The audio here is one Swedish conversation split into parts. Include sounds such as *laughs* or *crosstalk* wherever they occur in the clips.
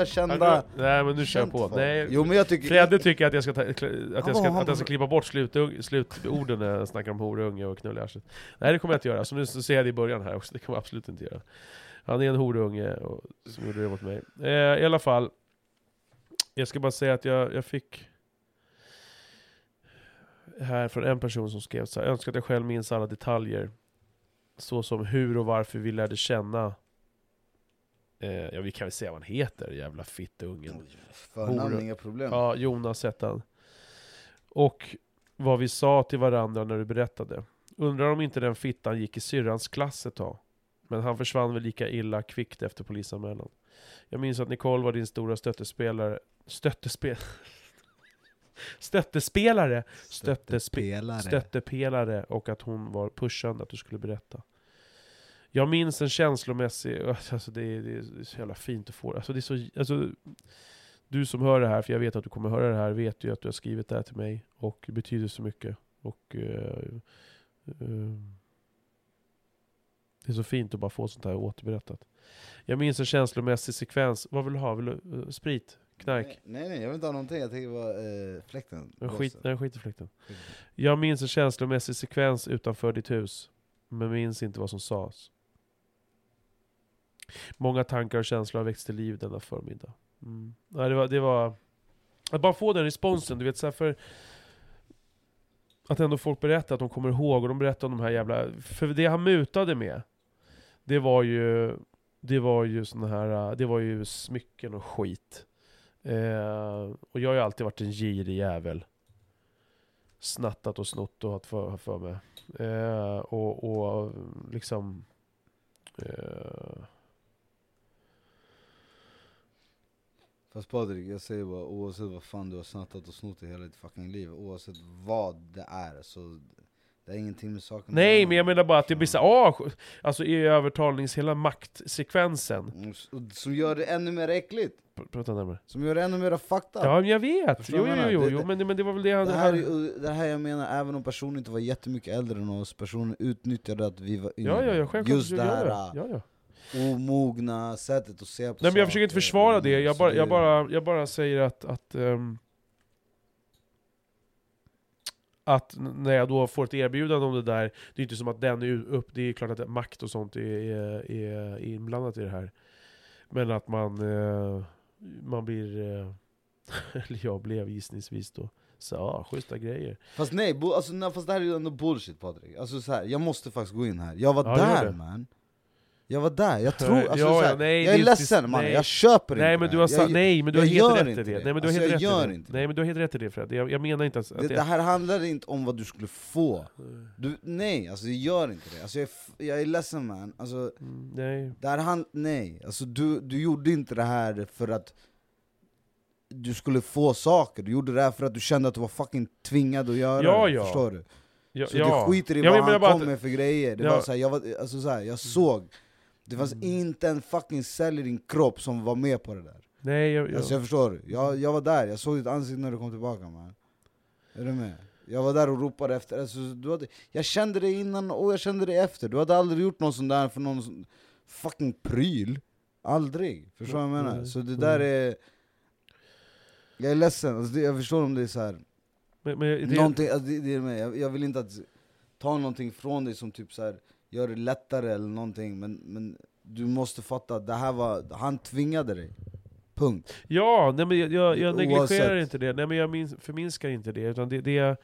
här kända... Nej men nu kör jag på. folk. Nej, Jo men jag tycker... Fredde tycker att jag ska, ta, att jag ska, att jag ska klippa bort slut, slutorden när jag snackar om horunge och knull i arslet. Nej det kommer jag inte göra, så nu ser jag det i början här också, det kommer jag absolut inte göra. Han är en horunge och, som gjorde det mot mig. Eh, I alla fall, jag ska bara säga att jag, jag fick här från en person som skrev så här, önskar att jag själv minns alla detaljer. Så som hur och varför vi lärde känna eh, Ja vi kan väl säga vad han heter, jävla fittungen. Förnamn, inga problem. Ja, Jonas hette han. Och vad vi sa till varandra när du berättade. Undrar om inte den fittan gick i syrrans klass ett tag. Men han försvann väl lika illa kvickt efter polisanmälan. Jag minns att Nicole var din stora stöttespelare. Stöttespel... *laughs* Stöttespelare! Stöttespe- Spelare. Stöttepelare och att hon var pushande att du skulle berätta. Jag minns en känslomässig, *laughs* alltså det är, det är så jävla fint att få alltså det. Är så, alltså, du som hör det här, för jag vet att du kommer höra det här, vet ju att du har skrivit det här till mig och det betyder så mycket. Och eh, eh, Det är så fint att bara få sånt här återberättat. Jag minns en känslomässig sekvens, vad vill du ha? Vill du, eh, sprit? Knark? Nej, nej, nej, jag vill inte ha någonting, jag tänker bara eh, fläkten. Jag skit, nej, skit i fläkten. Jag minns en känslomässig sekvens utanför ditt hus, men minns inte vad som sades. Många tankar och känslor har väckts till liv denna förmiddag. Mm. Ja, det, var, det var... Att bara få den responsen, du vet så här för... Att ändå folk berättar att de kommer ihåg, och de berättar om de här jävla... För det han mutade med, det var ju... Det var ju såna här... Det var ju smycken och skit. Eh, och jag har ju alltid varit en girig jävel snattat och snott och haft för, för mig. Eh, och, och liksom... Eh, Fast Patrik, jag säger bara oavsett vad fan du har snattat och snott i hela ditt fucking liv, oavsett vad det är, så det är ingenting med saken nej, men jag menar bara att det blir så ah, Alltså i övertalnings, hela maktsekvensen. Mm, Som gör det ännu mer äckligt, Pr- Prata närmare. som gör det ännu mer up. Ja, men jag vet! Förstår Jo, jo, jo, menar? jo, Det- men, men det var väl det han... Det här, han det här jag menar, även om personen inte var jättemycket äldre än oss, personen utnyttjade att vi var yngre. ja, ja, ja, självklart. Just det här ja, ja. Omogna sättet att se på Nej men jag försöker inte saker. försvara det, jag bara, jag bara, jag bara säger att, att, ehm, att när jag då får ett erbjudande om det där, det är inte som att den är upp, det är klart att makt och sånt är, är, är inblandat i det här. Men att man, eh, man blir, eh, *laughs* eller jag blev gissningsvis då, så ja, schyssta grejer. Fast nej, bo, alltså, nej, fast det här är ju ändå bullshit Patrik. Alltså, så här, jag måste faktiskt gå in här. Jag var Ja, där man. Jag var där, jag tror, alltså, Ja, här, nej, jag är det- ledsen det- mannen, jag köper Nej inte men det du har jag, nej men du har helt rätt i det. det. Nej men du har Alltså, helt rätt det. Nej det. men du har helt rätt i det Fred. Jag, jag menar inte att, att det, det här handlar inte om vad du skulle få. Du, nej, alltså jag gör inte det. Alltså, jag, är jag är ledsen man. Alltså, Mm, nej. det här hand, nej, alltså, du, du gjorde inte det här för att du skulle få saker, du gjorde det här för att du kände att du var fucking tvingad att göra Ja, det, ja. förstår du? Ja, Så ja. du skiter i Ja, vad men han kom med för grejer, det var så här, jag, var, alltså, så här, jag såg, det fanns Mm. inte en fucking cell i din kropp som var med på det där Nej, jag, jag, Alltså jag förstår, jag, jag var där, jag såg ditt ansikte när du kom tillbaka man Är du med? Jag var där och ropade efter, alltså, du hade, jag kände det innan och jag kände det efter Du hade aldrig gjort någon sån där för någon sån fucking pryl Aldrig, förstår du vad jag menar? Så det där är... Jag är ledsen, alltså det, jag förstår om det är så här. men, men det, Någonting, alltså det, det är med. Jag, jag vill inte att ta någonting från dig som typ så här, gör det lättare eller någonting, men, men du måste fatta att det här var, han tvingade dig. Punkt. Ja, nej men jag, jag, jag negligerar inte det, nej men jag minns, förminskar inte det, utan det, det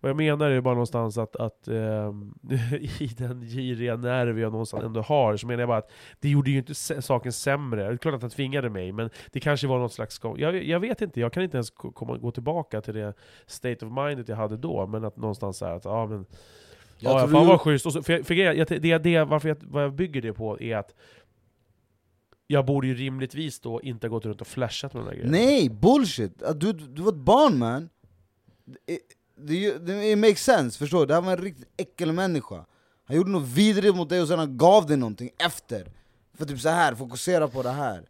vad jag menar är bara någonstans att, att ehm, *laughs* i den giriga nerv jag någonstans ändå har, så menar jag bara att det gjorde ju inte saken sämre. Det är klart att han tvingade mig, men det kanske var något slags... Jag, jag vet inte, jag kan inte ens ko- komma, gå tillbaka till det state of mindet jag hade då, men att någonstans så här att, ja men... Jag Ja, tror fan du- vad schysst. Och så, för, för jag, det, det, varför jag, vad jag bygger det på är att jag borde ju rimligtvis då inte gått runt och flashat med de där grejerna. Nej, bullshit! Du, du var ett barn man! Det, det, det makes sense, förstår du? Det här var en riktigt äckelmänniska Han gjorde något vidrigt mot dig och sen han gav dig någonting efter För typ så här fokusera på det här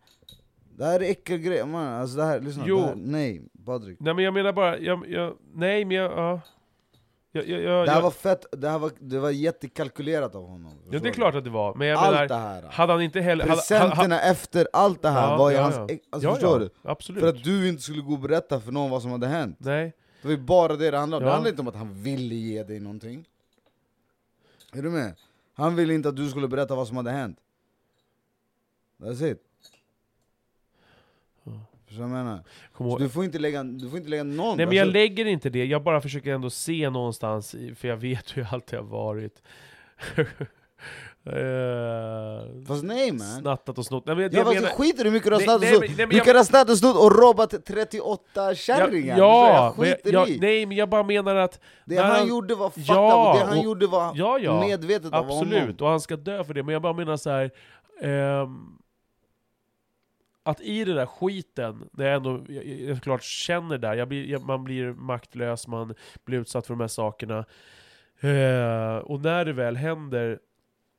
Det här är äckelgrejer, man. Alltså det här, lyssna, Jo. Det här, nej Patrik Nej men jag menar bara, jag, jag, nej men jag, ja. Jag, jag, jag, Det här var fett, det här var, det var jättekalkylerat av honom. ja, det är klart att det var, men jag Allt menar, det här. hade han inte heller... hade- hade- Presenterna efter allt det här Ja, var ju ja, hans... ja. Alltså, förstår du? Absolut. För att du inte skulle gå och berätta för någon vad som hade hänt. Nej. Det var ju bara det det handlade om. Det handlade inte om att han ville ge dig någonting. Är du med? Han ville inte att du skulle berätta vad som hade hänt. That's it. Förstår du vad jag menar? Så du får inte lägga, du får inte lägga någon... Nej men jag alltså, lägger inte det, jag bara försöker ändå se någonstans, för jag vet hur allt har varit. *laughs* Eh, Fast nej man. Snattat och snott. Nej, men jag, Ja, jag menar, skiter hur mycket du har snattat nej, och snott. nej, men Du jag- kan ha snattat och snott och robbat 38 kärringar! ja, jag skiter jag, i. nej men jag bara menar att, Det han, han- gjorde var fucked Ja, det han och- gjorde var ja ja, medvetet av honom. absolut, och han ska dö för det, men jag bara menar så här. ehm, att i den där skiten, när jag ändå jag, jag såklart känner där, jag blir, jag, man blir maktlös, man blir utsatt för de här sakerna. Eh, och när det väl händer,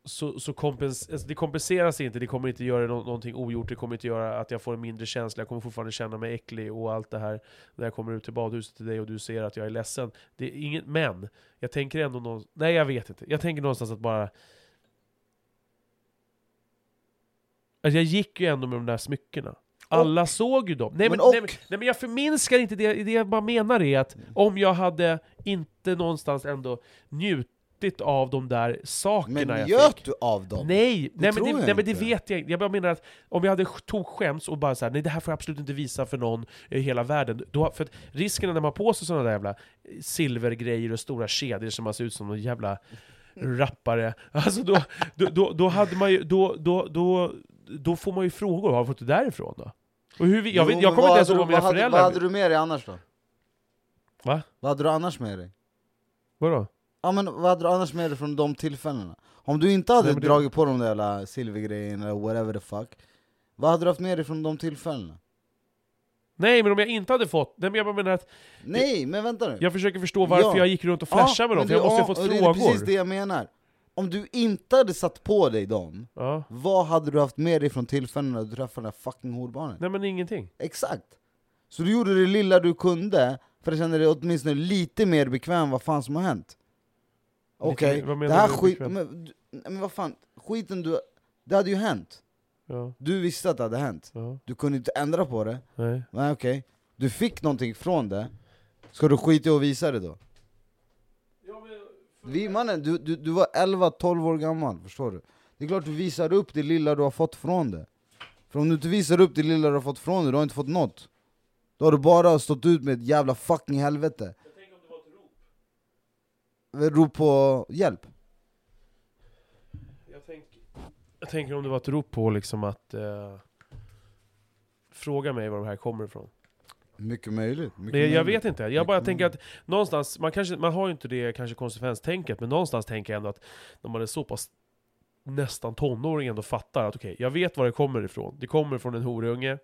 så, så kompens, alltså det kompenseras inte, det kommer inte göra no någonting ogjort, det kommer inte göra att jag får en mindre känsla, jag kommer fortfarande känna mig äcklig och allt det här när jag kommer ut till badhuset till dig och du ser att jag är ledsen. Det är inget men, jag tänker ändå någonstans... nej jag vet inte, jag tänker någonstans att bara Alltså jag gick ju ändå med de där smyckena. Alla såg ju dem. Nej men, Men och- nej, men, nej men jag förminskar inte det, det jag bara menar är att om jag hade inte någonstans ändå njutit av de där sakerna Men jag njöt fick. du av dem? Nej, nej, men det, nej men det vet jag inte. Jag bara menar att om jag hade tog skäms och bara såhär, nej det här får jag absolut inte visa för någon i hela världen. Då, för att risken när man har på sig sådana där jävla silvergrejer och stora kedjor som man ser ut som någon jävla rappare, alltså då, då, då, då hade man ju, då, då, då, då får man ju frågor, har du fått det därifrån då? Och hur, vi- jag, vet, Jo, jag kommer inte ens ihåg vad mina hade- föräldrar... Vad hade du med dig annars då? Va? Vad hade du annars med dig? Vadå? Ja men vad hade du annars med dig från de tillfällena? Om du inte hade Nej, men det- dragit på de där jävla silvergrejerna eller whatever the fuck Vad hade du haft med dig från de tillfällena? Nej men om jag inte hade fått, nej men jag menar att Nej, men vänta nu! jag försöker förstå varför Ja. jag gick runt och flashade med dem, för jag måste ja, ha fått och Det är frågor. precis det jag menar Om du inte hade satt på dig dem, Ja. vad hade du haft med dig från tillfällena du träffade det där fucking horbarnet? Nej men ingenting. Exakt! Så du gjorde det lilla du kunde för att känna dig åtminstone lite mer bekväm vad fan som har hänt Okej, vad menar det här du med skit... bekväm? Men, du- nej, men vad fan, skiten du... Det hade ju hänt Ja, Du visste att det hade hänt, ja, du kunde inte ändra på det nej. Nej okej, du fick någonting från det Ska du skita i att visa det då? Vi, mannen, du, du, du var 11-12 år gammal, förstår du? Det är klart du visar upp det lilla du har fått från det. För om du inte visar upp det lilla du har fått från det, du har inte fått något. Då har du bara stått ut med ett jävla fucking helvete. Ett Rop på hjälp. Jag, tänk, jag tänker om det var ett rop på liksom att eh, fråga mig var de här kommer ifrån. Mycket möjligt mycket Det, jag möjligt. vet inte, jag bara Mycket tänker att någonstans, man, kanske, man har ju inte det kanske konsekvenstänket, men någonstans tänker jag ändå att när man är så pass nästan tonåring ändå fattar att okej, jag vet var det kommer ifrån. Det kommer från en horunge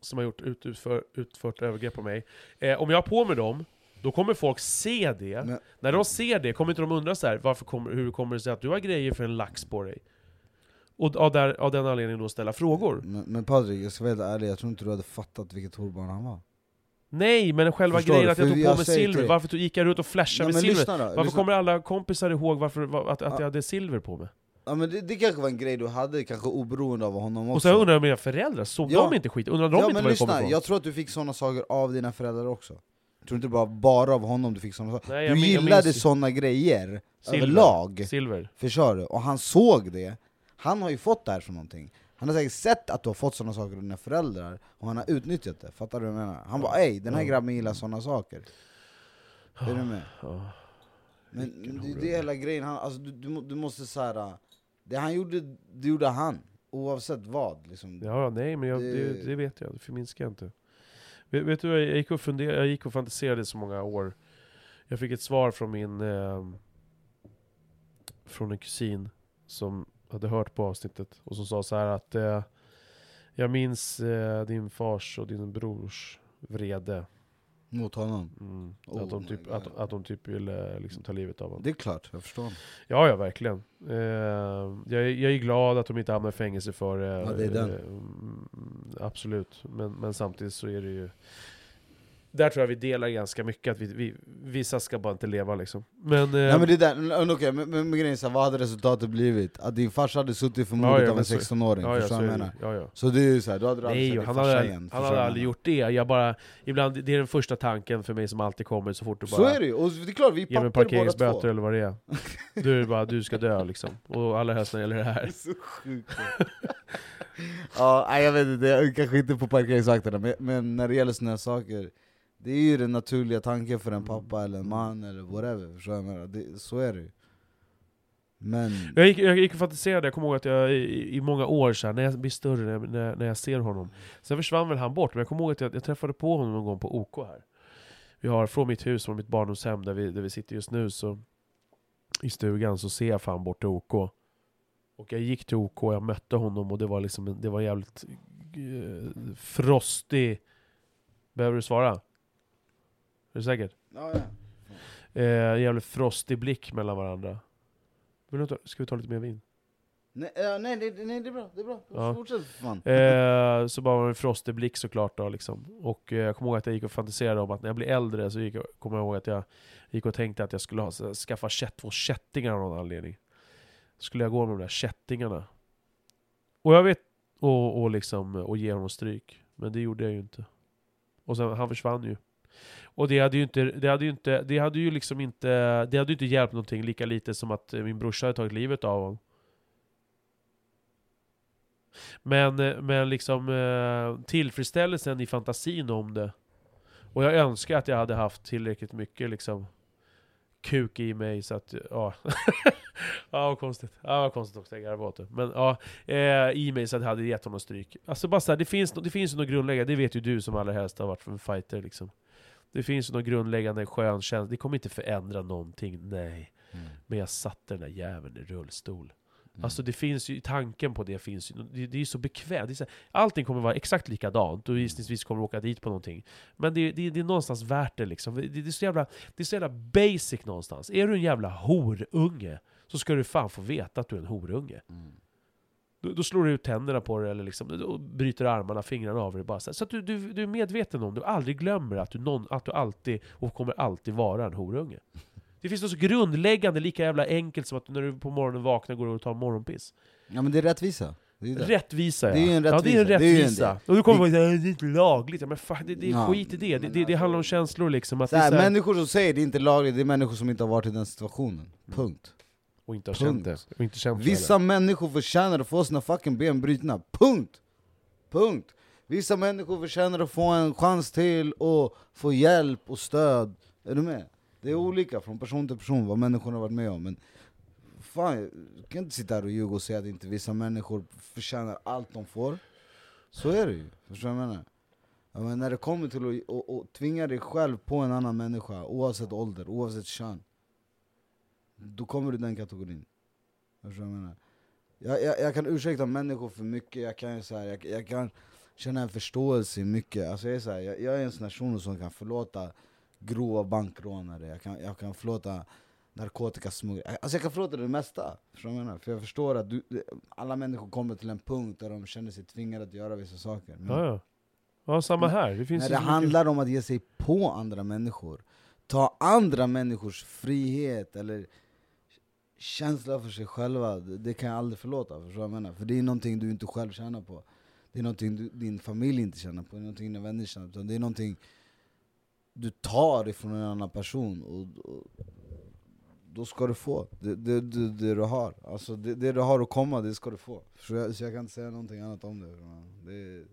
som har gjort ut, utför, utfört övergrepp på mig. Eh, om jag har på mig dem, då kommer folk se det. Men- När de ser det, kommer inte de undra så här, varför kommer, hur kommer det sig att du har grejer för en lax på dig? Och av, där, av den anledningen då ställa frågor. men, men Patrik, jag ska vara helt ärlig, jag tror inte du hade fattat vilket horbarn han var Nej, men själva Förstår grejen du? att jag För tog jag på mig säger till silver, dig- varför gick jag runt och flashade Nej, med men silver? lyssna då, Varför lyssna. kommer alla kompisar ihåg varför, va- att, att Ja. jag hade silver på mig? Ja men det, det kanske var en grej du hade, kanske oberoende av honom också Och sen undrar jag mina föräldrar, såg Ja. de inte skit? Undrar de Ja inte men var kommer lyssna, ifrån? jag tror att du fick såna saker av dina föräldrar också Jag tror inte det var bara av honom du fick såna saker Nej, jag Du min- jag gillade minns- såna grejer Silver. överlag, Silver. förstår du? Och han såg det, han har ju fått det här från någonting Han har säkert sett att du har fått såna saker av dina föräldrar, och han har utnyttjat det, fattar du vad jag menar? Han bara ey, den här grabben gillar såna saker Är du med? Men det, det är hela grejen, han, alltså, du, du, du måste såhär, det han gjorde, det gjorde han Oavsett vad liksom. Ja, nej men jag, det... Det- Det, vet jag, det förminskar jag inte. Vet, vet du, jag gick, och funder, jag gick och fantiserade i så många år. Jag fick ett svar från min... Eh, från en kusin som hade hört på avsnittet och som sa så här att eh, Jag minns eh, din fars och din brors vrede. Mot honom. Mm. Oh att, de typ, God. att, att de typ ville liksom ta livet av honom. Det är klart, jag förstår. Ja, ja verkligen. Eh, jag, jag är glad att de inte hamnar i fängelse för det. Ja, det är den. Eh, mm, absolut. Men, men samtidigt så är det ju... där tror jag vi delar ganska mycket, att vi, vi, vissa ska bara inte leva liksom. Men, eh, Nej men det där, okej, men, men, men grejen är så här, vad hade resultatet blivit? Att din farsa hade suttit för mordet Ja, ja, av en så- 16-åring, ja, förstår du vad jag menar? ja, ja. Så det är ju såhär, då hade du aldrig sagt din farsa hade, igen, han hade aldrig gjort det. Jag bara, ibland, det är den första tanken för mig som alltid kommer så fort du bara Så är det ju, och det är klart vi är pappor båda två eller vad det är. *laughs* Du är det bara, du ska dö liksom. Och allra helst när det gäller det Det är här. så sjukt *laughs* Ja, jag vet inte, jag kanske inte på parkeringsvakterna, men, men när det gäller såna här saker Det är ju den naturliga tanken för en pappa eller en man eller whatever, förstår jag menar? Det, Så är det ju Men, Jag gick, jag gick och fantiserade, jag kommer ihåg att jag i, i många år här, när jag blir större, när, när, när jag ser honom. Sen försvann väl han bort, men jag kommer ihåg att jag, jag träffade på honom någon gång på OK här. Vi har från mitt hus, från mitt barndomshem där vi, där vi sitter just nu, så i stugan så ser jag fan bort till OK. Och jag gick till OK och jag mötte honom och det var liksom det var jävligt eh, frostig... Behöver du svara? Är du säker? ja, ja. Eh, jävligt frostig blick mellan varandra. Vill du ta, ska vi ta lite mer vin? Nej, ja, nej, det, nej det är bra, det är bra, Ja. fortsätt för fan Eh, så bara var det en frostig blick såklart då liksom. Och eh, jag kommer ihåg att jag gick och fantiserade om att när jag blir äldre så gick jag, kommer jag ihåg att jag gick och tänkte att jag skulle ha, så- skaffa kätt, två kättingar av någon anledning. Skulle jag gå med de där kättingarna. Och jag vet, och, och liksom, och ge honom stryk. Men det gjorde jag ju inte. Och sen, han försvann ju. Och det hade ju inte, det hade ju inte, det hade ju liksom inte, det hade inte hjälpt någonting lika lite som att eh, min brorsa hade tagit livet av honom. Men, eh, men liksom eh, tillfredsställelsen i fantasin om det. Och jag önskar att jag hade haft tillräckligt mycket liksom kuk i mig så att, ja. *laughs* ja vad konstigt. Ja vad konstigt också, jag garvar åt det. Men ja, eh, i mig så att jag hade gett honom stryk. Alltså bara så här, det finns, det finns ju något grundläggande, det vet ju du som allra helst har varit en fighter liksom. Det finns ju något grundläggande skön känsla, det kommer inte förändra någonting, nej. Mm. Men jag satte den där jäveln i rullstol. Mm. Alltså det finns ju, tanken på det finns ju, det, det är ju så bekvämt. Så, här, allting kommer vara exakt likadant, och gissningsvis kommer du åka dit på någonting. Men det, det, det är någonstans värt det liksom. Det, det, är så jävla, det är så jävla basic någonstans. Är du en jävla horunge, så ska du fan få veta att du är en horunge. Mm. Då, då slår du ut tänderna på det, eller liksom, då bryter armarna, fingrarna av dig bara. Så, så att du, du, du är medveten om, du aldrig glömmer att du, någon, att du alltid, och kommer alltid vara en horunge. Det finns något så grundläggande, lika jävla enkelt som att när du på morgonen vaknar går du och tar morgonpiss. Ja men det är rättvisa, det är det. Rättvisa ja. Det är ju en Ja, det är en rättvisa. Är en rättvisa. och du kommer Det- säga det är inte lagligt. Ja, men fan, det, det är Ja, skit i det. Det, det, det handlar om känslor liksom. Att Så det är här, så här, människor som säger det är inte lagligt, det är människor som inte har varit i den situationen, punkt och inte har Punkt. känt det. Och inte känt Vissa människor förtjänar att få sina fucking ben brutna, punkt! Punkt! Vissa människor förtjänar att få en chans till och få hjälp och stöd, är du med? Det är olika från person till person vad människor har varit med om, men fan, jag kan inte sitta här och ljuga och säga att inte vissa människor förtjänar allt de får Så är det ju, förstår du vad jag menar? Ja, men när det kommer till att och, och tvinga dig själv på en annan människa, oavsett ålder, oavsett kön Då kommer du i den kategorin Förstår jag menar? Jag, jag, jag kan ursäkta människor för mycket, jag kan, så här, jag, jag kan känna en förståelse i mycket alltså jag, är så här, jag, jag är en sån här person som kan förlåta grova bankrånare, jag kan, jag kan förlåta narkotikasmugglare, alltså jag kan förlåta det mesta, förstår jag menar? För jag förstår att du, alla människor kommer till en punkt där de känner sig tvingade att göra vissa saker Men Ja, ja. ja, samma här. Det finns när det mycket- handlar om att ge sig på andra människor, ta andra människors frihet eller känsla för sig själva, det, kan jag aldrig förlåta. Förstår jag menar? För det är någonting du inte själv tjänar på. Det är någonting du, din familj inte tjänar på, det är någonting dina vänner tjänar på. Det är någonting du tar ifrån en annan person, och, och då ska du få det, det, det, det du har. Alltså det, det du har att komma, det ska du få. Så jag, så jag kan inte säga någonting annat om det. det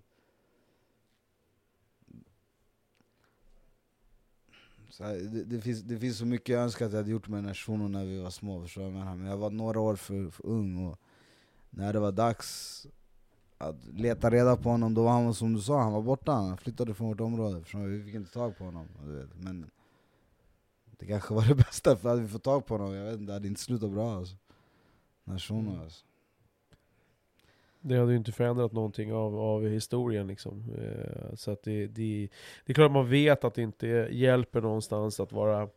Så här, det, det, finns, det finns så mycket jag önskar att jag hade gjort med den här shunon när vi var små, förstår jag menar? Men jag var några år för, för ung, och när det var dags att leta reda på honom, då var han som du sa, han var borta, han flyttade från vårt område, förstår? Vi fick inte tag på honom, du vet. men det kanske var det *laughs* bästa, för hade vi fått tag på honom, jag vet inte, det hade inte slutat bra alltså. Den här shunon alltså. Det hade ju inte förändrat någonting av, av historien liksom. Eh, så att det, det, det är klart man vet att det inte hjälper någonstans att vara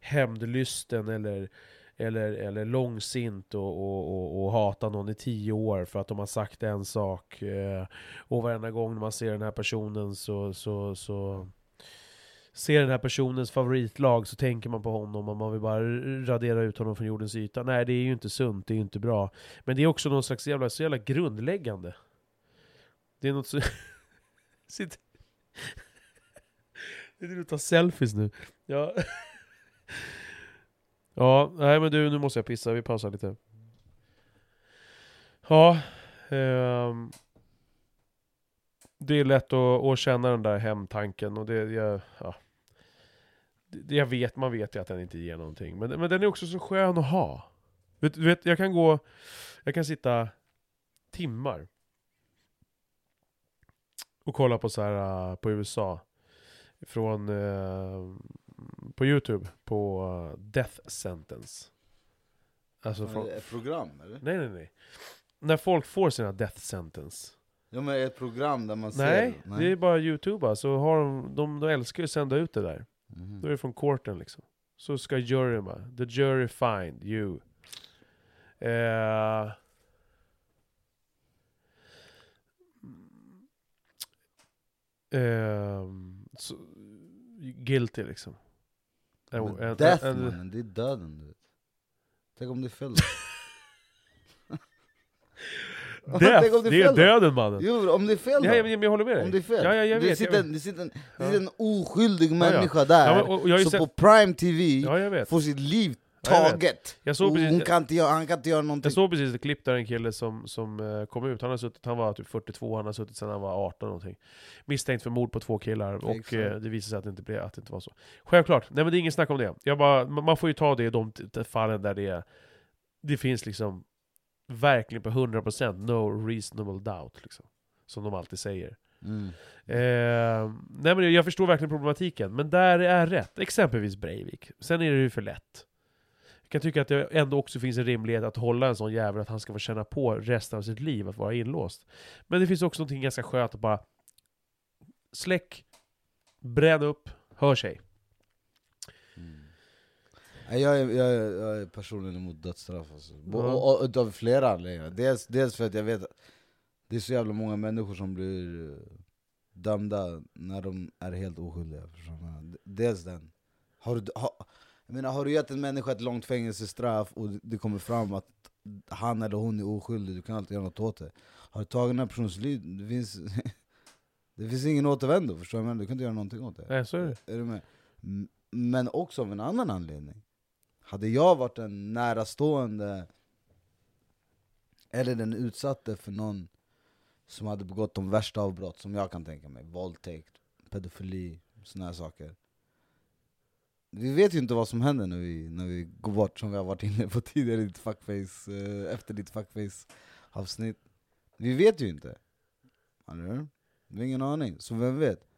hämndlysten eller, eller, eller långsint och, och, och, och hata någon i tio år för att de har sagt en sak. Eh, och varenda gång man ser den här personen så, så, så ser den här personens favoritlag så tänker man på honom och man vill bara radera ut honom från jordens yta. Nej, det är ju inte sunt, det är ju inte bra. Men det är också någon slags jävla, så jävla grundläggande. Det är något så... *laughs* Sitt... *laughs* Det är och tar selfies nu. Ja. *laughs* Ja, nej men du, nu måste jag pissa, vi pausar lite. Ja, Um det är lätt att, att känna den där hemtanken och det, jag, ja, det, jag vet, man vet ju att den inte ger någonting. Men, men den är också så skön att ha. Vet, vet, jag kan gå, jag kan sitta timmar och kolla på så här uh, på USA. Från, uh, på Youtube, på uh, Death Sentence. Alltså från, program eller? nej nej nej. När folk får sina Death Sentence. Ja men ett program där man Nej, ser... det är bara Youtube alltså. Har de, de, de älskar ju att sända ut det där. Mhm. Då är det från courten liksom. Så ska juryn bara, the jury find you. Eh, ehm, så, guilty liksom. En- Men en- Death en- mannen, det är döden du vet. Tänk om det fel *laughs* *laughs* Death, det det är döden mannen. Jo, om det är fel då? Ja, jag, jag, håller med dig. Om det är fel? Ja, ja, jag det, vet, sitter, jag vet. det sitter en, det sitter en oskyldig människa där, och, och som sett, på Prime TV får sitt liv taget. Jag såg precis- hon kan inte han kan inte göra någonting. Jag såg precis ett klipp där en kille som, som eh, kom ut, han, har suttit, han var typ 42, han har suttit sedan han var 18 någonting. Misstänkt för mord på två killar, och Exakt. eh, det visade sig att det, inte blev, att det inte var så. Självklart, nej men det är ingen snack om det. Jag bara, man får ju ta det i de fallen där det, är- det finns liksom verkligen på 100% no reasonable doubt. Liksom, som de alltid säger. Mm. Eh, nej men jag förstår verkligen problematiken, men där är rätt. Exempelvis Breivik. Sen är det ju för lätt. Jag kan tycka att det ändå också finns en rimlighet att hålla en sån jävel att han ska få känna på resten av sitt liv att vara inlåst. Men det finns också något ganska skönt att bara släck, bränn upp, hör sig. Mm. Jag jag, jag är personligen emot dödsstraff alltså. Bo- Ja. och, och, utav flera anledningar. Dels, dels för att jag vet att det är så jävla många människor som blir eh, dömda när de är helt oskyldiga. Dels den. Har du, ha, jag menar, har du gett en människa ett långt fängelsestraff och det- kommer fram att han eller hon är oskyldig, du kan alltid göra något åt det. Har du tagit den här personens liv, det finns, *laughs* det finns ingen återvändo, förstår du? Du kan inte göra någonting åt det. Nej, så är det. Är du med? Men också av en annan anledning. Hade jag varit en närastående eller den utsatte för någon som hade begått de värsta avbrott som jag kan tänka mig, våldtäkt, pedofili, såna här saker. Vi vet ju inte vad som händer när vi, när vi går bort, som vi har varit inne på tidigare i ditt fuckface, eh, efter ditt fuckface-avsnitt. Vi vet ju inte. Eller hur? Vi har ingen aning, så vem vet?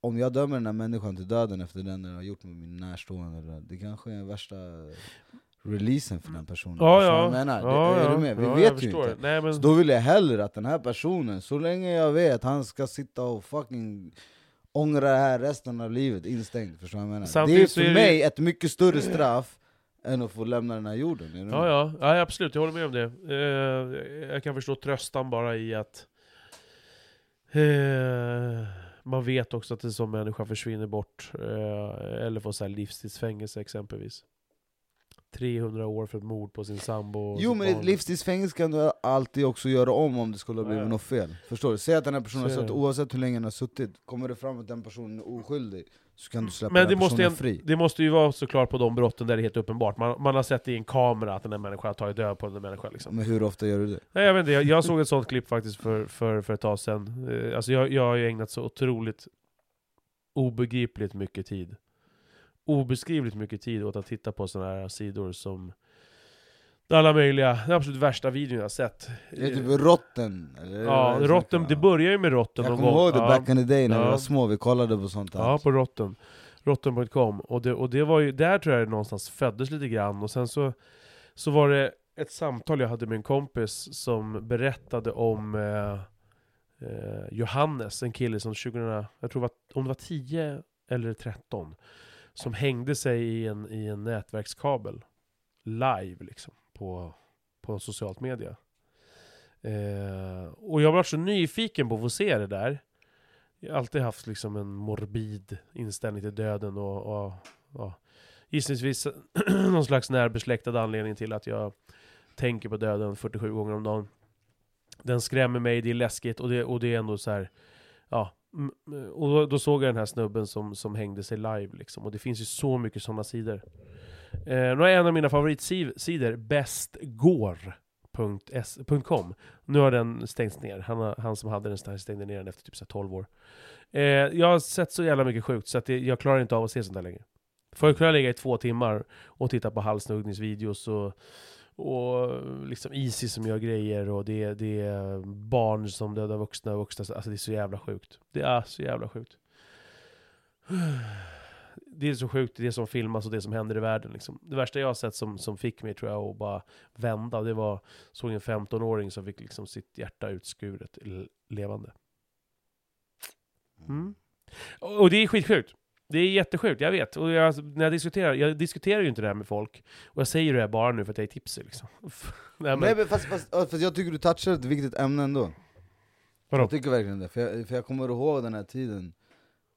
Om jag dömer den här människan till döden efter den jag har gjort med min närstående, det kanske är värsta releasen för den personen. Ja, ja. jag menar? ja, är ja. du med? Vi ja, vet ju inte. Nej, men, Så då vill jag hellre att den här personen, så länge jag vet, han ska sitta och fucking ångra det här resten av livet instängd. Förstår du vad jag menar? Det är Samtidigt för är det- mig ett mycket större straff än att få lämna den här jorden. Är du? Ja, ja, ja, absolut, jag håller med om det. Eh, jag kan förstå tröstan bara i att eh, man vet också att en sån människa försvinner bort, eh, eller får så här livstidsfängelse exempelvis. 300 år för ett mord på sin sambo Jo men ett livstidsfängelse kan du alltid också göra om om det skulle ha blivit något fel. Förstår du? Säg att den här personen har suttit, oavsett hur länge den har suttit, kommer det fram att den personen är oskyldig, så kan du släppa Men den det här måste, ju- fri. det måste ju vara såklart på de brotten där det är helt uppenbart. Man, man har sett i en kamera att den här människan har tagit död på den där människan. Liksom. Men hur ofta gör du det? Nej, jag, vet inte, jag, jag såg ett sånt klipp faktiskt för, för, för ett tag sedan. Eh, Alltså jag, jag har ju ägnat så otroligt obegripligt mycket tid. Obeskrivligt mycket tid åt att titta på sådana här sidor som alla möjliga, den absolut värsta videon jag har sett. Det är typ rotten? Eller? Ja, Eller- Rotten, det börjar ju med Rotten Jag kommer ihåg det back in the day när vi Ja. var små, vi kollade på sånt här. Ja, på Rotten. Rotten.com. Och, det, och det var ju, där tror jag det någonstans föddes lite grann. Och sen så, så var det ett samtal jag hade med en kompis som berättade om eh, eh, Johannes, en kille som 2000, jag tror det var, om det var 10 eller 13, som hängde sig i en, i en nätverkskabel. Live liksom, på, på socialt media. Eh, och jag var så nyfiken på att få se det där. jag har alltid haft liksom en morbid inställning till döden och, och och gissningsvis *clears throat* någon slags närbesläktad anledning till att jag tänker på döden 47 gånger om dagen. Den skrämmer mig, det är läskigt och det, och det är ändå så här, ja. Och då, då såg jag den här snubben som, som hängde sig live liksom, och det finns ju så mycket sådana sidor. Eh, nu har jag en av mina favoritsidor, bestgår.com. Nu har den stängts ner. Han, han som hade den stängde ner den efter typ så 12 år. Eh, jag har sett så jävla mycket sjukt så att det, jag klarar inte av att se sånt där längre. Förr kunde jag ligga i två timmar och titta på halsnuggningsvideos och, och liksom Isis som gör grejer och det, det är barn som dödar vuxna och vuxna. Alltså det är så jävla sjukt. Det är så jävla sjukt. *sighs* Det är så sjukt det som filmas och det som händer i världen. Liksom. Det värsta jag har sett som, som fick mig tror jag att bara vända, det var såg en 15-åring som fick liksom sitt hjärta utskuret levande. Mm. Och och det är skitsjukt. Det är jättesjukt, jag vet. Och jag, när jag diskuterar, jag diskuterar ju inte det här med folk. Och jag säger det här bara nu för att jag är tipsig liksom. *laughs* Nej, men, Nej men fast, fast, fast jag tycker du touchar ett viktigt ämne ändå Vadå? Jag tycker verkligen det, för jag, för jag kommer ihåg den här tiden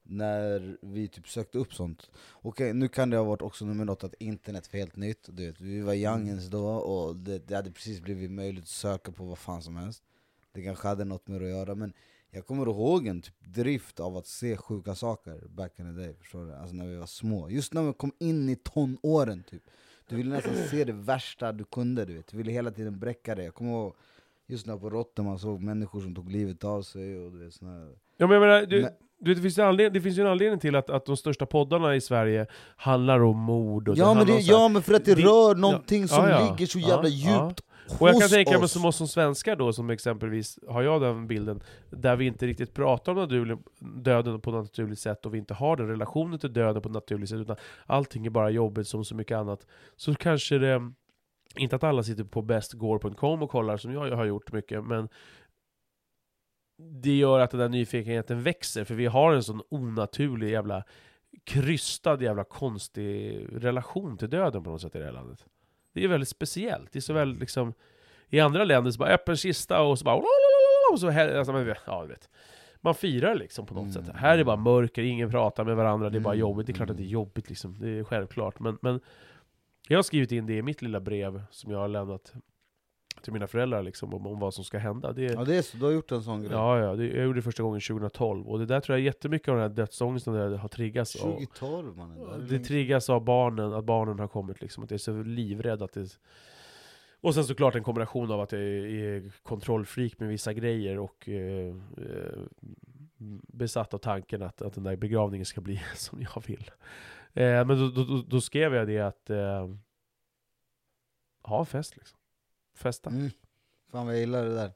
när vi typ sökte upp sånt. Okej, nu kan det ha varit också nummer något att internet var helt nytt, du vet, vi var youngins då och det, det hade precis blivit möjligt att söka på vad fan som helst. Det kanske hade något med det att göra, men jag kommer ihåg en typ drift av att se sjuka saker back in the day, förstår du? Alltså när vi var små, just när vi kom in i tonåren typ. Du ville nästan se det värsta du kunde, du vet, du ville hela tiden bräcka det. Jag kommer ihåg just när på Rotten man såg människor som tog livet av sig och du vet såna här Ja, men jag menar, du, Men- du, det, finns det finns ju en anledning till att, att de största poddarna i Sverige handlar om mord och Ja men, det, ja men för att det, det- rör någonting ja, som ja, ligger så jävla djupt Och jag kan tänka mig som oss som svenskar då, som exempelvis, har jag den bilden, där vi inte riktigt pratar om naturlig, döden på något naturligt sätt, och vi inte har den relationen till döden på ett naturligt sätt, utan allting är bara jobbigt som så mycket annat. Så kanske det, inte att alla sitter på bestgård.com och kollar som jag har gjort mycket, men det gör att den där nyfikenheten växer, för vi har en sån onaturlig jävla krystad jävla konstig relation till döden på något sätt i det här landet. Det är väldigt speciellt. Det är så väldigt liksom... I andra länder så bara öppen kista och så bara... Och så alltså, ja, du vet. Man firar liksom på något Mm. sätt. Här är det bara mörker, ingen pratar med varandra, det är bara Mm, jobbigt. Det är klart att det är jobbigt liksom, det är självklart. Men, men jag har skrivit in det i mitt lilla brev som jag har lämnat till mina föräldrar liksom, om, om vad som ska hända. Det, Ja det är så, du har gjort en sån grej. Ja, ja, det, jag gjorde det första gången 2012, och det där tror jag jättemycket av den här dödsångesten där har triggats av, 2012 mannen, det är det länge- triggas av barnen, att barnen har kommit liksom, att jag är så livrädd att det... Och sen såklart en kombination av att jag är, kontrollfreak med vissa grejer och eh, eh, besatt av tanken att, att den där begravningen ska bli *laughs* som jag vill. Eh, men då, då, då, då skrev jag det att eh, ha en fest liksom. Festa. mm. Fan vad jag gillar det där,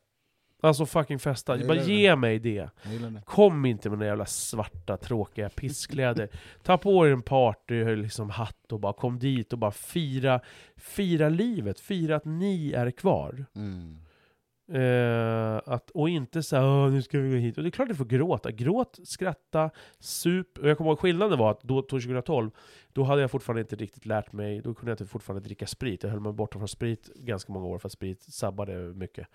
Alltså fucking festa. Bara gillar det. ge mig det. det Kom inte med några jävla svarta tråkiga pisskläder. Ta på er en party, liksom hatt och bara kom dit och bara fira, fira livet. Fira att ni är kvar. mm. Eh, att, och inte så nu ska vi gå hit. Och det är klart du får gråta. Gråt, skratta, sup. Och jag kommer ihåg skillnaden var att då, 2012, då hade jag fortfarande inte riktigt lärt mig, då kunde jag inte fortfarande dricka sprit. Jag höll mig borta från sprit ganska många år för att sprit sabbade mycket.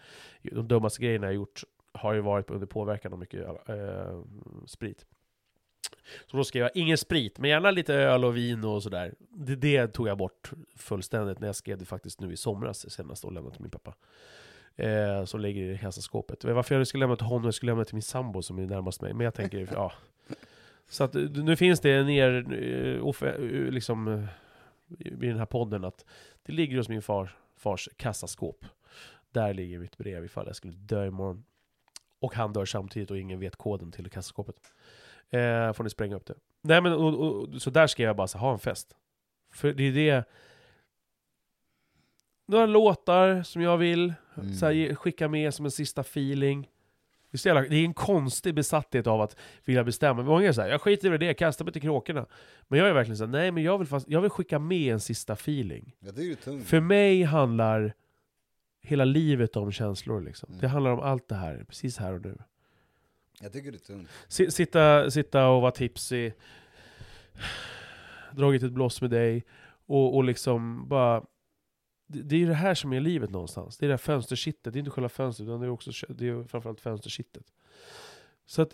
De dummaste grejerna jag gjort har ju varit under påverkan av mycket eh, sprit. Så då skrev jag ingen sprit, men gärna lite öl och vin och sådär. Det, det tog jag bort fullständigt när jag skrev det faktiskt nu i somras senast och lämnade till min pappa. Eh, som ligger i kassaskåpet. Varför jag skulle lämna till honom, jag skulle lämna till min sambo som är närmast mig. Men jag tänker, *laughs* ja. Så att eh, nu finns det ner, eh, eh, liksom, i den här podden att det ligger hos min far, fars kassaskåp. Där ligger mitt brev ifall jag skulle dö imorgon. Och han dör samtidigt och ingen vet koden till kassaskåpet. Eh, får ni spränga upp det. Nej men, och, och, så där ska jag bara så, ha en fest. För det är det... Några låtar som jag vill Mm. så här, skicka med som en sista feeling. Det är, så jävla, det är en konstig besatthet av att vilja bestämma. Många är såhär, jag skiter i det, jag kastar mig till kråkorna. Men jag är verkligen såhär, nej men jag vill, fast, jag vill skicka med en sista feeling. Tungt För mig handlar hela livet om känslor liksom. Mm. Det handlar om allt det här, precis här och nu. Jag tycker det är tungt Si- Sitta, sitta och vara tipsig, *sighs* dragit ett blås med dig, och, och liksom bara... Det, är ju det här som är livet någonstans. Det är det här fönsterkittet, det är inte själva fönstret, utan det är också det är framförallt fönsterkittet. Så att...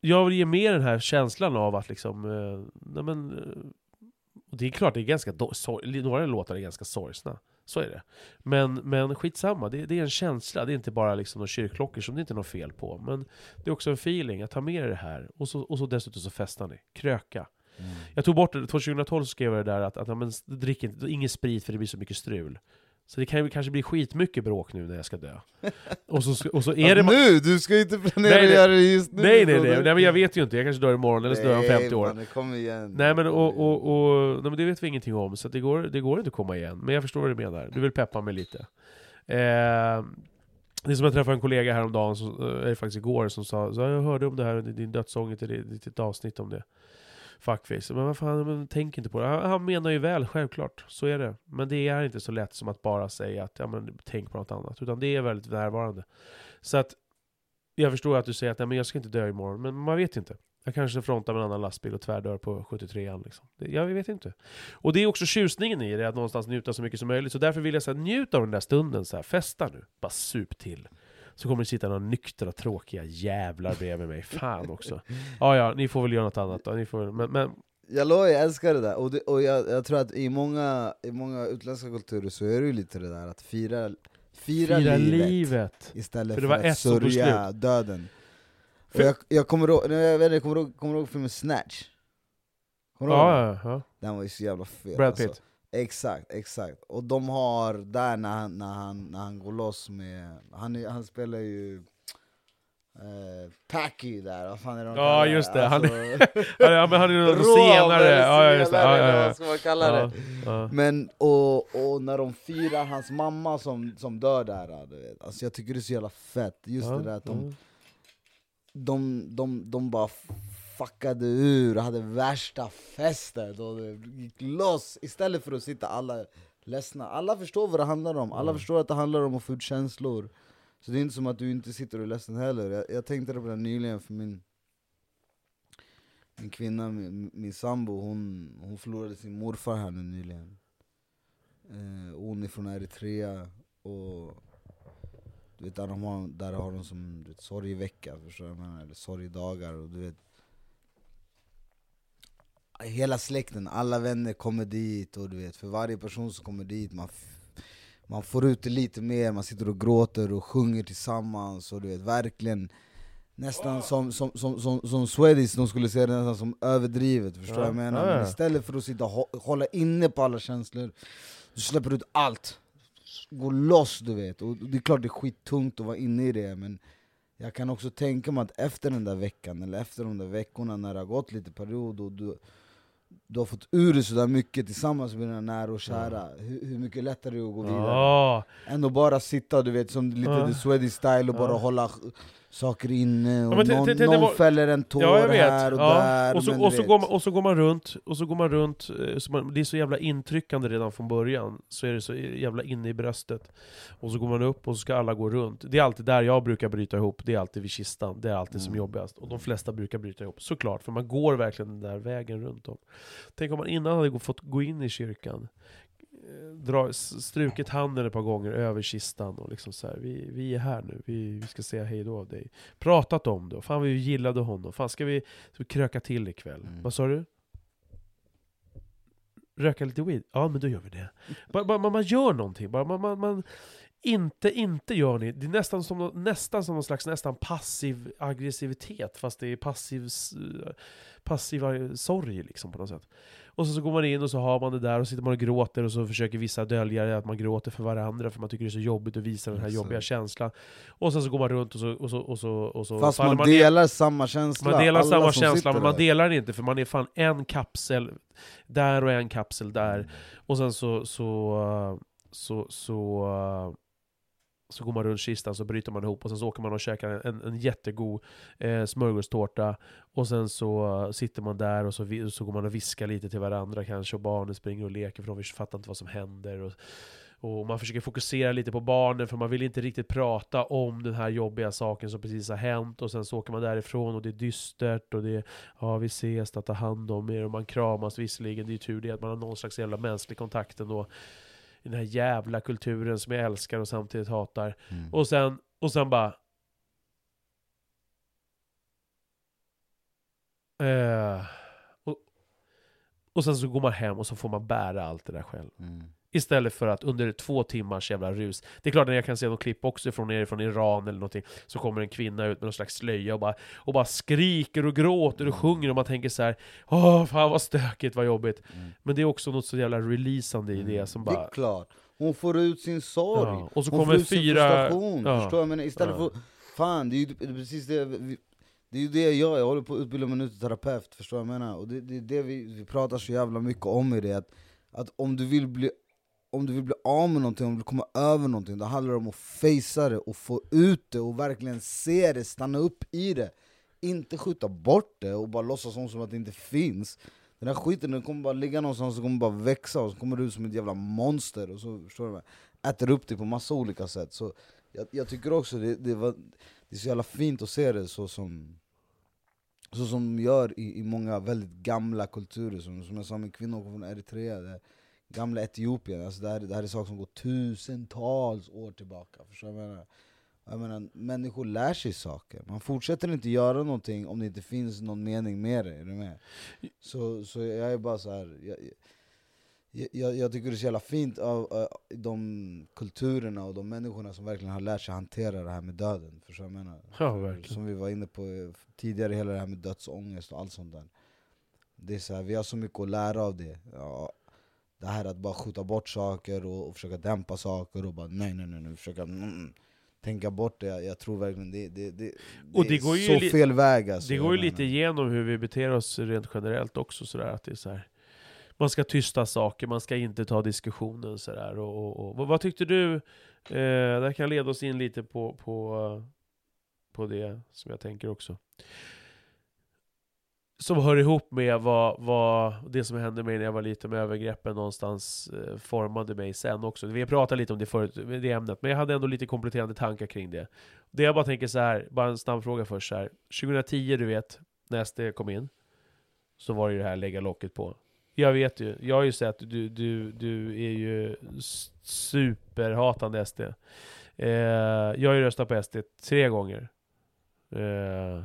jag vill ge mer den här känslan av att liksom, eh, nej men, eh, och det är klart, det är ganska sorg, några låtar är ganska sorgsna. Så är det. Men, men skitsamma, det, det är en känsla, det är inte bara liksom några kyrkklockor som det inte är något fel på. Men det är också en feeling, att ta med er det här. Och så, och så dessutom så festar ni. Kröka. Mm. Jag tog bort det, 2012 så skrev jag det där att, att ja, men, drick inte, ingen sprit för det blir så mycket strul. Så det kan ju kanske bli skitmycket bråk nu när jag ska dö. Och så, och så är det... Att nu? Du ska ju inte planera Nej, att nej. göra det just nu! Nej nej nej, nej men jag vet ju inte, jag kanske dör imorgon eller så dör jag om 50 år. mannen, kom igen. Nej men, och, och, och, nej, men det vet vi ingenting om, så att det, går, det går inte att komma igen. Men jag förstår vad du menar, du vill peppa mig lite. Eh, det är som jag träffade en kollega häromdagen, som, eh, eller faktiskt igår, som sa så jag hörde om det här din dödsångest, ett litet avsnitt om det. Fuckface. Men vad fan, men tänk inte på det. Han, han menar ju väl, självklart. Så är det. Men det är inte så lätt som att bara säga att ja, men, tänk på något annat. Utan det är väldigt närvarande. Så att jag förstår att du säger att nej, men jag ska inte dö imorgon, men man vet inte. Jag kanske frontar med en annan lastbil och tvärdör på 73an. Liksom. Jag vet inte. Och det är också tjusningen i det, att någonstans njuta så mycket som möjligt. Så därför vill jag säga, njut av den där stunden. Så här, festa nu. Bara sup till. Så kommer det sitta några nyktra, tråkiga jävlar bredvid mig. Fan också. *laughs* Ja, ja, ni får väl göra något annat då. Ni får, men, men Jag lovar, jag älskar det där, och, det, och jag, jag tror att i många, i många utländska kulturer så är det ju lite det där att fira, fira, fira livet, livet. istället För för, att sörja döden. För- jag, jag kommer ihåg, jag vet inte, jag kommer ihåg, kommer ihåg filmen Snatch? Kommer du ihåg den? Ja, ja, ja. Den var ju så jävla fet Brad alltså. Exakt, exakt. Och de har där när han, när han, när han går loss med, han, han spelar ju eh, Packy där, vad fan är de Ja, det? just det. Han- Alltså, *laughs* Ja, men han är någon *laughs* senare. Ja, just det. Ja, ja, ja. Vad ska man kalla Ja, det? ja. Men, och, och när de firar hans mamma som, som dör där, du vet. Alltså jag tycker det är så jävla fett, just det där att de, de, de, de bara fuckade ur hade värsta festen och det gick loss istället för att sitta alla ledsna. Alla förstår vad det handlar om, alla Mm. förstår att det handlar om att få ut känslor. Så det är inte som att du inte sitter och är ledsen heller. Jag, jag tänkte på det nyligen för min, min kvinna, min, min sambo, hon, hon förlorade sin morfar här nu nyligen. Eh, hon är från Eritrea och du vet, där, de har, där har de som du vet, sorgevecka, förstår du vad jag menar? Eller sorgdagar och du vet Hela släkten, alla vänner kommer dit och du vet, för varje person som kommer dit man, man får ut det lite mer, man sitter och gråter och sjunger tillsammans och du vet, verkligen Nästan som, som, som, som, som Swedish, de skulle säga det nästan som överdrivet, förstår du Ja, vad jag menar? Men istället för att sitta och hå- hålla inne på alla känslor, du släpper ut allt. Gå loss du vet, och det är klart det är skittungt att vara inne i det men jag kan också tänka mig att efter den där veckan, eller efter de där veckorna när det har gått lite period och du, du har fått ur dig sådär mycket tillsammans med dina nära och kära, hur, hur mycket lättare det är att gå vidare? Ja, än att bara sitta du vet som lite Ja. the Swedish style och bara hålla saker inne, och t- någon, t- t- det någon var- fäller en tår ja här och ja. där och, så, och, så går man, och så går man runt, och så går man runt, eh, så man, det är så jävla intryckande redan från början, så är det så jävla inne i bröstet. Och så går man upp och så ska alla gå runt. Det är alltid där jag brukar bryta ihop, det är alltid vid kistan, det är alltid som Mm. jobbigast. Och de flesta brukar bryta ihop, såklart, för man går verkligen den där vägen runt om. Tänk om man innan hade fått gå in i kyrkan, dra, strukit handen ett par gånger över kistan och liksom så här, vi, vi är här nu, vi, vi ska säga hej då av dig. Pratat om det, och fan vi gillade honom, fan ska vi, ska vi kröka till ikväll? Mm. Vad sa du? Röka lite weed? Ja men då gör vi det. *laughs* Bara, bara, man, man gör någonting, bara man, man, man inte, inte gör ni. Det är nästan som, nästan som någon slags nästan passiv aggressivitet, fast det är passiv, s- passiv eh, sorg liksom på något sätt. Och så, så går man in och så har man det där och sitter man och gråter och så försöker vissa dölja att man gråter för varandra för man tycker det är så jobbigt att visa den här jobbiga känslan. Och sen så går man runt och så, och så, och så, och så Fast man ner- delar samma känsla, man delar samma känsla, men man delar den inte för man är fan en kapsel där och en kapsel där. Och sen så, så, så, så, så går man runt kistan, så bryter man ihop och sen så åker man och käkar en, en jättegod eh, smörgåstårta. Och sen så sitter man där och så, så går man och viskar lite till varandra kanske, och barnen springer och leker för de fattar inte vad som händer. Och, och man försöker fokusera lite på barnen för man vill inte riktigt prata om den här jobbiga saken som precis har hänt. Och sen så åker man därifrån och det är dystert och det är ja vi ses, ta hand om er och man kramas visserligen. Det är ju tur det att man har någon slags jävla mänsklig kontakt ändå. I den här jävla kulturen som jag älskar och samtidigt hatar. Mm. Och sen, och sen bara... Eh, och, och sen så går man hem och så får man bära allt det där själv. Mm. Istället för att under två timmars jävla rus Det är klart när jag kan se något klipp också från nere från Iran eller någonting Så kommer en kvinna ut med någon slags slöja och bara, och bara skriker och gråter och sjunger och man tänker så här Åh fan vad stökigt, vad jobbigt Mm. Men det är också något så jävla releasande i det som Det bara är klart, hon får ut sin sorg, Ja, och så hon kommer får ut sin fyra- frustration, ja. förstår jag? Men istället Ja. för, fan det är ju det är precis det vi, det är ju det jag gör, jag håller på att utbilda mig till terapeut, förstår du vad jag menar? Och det, det är det vi, vi pratar så jävla mycket om i det, att, att om du vill bli om du vill bli av med någonting, om du vill komma över någonting, då handlar det om att facea det och få ut det och verkligen se det, stanna upp i det. Inte skjuta bort det och bara låtsas som, som att det inte finns. Den här skiten den kommer bara ligga någonstans och kommer bara växa och så kommer du ut som ett jävla monster och så förstår du mig? äter upp dig på massa olika sätt. Så jag, jag tycker också det, det, var, det är så jävla fint att se det så som så som de gör i, i många väldigt gamla kulturer, som, som jag sa med kvinnor från Eritrea, där, gamla Etiopien, alltså det, här, det här är saker som går tusentals år tillbaka. Förstår jag menar? Jag menar, människor lär sig saker, man fortsätter inte göra någonting om det inte finns någon mening med det, är du med? Så, så jag är bara så här. Jag, jag, jag, tycker det är så jävla fint av av de kulturerna och de människorna som verkligen har lärt sig hantera det här med döden, förstår jag menar? Ja, verkligen. Som vi var inne på tidigare, hela det här med dödsångest och allt sånt där det är så här, Vi har så mycket att lära av det ja, Det här att bara skjuta bort saker och, och försöka dämpa saker och bara nej nej nej, nej försöka mm, tänka bort det, jag, jag tror verkligen det, det, det, Och det är så li- fel väg alltså, Det går ju lite igenom hur vi beter oss rent generellt också sådär att det är så här. Man ska tysta saker, man ska inte ta diskussionen sådär och, och, och. Vad, vad tyckte du? Eh, där kan leda oss in lite på, på, på det som jag tänker också. Som hör ihop med vad, vad det som hände mig när jag var liten med övergreppen någonstans eh, formade mig sen också. Vi har pratat lite om det förut, det ämnet, men jag hade ändå lite kompletterande tankar kring det. Det jag bara tänker så här, bara en snabb fråga först så här. 2010 du vet, när SD kom in, så var det ju det här lägga locket på. Jag vet ju, jag har ju sett, du, du, du är ju superhatande SD. Eh, jag har ju röstat på SD tre gånger. Eh,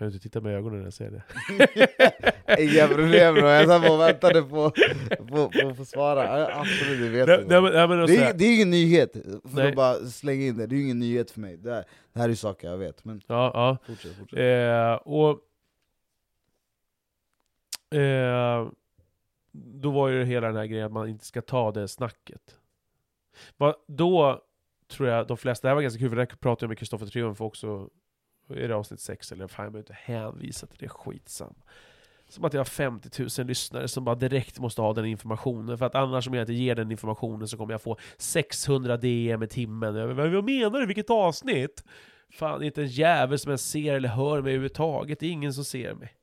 kan du inte titta med ögonen när jag säger det? *laughs* Inga problem bro, jag satt bara och väntade på, på, på att få svara, absolut det vet Nej, jag nej, men, men det, alltså, är, det är ingen nyhet, för Nej. att bara slänga in det, det är ingen nyhet för mig Det här, det här är saker jag vet, men ja, ja. fortsätt, fortsätt Eh, och eh, då var ju hela den här grejen att man inte ska ta det snacket. Va, då tror jag de flesta, det här var ganska kul för det här pratade jag med Kristoffer Triumf också, är det avsnitt 6 eller fan jag behöver inte hänvisa till det, skitsam. Som att jag har 50 000 lyssnare som bara direkt måste ha den informationen, för att annars om jag inte ger den informationen så kommer jag få 600 DM i timmen. Jag, vad vad menar du? Vilket avsnitt? Fan, det är inte en jävel som ens ser eller hör mig överhuvudtaget. Det är ingen som ser mig.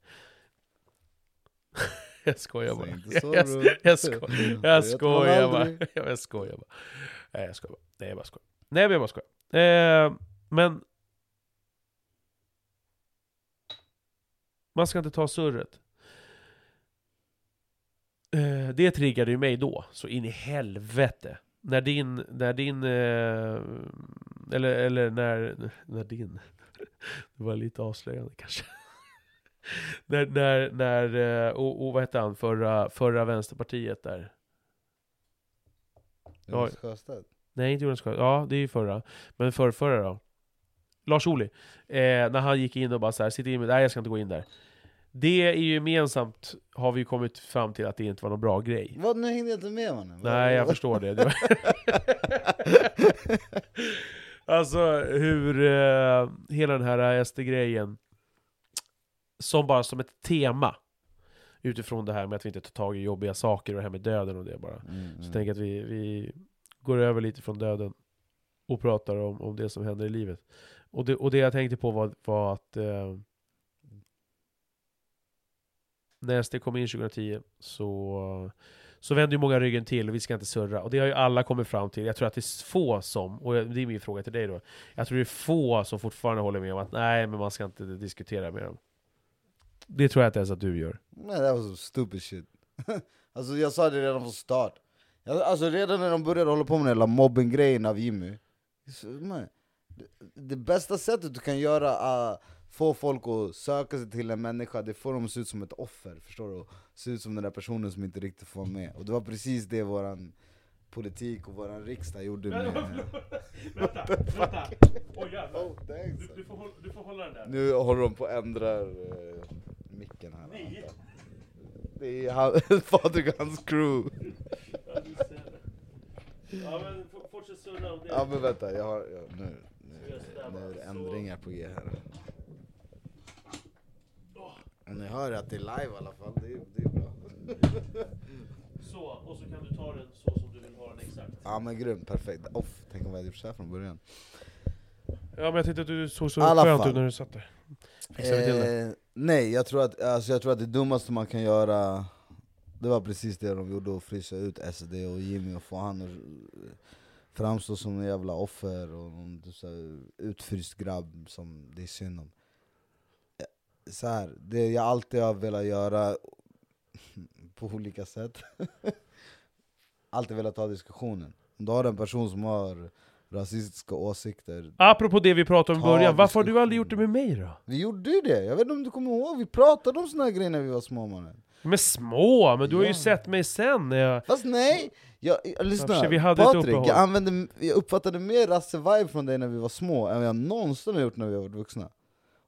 *laughs* jag skojar bara. Jag, bro. *laughs* jag, sko *laughs* jag skojar bara. jag skojar bara. Nej, jag skojar bara. Nej, jag bara skojar. Nej, jag bara skojar. Eh, men... Man ska inte ta surret. Eh, det triggade ju mig då, så in i helvete. När din, när din, eh, eller, eller när, när din, *laughs* det var lite avslöjande kanske. *laughs* när, när, när, eh, och, och vad hette han, förra, förra vänsterpartiet där? Jonas Sjöstedt Nej, inte Jonas Sjöstedt. Ja, det är ju förra. Men förrförra då? Lars Ohly. Eh, när han gick in och bara så här, sitter in med, nej jag ska inte gå in där. Det är ju gemensamt, har vi kommit fram till att det inte var någon bra grej. Vad, nu hängde jag inte med mannen Nej, jag förstår det. det var... *laughs* alltså hur eh, hela den här SD-grejen, som bara som ett tema, utifrån det här med att vi inte tar tag i jobbiga saker och det här med döden och det bara. Mm, Så mm. tänker jag att vi, vi går över lite från döden och pratar om, om det som händer i livet. Och det, och det jag tänkte på var, var att eh, när SD kom in 2010 så, så vände ju många ryggen till och vi ska inte surra. Och det har ju alla kommit fram till. Jag tror att det är få som, och det är min fråga till dig då. Jag tror det är få som fortfarande håller med om att nej, men man ska inte diskutera med dem. Det tror jag inte ens att du gör. Nej, det var så stupid shit. *laughs* alltså jag sa det redan från start. Jag- Alltså redan när de började hålla på med den hela mobbing-grejen av Jimmy. så, man, det, det bästa sättet du kan göra uh, få folk att söka sig till en människa, det får dem att se ut som ett offer, förstår du? Se ut som den där personen som inte riktigt får vara med. Och det var precis det våran politik och våran riksdag gjorde med... *laughs* vänta, vänta! Oj jävlar! Oh, thanks. Du, du, får, hålla- du får hålla den där. Nu håller de på att ändra eh, micken här. Nej. vänta. Det är han, *laughs* Patrik och hans crew. Ja. Ja men fortsätt surra om det. Ja men vänta, jag har, jag, nu, nu, nu är det ändringar på G här. Men ni hör att det är live i alla fall, det är, det är bra. *laughs* Så, och så kan du ta den så som du vill ha den exakt. Ja men grymt, perfekt. Off, tänk om vi hade gjort såhär från början. Ja men jag tänkte att du såg så Alla skönt fall. ut när du satt där. Eh, nej, jag tror, att, alltså, jag tror att det dummaste man kan göra Det var precis det de gjorde, att frysa ut SD och Jimmy och få han att framstå som en jävla offer och någon så här, utfryst grabb som det är synd om så här, Det jag alltid har velat göra *laughs* på olika sätt. *laughs* Alltid velat ta diskussionen. Om du har en person som har rasistiska åsikter Apropå det vi pratade om i början, varför har du aldrig gjort det med mig då? Vi gjorde ju det, jag vet inte om du kommer ihåg, vi pratade om såna här grejer när vi var små mannen. Men små, men du har ju Ja. sett mig sen när jag... Fast nej! Jag, jag, lyssna, vi hade Patrik, jag, använde, jag uppfattade mer rasse-vibe från dig när vi var små än vad jag någonsin har gjort när vi har varit vuxna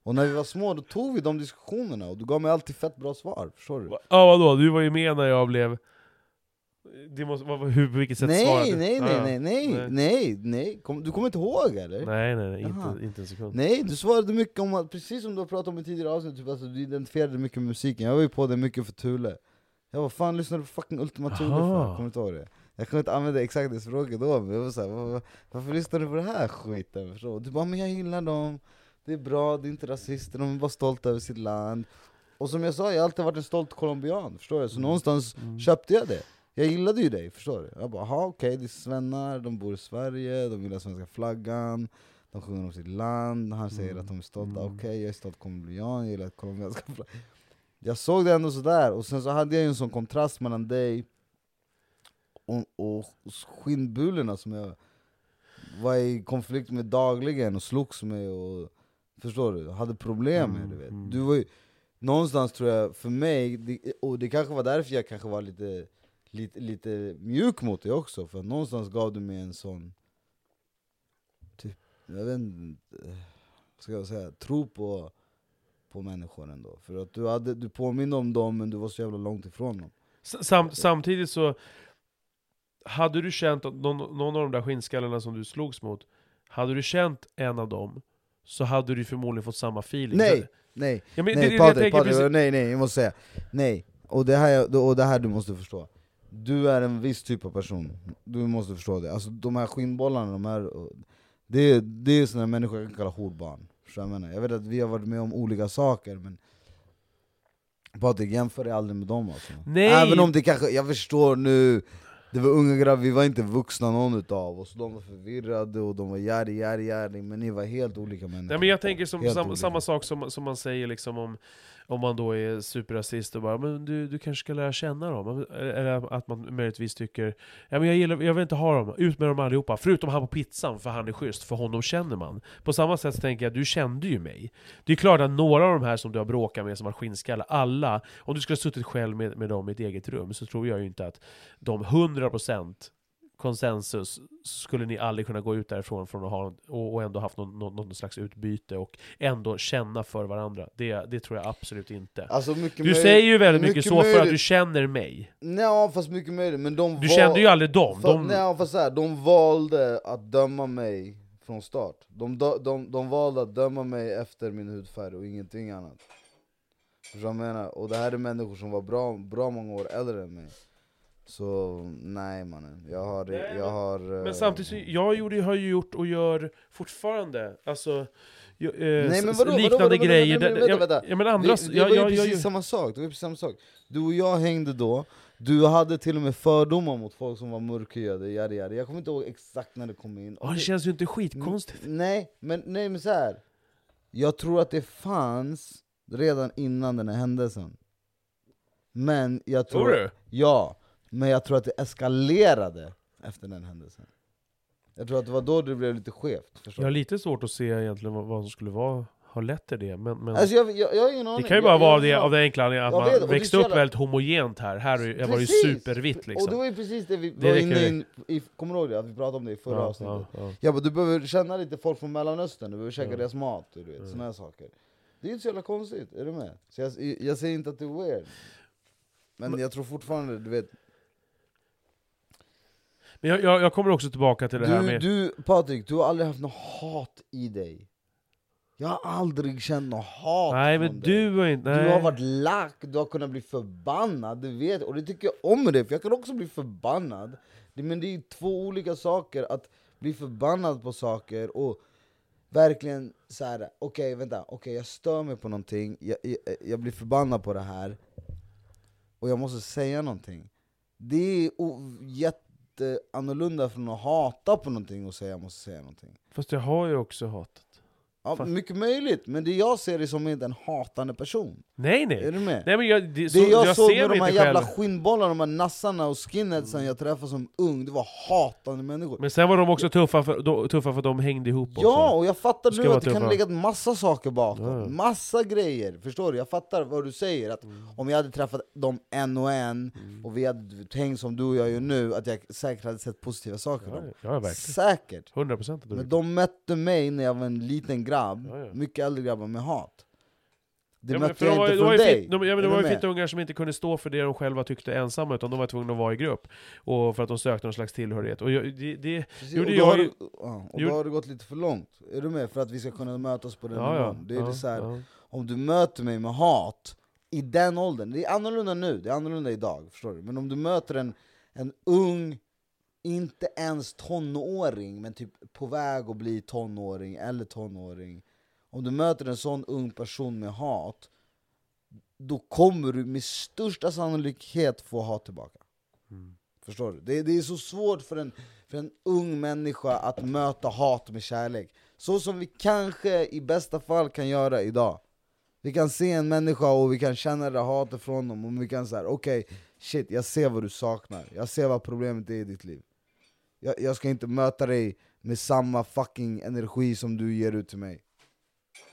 Och när vi var små, då tog vi de diskussionerna, och du gav mig alltid fett bra svar, förstår du? Ja vadå, du var ju med när jag blev... Det måste, vad, hur, på vilket sätt svarade Nej, du? nej, Ja, nej, nej, nej, nej, nej, Kom, du kommer inte ihåg eller? Nej nej, nej inte, inte en sekund. Nej, du svarade mycket om precis som du har pratat om i tidigare avsnitt, typ, alltså, du identifierade mycket med musiken, jag var ju på det mycket för Thule Jag var fan lyssnade på fucking Ultima Thule för, jag kommer inte ihåg det Jag kunde inte använda exakt det språket då, men jag var såhär, var, varför lyssnar du på det här skiten? Förstår? du? Du bara, men jag gillar dem, det är bra, det är inte rasister, de är bara stolta över sitt land Och som jag sa, jag har alltid varit en stolt colombian, förstår du? Så någonstans Mm. köpte jag det jag gillade ju dig, förstår du? Jag bara, aha okej, det är svennar, de bor i Sverige, de gillar svenska flaggan De sjunger om sitt land, han säger Mm. att de är stolta, Mm. okej jag är stolt colombian, jag gillar colombianska flaggan Jag såg det ändå sådär, och sen så hade jag ju en sån kontrast mellan dig och, och skinnbulorna som jag var i konflikt med dagligen och slogs med och Förstår du? Hade problem med Mm, du vet mm. Du var ju, någonstans tror jag, för mig, det, och det kanske var därför jag kanske var lite, lite, lite mjuk mot dig också, för någonstans gav du mig en sån Typ, jag vet inte, vad ska jag säga, tro på, på människor ändå För att du, hade, du påminner om dem men du var så jävla långt ifrån dem Sam, samtidigt så, hade du känt att någon, någon av de där skinnskallarna som du slogs mot, hade du känt en av dem, så hade du förmodligen fått samma feeling. Nej! Nej, ja, men, nej det, Patrik, Patrik, nej nej, jag måste säga Nej, och det, här, och det här du måste förstå Du är en viss typ av person, du måste förstå det Alltså de här skinnbollarna, de här, det, är- det är sådana människor jag kan kalla horbarn jag menar? Jag vet att vi har varit med om olika saker men Patrik, jämför dig aldrig med dem alltså Nej. Även om det kanske, jag förstår nu Det var unga grabbar, vi var inte vuxna någon utav oss. De var förvirrade och de var järi, järi, järi Men ni var helt olika människor. Nej, men jag tänker som, sam, samma sak som, som man säger liksom om, om man då är superrasist och bara men du, du kanske ska lära känna dem. Eller att man möjligtvis tycker ja, men jag, gillar, jag vill inte ha dem, ut med dem allihopa. Förutom han på pizzan, för han är schysst, för honom känner man. På samma sätt så tänker jag, du kände ju mig. Det är klart att några av de här som du har bråkat med, som har skinnskallar, alla, om du skulle ha suttit själv med, med dem i ett eget rum, så tror jag ju inte att de 100% konsensus skulle ni aldrig kunna gå ut därifrån från att ha, och, ändå haft någon, någon, någon slags utbyte och ändå känna för varandra. Det, det tror jag absolut inte. Alltså Du säger ju väldigt mycket, mycket så för att du känner mig. Nej fast mycket möjligt, men de Du kände ju aldrig dem. För, De, Nej fast så här, de valde att döma mig från start de, de, de, de valde att döma mig efter min hudfärg och ingenting annat Förstår du vad jag menar? Och det här är människor som var bra, bra många år äldre än mig Så nej mannen, jag har, Nej, jag har eh, men samtidigt, så, jag gjorde, har ju gjort och gör fortfarande, alltså ju- eh, Nej, men vadå, liknande vadå, vadå, grejer. vänta, vänta, vänta. Ja, men andra, det, det jag, var ju jag, jag, precis samma sak, det var precis samma sak Du och jag hängde då, du hade till och med fördomar mot folk som var mörkhyade, yadi, yadi. jag kommer inte ihåg exakt när det kom in Ja, det känns ju inte skitkonstigt. Nej, men, nej, men så här. Jag tror att det fanns redan innan den här händelsen Men jag tror... Tror du? Ja, men jag tror att det eskalerade efter den händelsen Jag tror att det var då det blev lite skevt, förstår Jag har lite svårt att se egentligen vad, vad som skulle vara har lett till det. Men, men Alltså jag, jag, jag det kan ju Jag- bara jag- vara det jag- av den enkla anledningen att Jag vet, man växte upp jävla- väldigt homogent här. Här är- var det ju Precis! supervitt liksom. Och det var ju precis det vi Det var inne ju. i, kommer du ihåg det? Att vi pratade om det i förra ja, avsnittet. ja, ja. Ja men du behöver känna lite folk från mellanöstern, du behöver käka Ja. deras mat, du vet, Ja. såna här saker Det är inte så jävla konstigt, är du med? Så jag, jag säger inte att det är weird Men Men- jag tror fortfarande, du vet Men jag, jag, jag kommer också tillbaka till det här du, med... du Patrik, du har aldrig haft något hat i dig. Jag har aldrig känt något hat nej men du har inte... Nej. Du har varit lack, du har kunnat bli förbannad, du vet, och det tycker jag om dig, för jag kan också bli förbannad. Men det är två olika saker, att bli förbannad på saker och verkligen så här. okej vänta, okej jag stör mig på någonting, jag, jag, jag blir förbannad på det här. Och jag måste säga någonting. Det är annorlunda från att hata på någonting och säga jag måste säga någonting Fast jag har ju också hatat. Ja, Fast- mycket möjligt, men det jag ser är som inte en hatande person Nej Är nej! du med? Nej men jag, det, så, Det jag, jag såg med de här jävla själv. skinnbollarna, de här nassarna och skinheadsen jag träffade som ung, det var hatande människor Men sen var de också tuffa för, då, tuffa för att de hängde ihop också. Ja, och jag fattar nu att det kan tuffa. ligga massa saker bakom, Ja, massa grejer, förstår du? Jag fattar vad du säger, att Mm. om jag hade träffat dem en och en, och vi hade tänkt som du och jag gör nu, att jag säkert hade sett positiva saker Ja, ja, verkligen. Säkert! 100 procent. Men de mötte mig när jag var en liten grabb, Ja, ja. mycket äldre grabbar med hat Det Ja, mötte jag de var, inte var från ju dig, fit, de, ja, men det var ju med? fittungar som inte kunde stå för det de själva tyckte ensamma, utan de var tvungna att vara i grupp. Och för att de sökte någon slags tillhörighet. Och jag, det, det, Precis, gjorde och jag då har, ju- du, ja, och då har det gått lite för långt, är du med? För att vi ska kunna mötas på den ja, nivån det är det så här, om du möter mig med hat i den åldern, det är annorlunda nu, det är annorlunda idag, förstår du? Men om du möter en, en ung, inte ens tonåring, men typ på väg att bli tonåring eller tonåring. Om du möter en sån ung person med hat, då kommer du med största sannolikhet få hat tillbaka. Mm. Förstår du? Det, det är så svårt för en, för en ung människa att möta hat med kärlek. Så som vi kanske i bästa fall kan göra idag. Vi kan se en människa och vi kan känna det hatet från dem och vi kan säga okej, shit jag ser vad du saknar, jag ser vad problemet är i ditt liv jag, jag ska inte möta dig med samma fucking energi som du ger ut till mig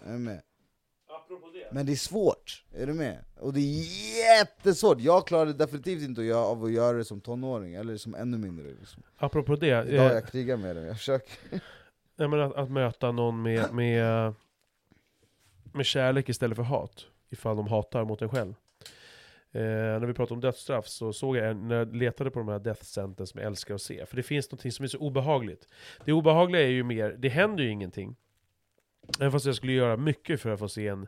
Är du med? Det. Men det är svårt, är du med? Och det är jättesvårt, jag klarade definitivt inte att göra, av att göra det som tonåring, eller som ännu mindre liksom. Apropå det. Idag Eh, jag krigar med det, jag försöker *laughs* nej, men att, att möta någon med, med, med kärlek istället för hat. Ifall de hatar mot en själv. Eh, när vi pratade om dödsstraff så såg jag, en- när jag letade på de här death sentence som jag älskar att se, för det finns något som är så obehagligt. Det obehagliga är ju mer, det händer ju ingenting. Även fast jag skulle göra mycket för att få se en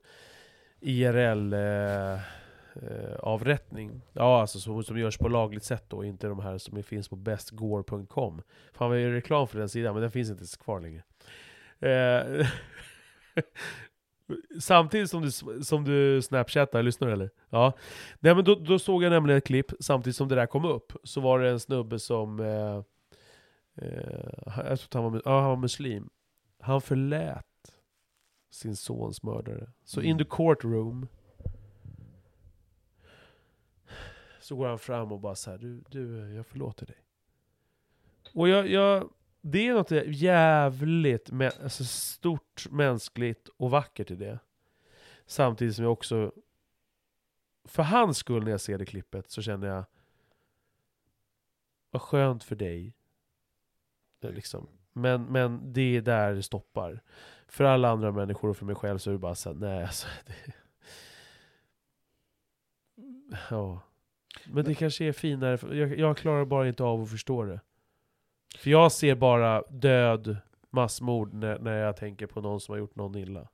IRL eh, eh, avrättning. Ja, alltså som, som görs på lagligt sätt då, inte de här som finns på bestgore.com. Fan vad jag gör reklam för den sidan, men den finns inte kvar längre. Eh, *laughs* Samtidigt som du, som du snapchattar, lyssnar du eller? Ja. Nej, men då, då såg jag nämligen ett klipp, samtidigt som det där kom upp, så var det en snubbe som... Eh, eh, jag tror han var, ja, han var muslim. Han förlät sin sons mördare. Så in the courtroom så går han fram och bara så här, du, du, jag förlåter dig. Och jag, jag, det är något jävligt alltså stort, mänskligt och vackert i det. Samtidigt som jag också, för hans skull när jag ser det klippet så känner jag, vad skönt för dig. Är liksom. Men, men det är där det stoppar. För alla andra människor och för mig själv så är det bara så här, nej alltså. *laughs* Det... Ja. Men det kanske är finare, jag, jag klarar bara inte av att förstå det. För jag ser bara död, massmord när, när jag tänker på någon som har gjort någon illa.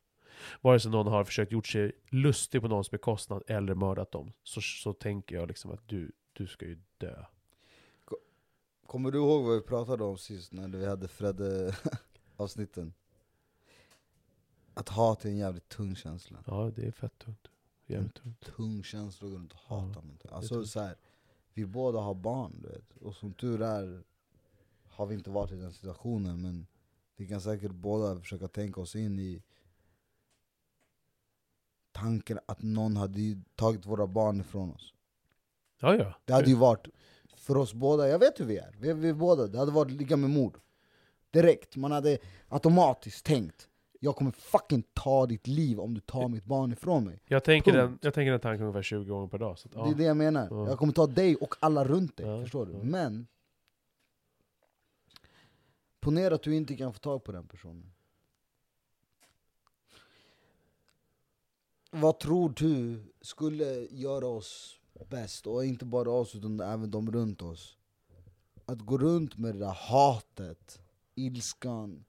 Vare sig någon har försökt gjort sig lustig på någons bekostnad eller mördat dem, så, så tänker jag liksom att du, du ska ju dö. Kommer du ihåg vad vi pratade om sist när vi hade Fredde *laughs* avsnitten? Att hat är en jävligt tung känsla Ja, det är fett tungt. Jävligt tungt. Tung känsla att gå runt och Ja, hata någonting Alltså tungt. så här, vi båda har barn du vet, och som tur är har vi inte varit i den situationen men vi kan säkert båda försöka tänka oss in i tanken att någon hade tagit våra barn ifrån oss Ja, ja. Det hade ju varit, för oss båda, jag vet hur vi är, vi, vi båda, det hade varit lika med mord Direkt, man hade automatiskt tänkt Jag kommer fucking ta ditt liv om du tar mitt barn ifrån mig. Jag tänker, den, jag tänker den tanken ungefär 20 gånger per dag. Så att, ja. Det är det jag menar. Ja. Jag kommer ta dig och alla runt dig, Ja, förstår du? Men... Ponera att du inte kan få tag på den personen. Vad tror du skulle göra oss bäst, och inte bara oss utan även de runt oss? Att gå runt med det där hatet, ilskan,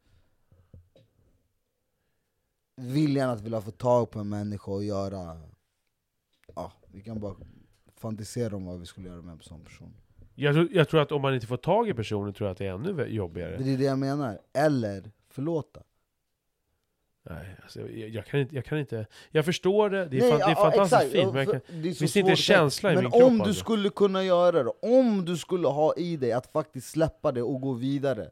viljan att vilja få tag på en människa och göra... Ja, vi kan bara fantisera om vad vi skulle göra med en sån person jag, tror- jag tror att om man inte får tag i personen tror jag att det är ännu jobbigare. Det är det jag menar. Eller förlåta. Nej, alltså, jag, jag, kan inte, jag kan inte... Jag förstår det, det är, Nej, fan, det är ja, fantastiskt exakt. fint, men jag kan, det finns inte en känsla i Men min kropp om av du det. skulle kunna göra det, om du skulle ha i dig att faktiskt släppa det och gå vidare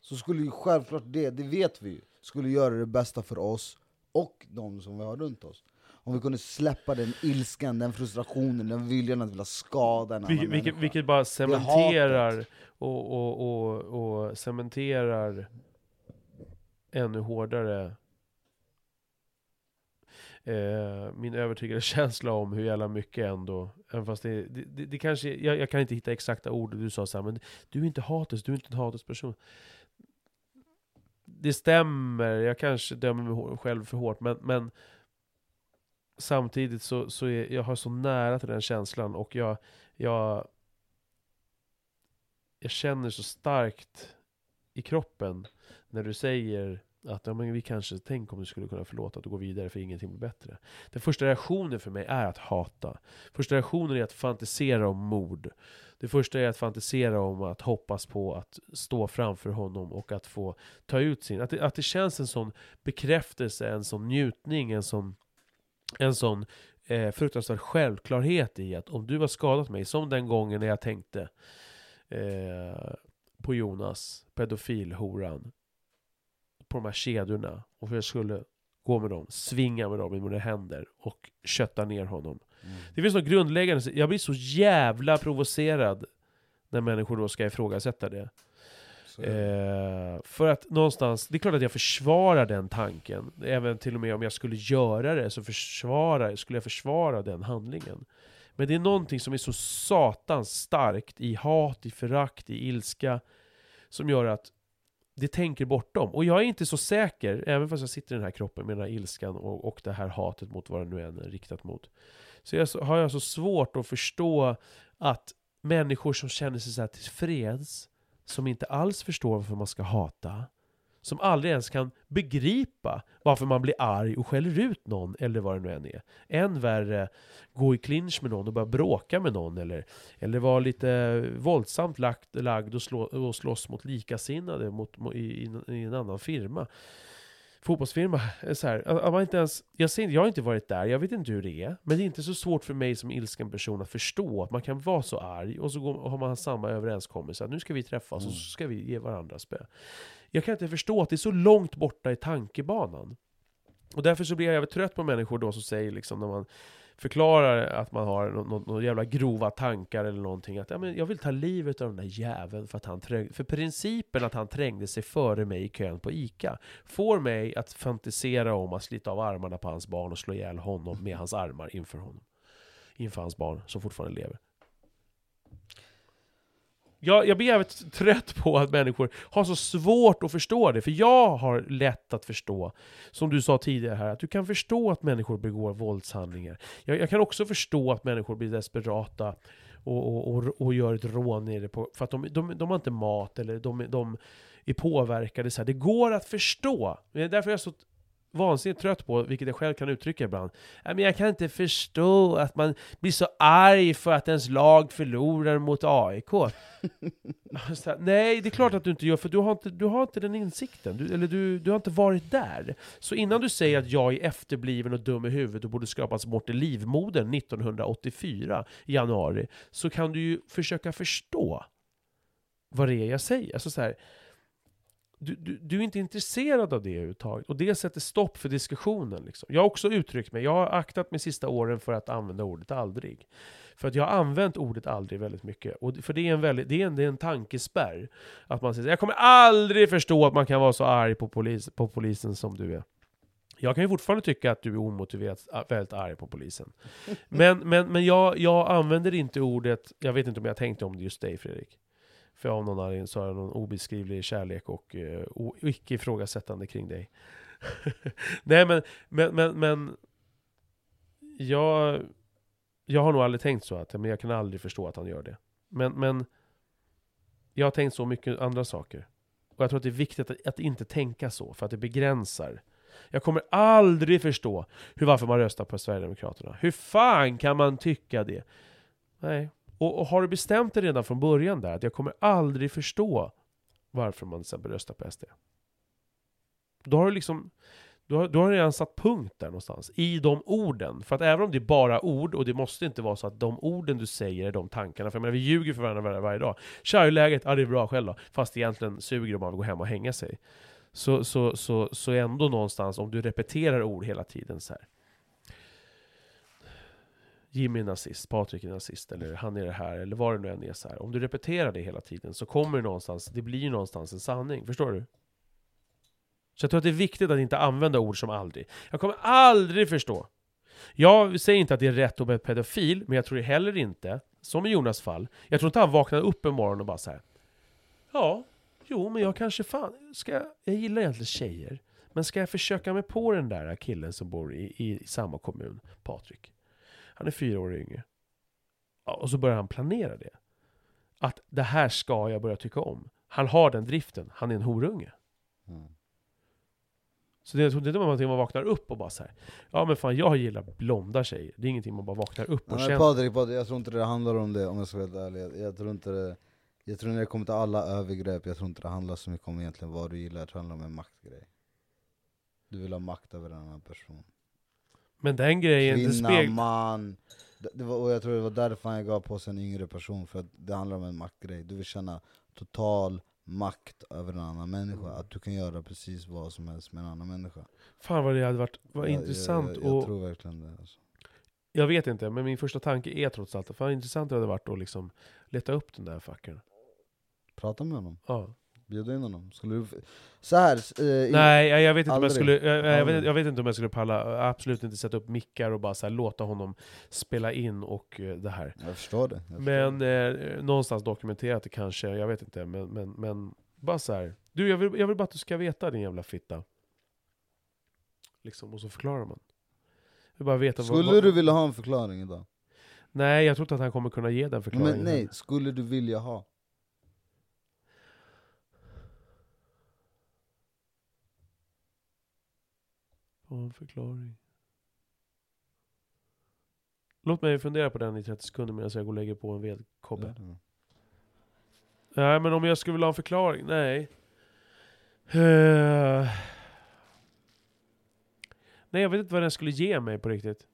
Så skulle ju självklart det, det vet vi ju, skulle göra det bästa för oss och de som vi har runt oss Om vi kunde släppa den ilskan, den frustrationen, den viljan att vilja skada en annan vilket, människa. vilket bara cementerar och, och, och, och cementerar ännu hårdare eh, min övertygade *laughs* känsla om hur jävla mycket ändå, även fast det, det, det, det kanske, jag, jag kan inte hitta exakta ord, du sa så här, men du är inte hatisk, du är inte en hatisk person. Det stämmer, jag kanske dömer mig själv för hårt, men, men samtidigt så, så är jag har så nära till den känslan och jag, jag, jag känner så starkt i kroppen när du säger att ja, men vi kanske, tänk om du skulle kunna förlåta och gå vidare för ingenting blir bättre. Den första reaktionen för mig är att hata. Första reaktionen är att fantisera om mord. Det första är att fantisera om att hoppas på att stå framför honom och att få ta ut sin... Att det, att det känns en sån bekräftelse, en sån njutning, en sån, en sån eh, fruktansvärd självklarhet i att om du har skadat mig, som den gången när jag tänkte eh, på Jonas, pedofilhoran, på de här kedjorna, och hur jag skulle gå med dem, svinga med dem i mina händer och kötta ner honom. Mm. Det finns något grundläggande, jag blir så jävla provocerad när människor då ska ifrågasätta det. Alltså, eh, för att någonstans, det är klart att jag försvarar den tanken. Även till och med om jag skulle göra det så försvara, skulle jag försvara den handlingen. Men det är någonting som är så satans starkt i hat, i förakt, i ilska, som gör att det tänker bortom. Och jag är inte så säker, även fast jag sitter i den här kroppen med den här ilskan och, och det här hatet mot vad det nu än är riktat mot. Så jag, har jag så svårt att förstå att människor som känner sig så här tillfreds, som inte alls förstår varför man ska hata, som aldrig ens kan begripa varför man blir arg och skäller ut någon, eller vad det nu än är. Än värre, gå i clinch med någon och börja bråka med någon, eller, eller vara lite våldsamt lagd och, slå, och slåss mot likasinnade mot, i, i, i en annan firma. Fotbollsfirma, *laughs* så här, att man inte ens, jag, ser, jag har inte varit där, jag vet inte hur det är, men det är inte så svårt för mig som ilsken person att förstå att man kan vara så arg, och så går, och har man samma överenskommelse, att nu ska vi träffas och så ska vi ge varandra spö. Jag kan inte förstå att det är så långt borta i tankebanan. Och därför så blir jag trött på människor då som säger liksom när man förklarar att man har några jävla grova tankar eller någonting att ja, men jag vill ta livet av den där jäveln för att han trängde, för principen att han trängde sig före mig i kön på ICA får mig att fantisera om att slita av armarna på hans barn och slå ihjäl honom med hans armar inför honom. Inför hans barn som fortfarande lever. Jag, jag blir jävligt trött på att människor har så svårt att förstå det, för jag har lätt att förstå, som du sa tidigare här, att du kan förstå att människor begår våldshandlingar. Jag, jag kan också förstå att människor blir desperata och, och, och, och gör ett rån nere på, för att de, de, de har inte mat eller de, de är påverkade. Så här. Det går att förstå. Det är därför jag är så vansinnigt trött på, vilket jag själv kan uttrycka ibland, "Ja, men jag kan inte förstå att man blir så arg för att ens lag förlorar mot AIK. Här, *laughs* Nej, det är klart att du inte gör, för du har inte, du har inte den insikten. Du, eller du, du har inte varit där. Så innan du säger att jag är efterbliven och dum i huvudet och borde skrapas bort i livmodern 1984 i januari, så kan du ju försöka förstå vad det är jag säger. Alltså så här, du, du, du är inte intresserad av det överhuvudtaget. Och det sätter stopp för diskussionen. Liksom. Jag har också uttryckt mig, jag har aktat mig sista åren för att använda ordet aldrig. För att jag har använt ordet aldrig väldigt mycket. Och för det är en, väldigt, det är en, det är en tankespärr. Att man säger jag kommer aldrig förstå att man kan vara så arg på, polis, på polisen som du är. Jag kan ju fortfarande tycka att du är omotiverat väldigt arg på polisen. *laughs* Men, men, men jag, jag använder inte ordet, jag vet inte om jag tänkte om det just dig Fredrik. För av någon anledning så har jag någon obeskrivlig kärlek och uh, icke ifrågasättande kring dig. *laughs* Nej men, men, men, men jag, jag har nog aldrig tänkt så, att men jag kan aldrig förstå att han gör det. Men, men jag har tänkt så mycket andra saker. Och jag tror att det är viktigt att, att inte tänka så, för att det begränsar. Jag kommer aldrig förstå hur, varför man röstar på Sverigedemokraterna. Hur fan kan man tycka det? Nej, och, och, har du bestämt dig redan från början där, att jag kommer aldrig förstå varför man till exempel röstar på SD. Då har du liksom, du har, du har redan satt punkt där någonstans, i de orden. För att även om det är bara ord, och det måste inte vara så att de orden du säger är de tankarna, för jag menar, vi ljuger för varandra varje, varje dag. Tja, hur är läget? Ja, det är bra själv då. Fast egentligen suger de av att gå hem och hänga sig. Så, så, så, så ändå någonstans, om du repeterar ord hela tiden så här. Jimmy är nazist, Patrik är nazist, eller han är det här, eller vad det nu än är så här. Om du repeterar det hela tiden så kommer det någonstans, det blir någonstans en sanning. Förstår du? Så jag tror att det är viktigt att inte använda ord som aldrig. Jag kommer aldrig förstå. Jag säger inte att det är rätt att vara pedofil, men jag tror heller inte, som i Jonas fall, jag tror inte han vaknade upp en morgon och bara så här. Ja, jo men jag kanske fan, ska jag, jag gillar egentligen tjejer. Men ska jag försöka mig på den där killen som bor i, i, i samma kommun, Patrik? Han är fyra år yngre. Och så börjar han planera det. Att det här ska jag börja tycka om. Han har den driften, han är en horunge. Mm. Så det, det är någonting man vaknar upp och bara så här, Ja men fan jag gillar blonda tjejer, det är ingenting man bara vaknar upp och Nej, känner Patrik, Patrik, jag tror inte det handlar om det om jag ska vara helt ärlig Jag tror inte det, jag tror när det kommer till alla övergrepp, jag tror inte det handlar så mycket om egentligen vad du gillar, jag tror det handlar om en maktgrej Du vill ha makt över en annan person Men den grejen, Kvinna, det speglar... man. Det, var, och jag tror det var därför jag gav på sig en yngre person, för att det handlar om en maktgrej. Du vill känna total makt över en annan människa, att du kan göra precis vad som helst med en annan människa. Fan vad det hade varit vad jag, intressant jag, jag, jag och... tror verkligen det alltså. Jag vet inte, men min första tanke är trots allt, fan intressant det hade varit att liksom leta upp den där fuckern Prata med honom, Ja bjuda in honom Skulle du... Så här, eh, Nej, jag, jag vet inte om jag skulle, jag, jag, vet, jag vet inte om jag skulle palla, absolut inte sätta upp mickar och bara så här, låta honom spela in och eh, det här. Jag förstår det, förstår Men eh, någonstans dokumenterat det kanske, jag vet inte, men, men, men bara så här. Du, jag vill, jag vill bara att du ska veta din jävla fitta. Liksom, och så förklarar man. Bara veta Skulle vad, du vilja ha en förklaring idag? Nej, jag tror inte att han kommer kunna ge den förklaringen. Men nej, skulle du vilja ha? Få en förklaring. Låt mig fundera på den i 30 sekunder medan jag går och lägger på en vedkobbe. Ja. Nej, men om jag skulle vilja ha en förklaring? Nej. Eh. Nej, jag vet inte vad den skulle ge mig på riktigt.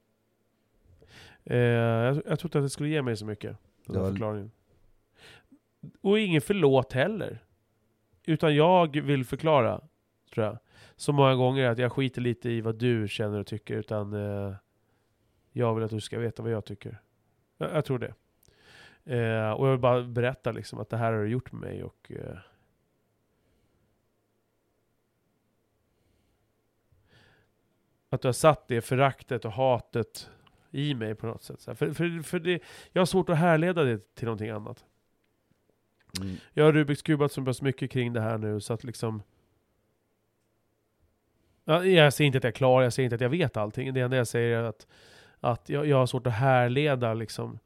Eh, jag, jag tror inte att det skulle ge mig så mycket, den var- förklaringen. Och ingen förlåt heller. Utan jag vill förklara, tror jag. Så många gånger att jag skiter lite i vad du känner och tycker, utan eh, jag vill att du ska veta vad jag tycker. Jag, jag tror det. Eh, och jag vill bara berätta liksom att det här har du gjort med mig och... Eh, att du har satt det föraktet och hatet i mig på något sätt. För, för, för det, jag har svårt att härleda det till någonting annat. Mm. Jag har Rubiks kubat pass mycket kring det här nu så att liksom... Jag säger inte att jag är klar, jag säger inte att jag vet allting. Det enda jag säger är att, att jag, jag har svårt att härleda liksom.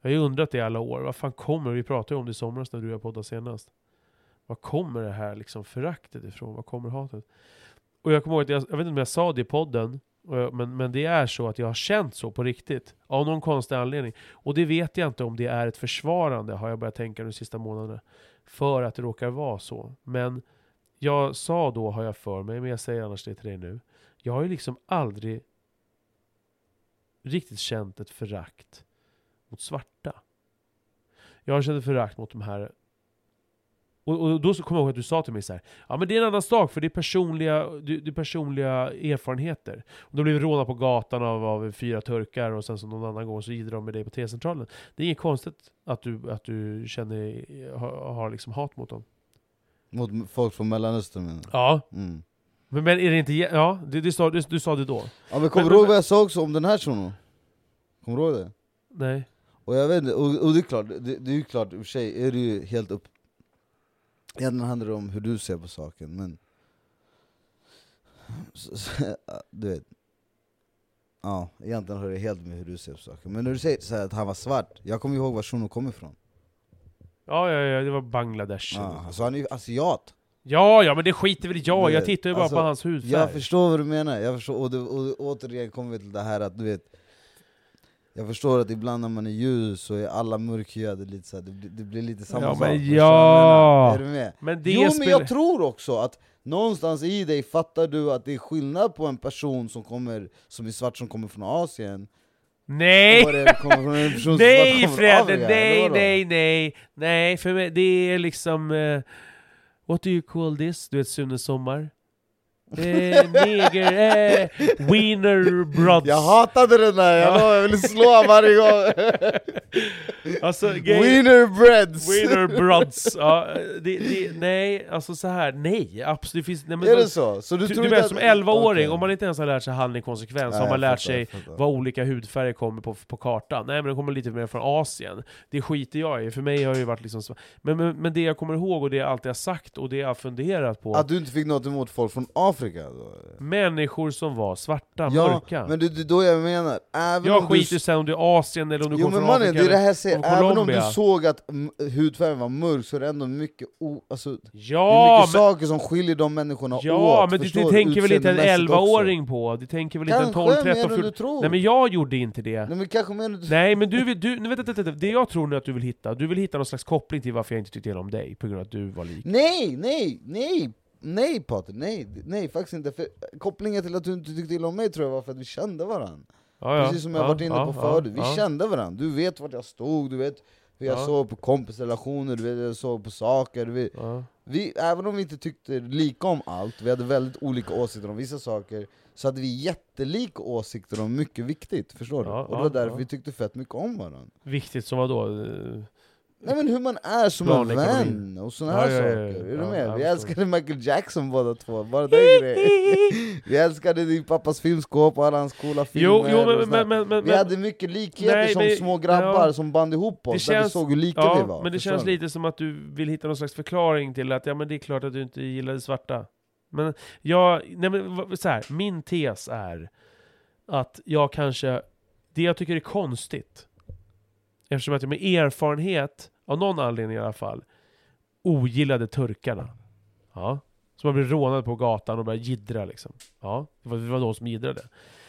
Jag har ju undrat det i alla år. Vad fan kommer, vi pratade ju om det i somras när du och jag poddade senast. Var kommer det här liksom föraktet ifrån? Var kommer hatet? Och jag kommer ihåg att jag, jag vet inte om jag sa det i podden, men, men det är så att jag har känt så på riktigt. Av någon konstig anledning. Och det vet jag inte om det är ett försvarande, har jag börjat tänka de sista månaderna. För att det råkar vara så. Men jag sa då, har jag för mig, men jag säger annars det till dig nu. Jag har ju liksom aldrig riktigt känt ett förakt mot svarta. Jag har känt ett förakt mot de här Och, och då så kommer jag ihåg att du sa till mig så här, ja men det är en annan sak för det är personliga, det, det är personliga erfarenheter. Och då blev rånade på gatan av, av fyra turkar och sen så någon annan gång så gider de med dig på T-centralen. Det är inget konstigt att du, att du känner, har, har liksom hat mot dem. Mot folk från mellanöstern menar du? Ja, Mm. men, men är det inte, ja, det, det sa, du, du sa det då? Ja men kommer Men- du ihåg vad jag sa också om den här shunon? Kommer du ihåg det? Nej. Och jag vet inte, och, och det är klart, det, det är ju klart, i och för sig är det ju helt upp... Egentligen handlar det om hur du ser på saken, men... Så, så, du vet... Ja, egentligen har det helt med hur du ser på saken. Men när du säger så här att han var svart, jag kommer ihåg var shunon kommer ifrån. Ja, ja, ja, det var Bangladesh. Ja, alltså han är ju asiat. Ja, ja, men det skiter väl jag Jag tittar ju bara alltså, på hans hudfärg. Jag förstår vad du menar, jag förstår, och, det, och återigen kommer vi till det här att du vet Jag förstår att ibland när man är ljus så är alla mörkhyade lite så här, det, blir, det blir lite samma Ja, sak men ja. Är du med? Men det jo men jag tror också att någonstans i dig fattar du att det är skillnad på en person som kommer som är svart som kommer från Asien Nej! Nej Fredde, nej, nej, nej, nej, för mig, det är liksom... eh, what do you call this? Du vet Sune Sommar? Eh, neger, eh, wiener brods. Jag hatade den där, jag, Ja. jag ville slå honom varje gång! *laughs* Alltså, Wiener breads! wiener brods. Ja, det, det, nej, alltså så här, nej, absolut. Det finns, nej, men är det så? så du, Du, du vet att- som 11-åring, Okej. om man inte ens har lärt sig handling konsekvens, Nej, har man lärt fattar, sig fattar. vad olika hudfärger kommer på, på kartan. Nej men de kommer lite mer från Asien. Det skiter jag i, för mig har det ju varit liksom. Men, men, men det jag kommer ihåg och det jag alltid har sagt och det jag har funderat på. Att du inte fick något emot folk från Afrika? Då? Människor som var svarta, Ja, mörka. men det är då jag menar, även jag om du... skiter sen om du är Asien eller om du Jo kommer men från mannen, Afrika. det är det här säger, även om du såg att hudfärgen var mörk så är det ändå mycket o... Alltså, Ja, mycket men, saker som skiljer de människorna ja, åt, men det, det tänker väl inte en Utseendemässigt 11-åring på? Det tänker väl inte en Kanske 12, mer 13, än 14... du tror! Nej men jag gjorde inte det. Nej men kanske mer än du Nej men du vill, du, nu vet, vänta, vänta, det jag tror nu att du vill hitta, du vill hitta någon slags koppling till varför jag inte tyckte om dig, på grund av att du var lik. Nej, nej, nej! Nej Patrik, nej, nej faktiskt inte. För kopplingen till att du inte tyckte illa om mig tror jag var för att vi kände varandra. Ja, ja. Precis som jag ja, varit inne på förut, vi kände varandra. Du vet vart jag stod, du vet hur jag Ja. såg på kompisrelationer, du vet hur jag såg på saker. Du vet. Vi, även om vi inte tyckte lika om allt, vi hade väldigt olika åsikter om vissa saker, så hade vi jättelika åsikter om mycket viktigt, förstår du? Och det var därför vi tyckte fett mycket om varandra. Viktigt som vadå? Nej men hur man är som en vän och såna Ja, här ja, ja, ja. saker, är du Ja, med? vi älskade Michael Jackson båda två, bara den grejen. Vi älskade din pappas filmskåp och alla hans coola filmer. Jo, jo men, men, men, men, vi hade mycket likheter Nej, som små grabbar ja. som band ihop oss, Det där vi känns- såg hur lika vi ja, var. men det känns lite som att du vill hitta någon slags förklaring till att ja, men det är klart att du inte gillade svarta. Men jag, nej men så här, min tes är att jag kanske, det jag tycker är konstigt, eftersom att jag med erfarenhet, av någon anledning i alla fall, ogillade turkarna. Ja. Som man blev rånad på gatan och började jiddra liksom. Ja, det var, det var de som jiddrade.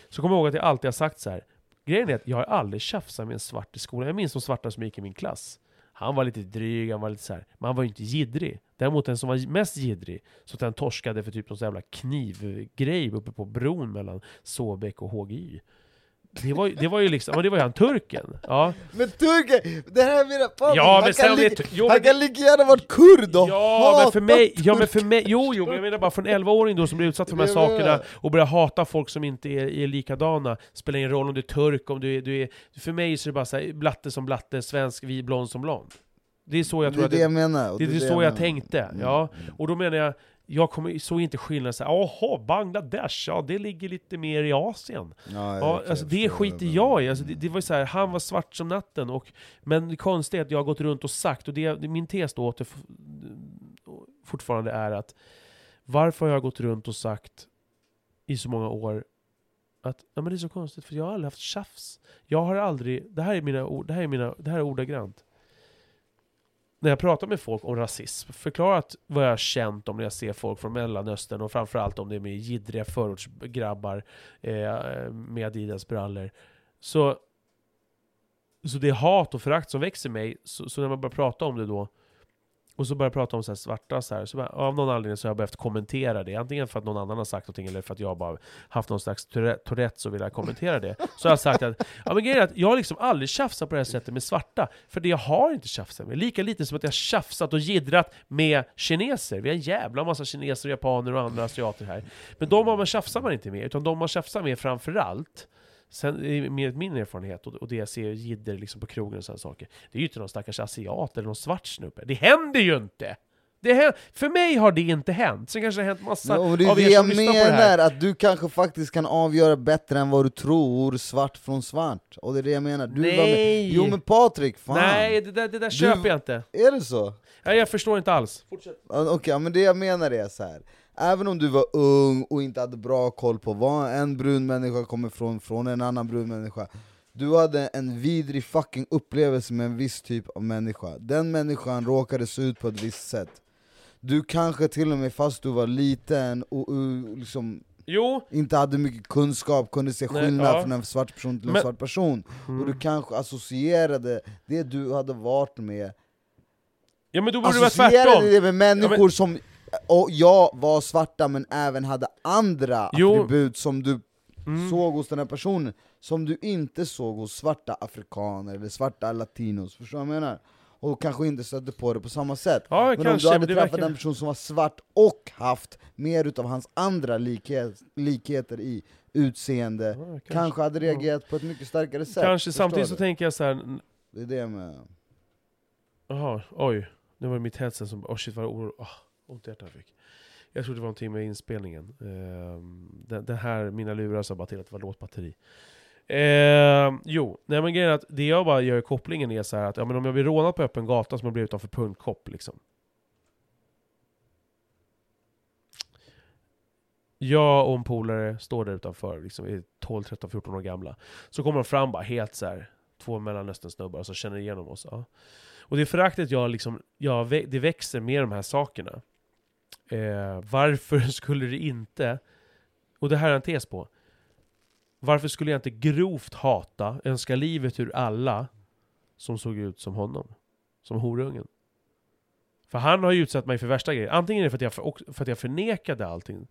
Så kom jag ihåg att jag alltid har sagt så här. Grejen är att jag har aldrig tjafsat med en svart i skolan. Jag minns de svarta som gick i min klass. Han var lite dryg, han var lite så här, men han var ju inte jiddrig. Däremot den som var mest jiddrig, så att han torskade för typ någon sån jävla knivgrej uppe på bron mellan Såbäck och HGY. Det var, det var ju liksom, det var ju han turken. Ja, Men turken, det här är mina papper, ja han, kan det är tu- jo, han men, kan lika gärna varit kurd och Ja men för mig, ja men för mig, jo jo men jag menar bara för en 11-åring då som blir utsatt för de här Det är det. sakerna och börjar hata folk som inte är, är likadana, spelar ingen roll om du är turk, om du är, du är för mig så är det bara så här, blatte som blatte, svensk, vi, blond som blond. Det är så jag det tror är att det det, jag menar. och det är så jag menar. tänkte, Mm, ja. mm. Och då menar jag, jag kommer, såg inte skillnaden såhär, jaha, Bangladesh, ja det ligger lite mer i Asien. Ja, jag Ja, alltså det skiter jag i. Alltså det, det var så här, han var svart som natten. Och, men det konstiga är att jag har gått runt och sagt, och det min tes då åter, fortfarande är att varför har jag gått runt och sagt i så många år att ja, men det är så konstigt, för jag har aldrig haft tjafs. Jag har aldrig, det här är mina ord, det här är, mina, det här är ordagrant. När jag pratar med folk om rasism, förklarat vad jag har känt om när jag ser folk från Mellanöstern och framförallt om det är med jiddriga förortsgrabbar eh, med Adidas-brallor. Så, så det är hat och förakt som växer i mig, så, så när man börjar prata om det då, och så börjar jag prata om så här svarta, så här, så bara, av någon anledning så har jag behövt kommentera det. Antingen för att någon annan har sagt någonting, eller för att jag bara haft någon slags tourettes och velat vill kommentera det. Så har jag sagt att, ja men grejen är att jag har liksom aldrig tjafsat på det här sättet med svarta, för det jag har inte tjafsat med. Lika lite som att jag tjafsat och jiddrat med kineser. Vi har en jävla massa kineser, japaner och andra asiater här. Men de har man tjafsar man inte med, utan de man tjafsar med framförallt, Sen, med min erfarenhet och och det jag ser jidder liksom på krogen och sådana saker, det är ju inte någon stackars asiat eller någon svart snubbe. Det händer ju inte! Det för mig har det inte hänt, sen kanske det har hänt massa och det är av det jag det menar, att du kanske faktiskt kan avgöra bättre än vad du tror svart från svart. Och det är det jag menar. Du. Nej! Jo men Patrik, fan! Nej, det där, det där köper jag inte. Är det så? Nej, jag förstår inte alls. Ja, Okej, men det jag menar är så här. Även om du var ung och inte hade bra koll på var en brun människa kommer ifrån, från en annan brun människa Du hade en vidrig fucking upplevelse med en viss typ av människa. Den människan råkade se ut på ett visst sätt. Du kanske till och med fast du var liten och, och liksom Jo, inte hade mycket kunskap, kunde se Nej, skillnad ja. från en svart person till en Men- svart person. Och du kanske associerade det du hade varit med ja men då borde det vara associerade tvärtom. det med människor Ja, men- som och jag var svarta men även hade andra Jo. attribut som du Mm. såg hos den här personen, som du inte såg hos svarta afrikaner eller svarta latinos, förstår du vad jag menar? Och kanske inte stötte på det på samma sätt. Ja, men kanske, om du hade det träffat verkar- en person som var svart och haft mer utav hans andra likhet, likheter i utseende, Ja, kanske. kanske, hade reagerat på ett mycket starkare sätt. Kanske, samtidigt du? så tänker jag så här. Det är det menar. Jaha, oj. Nu var det mitt headset som... Åh shit vad oro... Oh, ont i hjärtat jag fick. Jag trodde det var någonting med inspelningen. Eh, den, den här, mina lurar sa bara till att det var lågt batteri. Ehm, jo, nej men grejen är att det jag bara gör i kopplingen är så här att ja, men om jag blir rånad på öppen gata som jag blir utanför Pundkopp liksom. Jag och en polare står där utanför, liksom, är 12, 13, 14 år gamla. Så kommer de fram bara helt så här två mellanöstern-snubbar som känner igenom oss. Ja. Och det föraktet jag liksom, jag, det växer med de här sakerna. Eh, varför *laughs* skulle det inte, och det här är en tes på, varför skulle jag inte grovt hata, önska livet ur alla som såg ut som honom? Som horungen. För han har ju utsatt mig för värsta grejer. Antingen är det för att jag, för, för att jag förnekade allting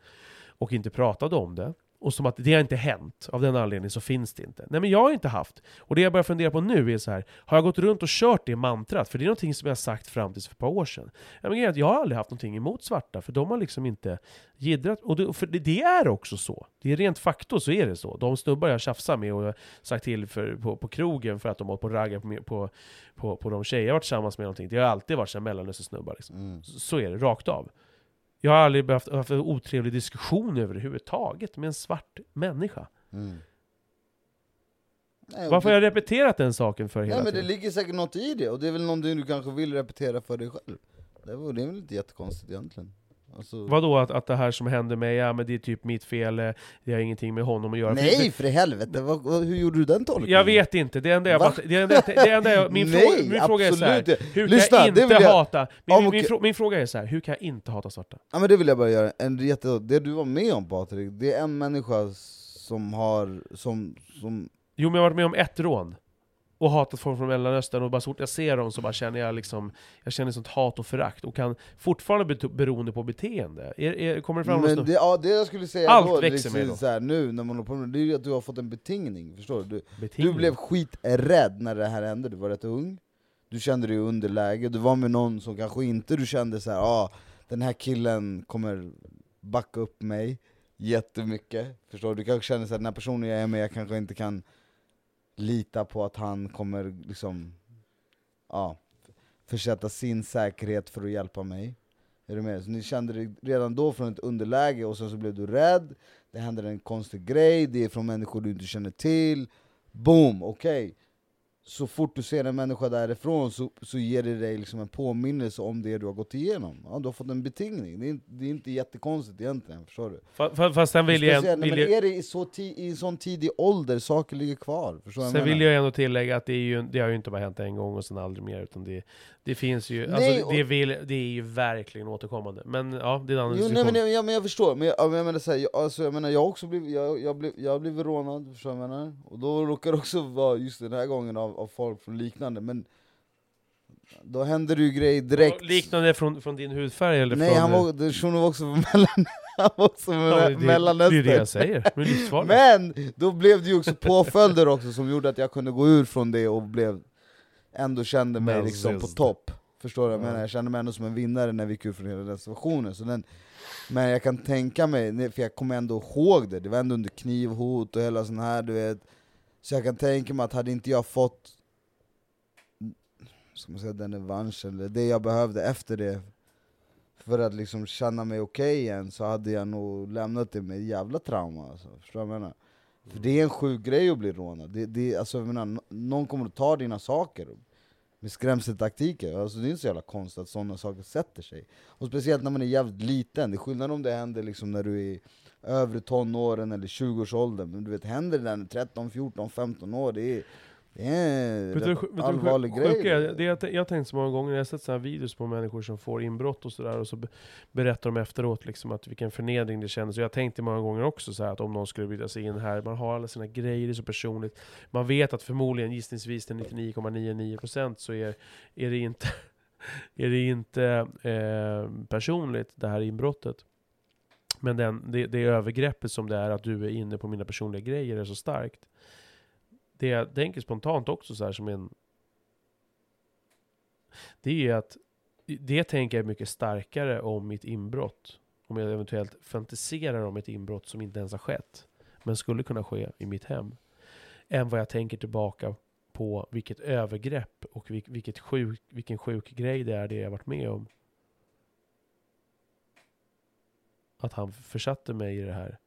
och inte pratade om det. Och som att det har inte hänt, av den anledningen så finns det inte. Nej men jag har inte haft. Och det jag börjar fundera på nu är så här. har jag gått runt och kört det mantrat? För det är någonting som jag har sagt fram tills för ett par år sedan. Jag, menar, jag har aldrig haft någonting emot svarta, för de har liksom inte jiddrat. Och det, för det, det är också så. Det är rent faktor så är det så. De snubbar jag tjafsar med och sagt till för, på, på krogen för att de har på och raggat på, på, på, på de tjejer jag varit tillsammans med någonting. Det har alltid varit så här mellanösternsnubbar liksom. Mm. Så så är det, rakt av. Jag har aldrig behövt haft en otrevlig diskussion överhuvudtaget med en svart människa. Mm. Nej, Varför det- har jag repeterat den saken för hela Nej men det tiden? ligger säkert något i det, och det är väl någonting du kanske vill repetera för dig själv. Det är, det är väl inte jättekonstigt egentligen. Alltså, Vadå att, att det här som hände mig, ja men det är typ mitt fel, eh, det har ingenting med honom att göra. Nej för i helvete, vad, hur gjorde du den tolkningen? Jag vet inte, det enda jag, Va? det enda, det enda jag, min, *laughs* Nej, fråga, min fråga är så här. hur Lyssna, kan jag inte jag- hata, min, Ja, min, min fråga är så här. hur kan jag inte hata svarta? Ja men det vill jag bara göra, en jätte, det du var med om Patrik, det är en människa som har, som, som Jo men jag har varit med om ett rån, och hatat folk från Mellanöstern, och bara så fort jag ser dem så bara känner jag liksom, jag känner sånt hat och förakt, och kan fortfarande be, beroende på beteende. Är, är, kommer det fram men det, ja, det jag skulle säga Allt då, växer liksom, så här, nu när man håller på med det, är att du har fått en betingning, förstår du? Du, du blev skiträdd när det här hände, du var rätt ung Du kände dig i underläge, du var med någon som kanske inte du kände så här, ah, den här killen kommer backa upp mig jättemycket Förstår du? Du kanske känner att den här personen jag är med, jag kanske inte kan lita på att han kommer liksom, ja, försätta sin säkerhet för att hjälpa mig. Är du med? Så ni kände dig redan då från ett underläge, och sen så blev du rädd. Det händer en konstig grej, det är från människor du inte känner till. Boom, okej. Så fort du ser en människa därifrån så, så ger det dig liksom en påminnelse om det du har gått igenom ja, Du har fått en betingning, det är, inte- det är inte jättekonstigt egentligen, förstår du? Fa- fa- Fast sen vill jag, vill men är det i, så ti, i sån tidig ålder saker ligger kvar? Förstår sen jag vill jag ändå tillägga att det, är ju, det har ju inte bara hänt en gång och sen aldrig mer, utan det, det finns ju, Nej, alltså, det, och- vill, det är ju verkligen återkommande. Men ja, det är en annan Jo, nej, men, jag, ja, men jag förstår, men jag, jag menar så här, jag, alltså, jag menar jag har också blivit, jag, jag, blev, jag blivit rånad, förstår du vad jag menar? Och då råkar det också vara just den här gången av, av folk från liknande, men då hände det ju grejer direkt. Liknande från, från din hudfärg eller Nej, från... han var, det- shunon var också från mellan, *laughs* han var också från Ja, men det, det är Mellanöstern. det jag säger, det. Men då blev det ju också påföljder också som gjorde att jag kunde gå ur från det och blev ändå kände mig Men liksom på topp. Förstår du vad jag kände mig ändå som en vinnare när vi gick ur från hela den situationen. Så den, men jag kan tänka mig, för jag kommer ändå ihåg det, det var ändå under knivhot och hela sån här du vet. Så jag kan tänka mig att hade inte jag fått ska man säga, den revanschen, eller det jag behövde efter det för att liksom känna mig okej igen, så hade jag nog lämnat det med ett jävla trauma alltså. Förstår du vad jag menar? För det är en sjuk grej att bli rånad, det, det, alltså, jag menar, någon kommer att ta dina saker med skrämseltaktiker, alltså, det är inte så jävla konstigt att sådana saker sätter sig. Och speciellt när man är jävligt liten, det är skillnad om det händer liksom när du är övre tonåren eller 20-årsåldern, men du vet, händer det där när du är 13, 14, 15 år, det är, det är en du, du, allvarlig sjuk- sjuka är- grej. Det jag, jag har tänkt så många gånger, jag har sett här videos på människor som får inbrott och sådär, och så be- berättar de efteråt liksom att vilken förnedring det kändes. Och jag tänkte många gånger också så här att om någon skulle bryta sig in här, man har alla sina grejer, det är så personligt. Man vet att förmodligen, gissningsvis till 99,99% så är, är det inte, *laughs* är det inte eh, personligt, det här inbrottet. Men den, det, det övergreppet som det är att du är inne på mina personliga grejer är så starkt. Det jag tänker spontant också så här som en... Det är att det tänker jag är mycket starkare om mitt inbrott. Om jag eventuellt fantiserar om ett inbrott som inte ens har skett, men skulle kunna ske i mitt hem. Än vad jag tänker tillbaka på vilket övergrepp och vilket sjuk, vilken sjuk grej det är det jag varit med om. Att han försatte mig i det här.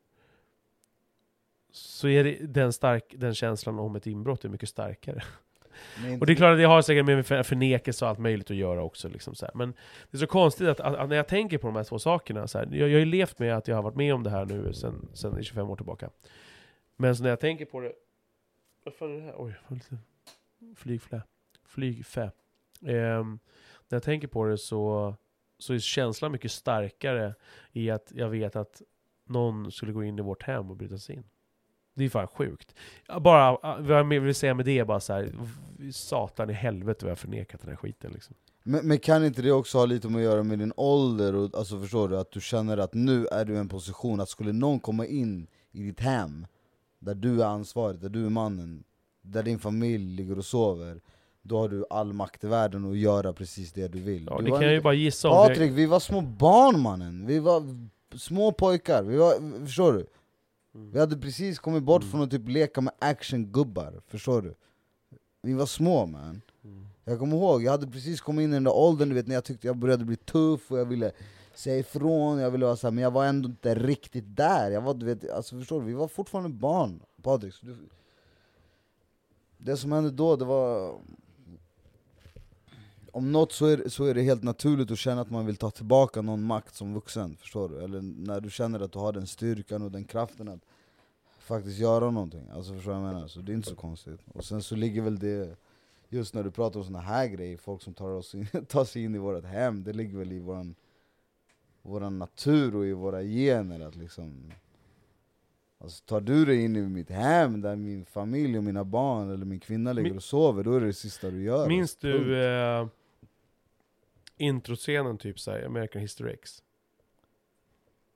Så är det, den, stark, den känslan om ett inbrott är mycket starkare. Och det är klart att det har säkert med för- förnekelse och allt möjligt att göra också. Liksom så här. Men det är så konstigt att, att, att när jag tänker på de här två sakerna, så här, jag, jag har ju levt med att jag har varit med om det här nu sen, sen 25 år tillbaka. Men så när jag tänker på det... Vad fan är det här? Oj, vad lite flygflä. Flygfä. Ehm, när jag tänker på det så, så är känslan mycket starkare i att jag vet att någon skulle gå in i vårt hem och bryta sig in. Det är fan sjukt. Bara, vad jag vill säga med det är bara så här, satan i helvete vad jag förnekat den här skiten liksom. Men, men kan inte det också ha lite med att göra med din ålder? Och, alltså förstår du? Att du känner att nu är du i en position att skulle någon komma in i ditt hem, där du är ansvarig, där du är mannen, där din familj ligger och sover, då har du all makt i världen att göra precis det du vill. Ja, du var kan jag ju inte- bara gissa om. Patrik, vi var små barn mannen, vi var små pojkar, vi var, förstår du? Vi hade precis kommit bort Mm. från att typ leka med actiongubbar, förstår du? Vi var små man. Mm. Jag kommer ihåg, jag hade precis kommit in i den där åldern du vet, när jag tyckte jag började bli tuff och jag ville säga ifrån, jag ville vara så här, men jag var ändå inte riktigt där. Jag var, du vet, alltså förstår du, vi var fortfarande barn Patrik. Du, det som hände då, det var... Om något så är, så är det helt naturligt att känna att man vill ta tillbaka någon makt som vuxen, förstår du? Eller när du känner att du har den styrkan och den kraften att faktiskt göra någonting. Alltså förstår du vad jag menar? Så det är inte så konstigt. Och sen så ligger väl det, just när du pratar om såna här grejer, folk som tar, oss in, *laughs* tar sig in i vårt hem, det ligger väl i våran, våran natur och i våra gener att liksom Alltså tar du dig in i mitt hem där min familj och mina barn eller min kvinna ligger och sover, då är det det sista du gör. Minns du eh, introscenen typ såhär, American History X?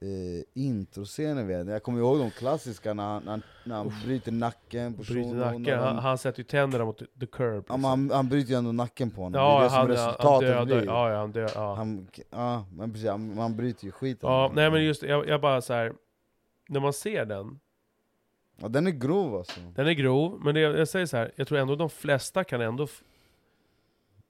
eh, introscenen vet jag. jag kommer ihåg de klassiska när han, när när han bryter nacken på Bryter när nacken, han, han, han sätter ju tänderna mot the curb. ja, liksom. men han, han bryter ju ändå nacken på honom, det är det som han, han resultatet dödar, blir. ja, ja, han dödar, ja. Han, ja, men precis, han, han bryter ju skiten ja, nej men just det, jag, jag bara så här. när man ser den, ja, Den är grov alltså. den är grov, men det, jag säger så här, jag tror ändå de flesta kan ändå, f-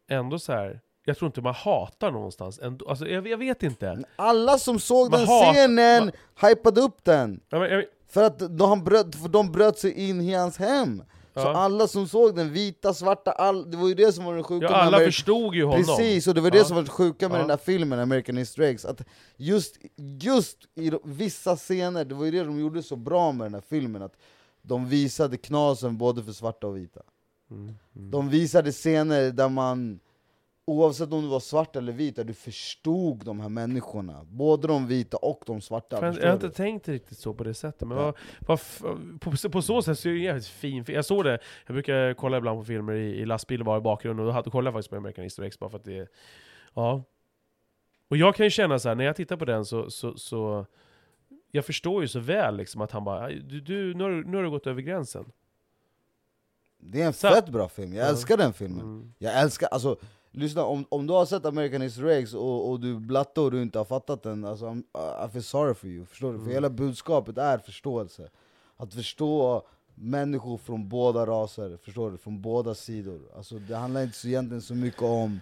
ändå så här. Jag tror inte man hatar någonstans ändå, alltså jag, jag vet inte. Alla som såg Man den hat- scenen hypade upp den! Ja, men, jag, För att de, bröt, för de bröt sig in i hans hem! Så Ja. alla som såg den, vita, svarta, all, det var ju det som var den sjuka ja, med alla förstod ju honom. Precis, och det var det Ja. som var det sjuka med den där filmen, American History X, att just, just i vissa scener, det var ju det de gjorde så bra med den här filmen, att de visade knasen både för svarta och vita. Mm, mm. De visade scener där man oavsett om du var svart eller vit, att du förstod de här människorna. Både de vita och de svarta. Fan, jag har inte du? tänkt riktigt så på det sättet, men Ja. vad, vad, på, på så sätt så är det en jävligt fin film. Jag såg det, jag brukar kolla ibland på filmer i, i lastbilen bara i bakgrunden, och då kollade jag faktiskt på American History X bara för att det Ja. Och jag kan ju känna så här, när jag tittar på den så, så, så jag förstår ju så väl liksom att han bara, du, du, nu, har du, nu har du gått över gränsen. Det är en Så- fett bra film, jag Ja. älskar den filmen. Mm. Jag älskar, alltså lyssna, om, om du har sett American History X och, och du blatte och du inte har fattat den, alltså, I'm- I feel sorry for you, förstår du? För Mm. hela budskapet är förståelse. Att förstå människor från båda raser, förstår du? Från båda sidor. Alltså, det handlar inte så, egentligen så mycket om,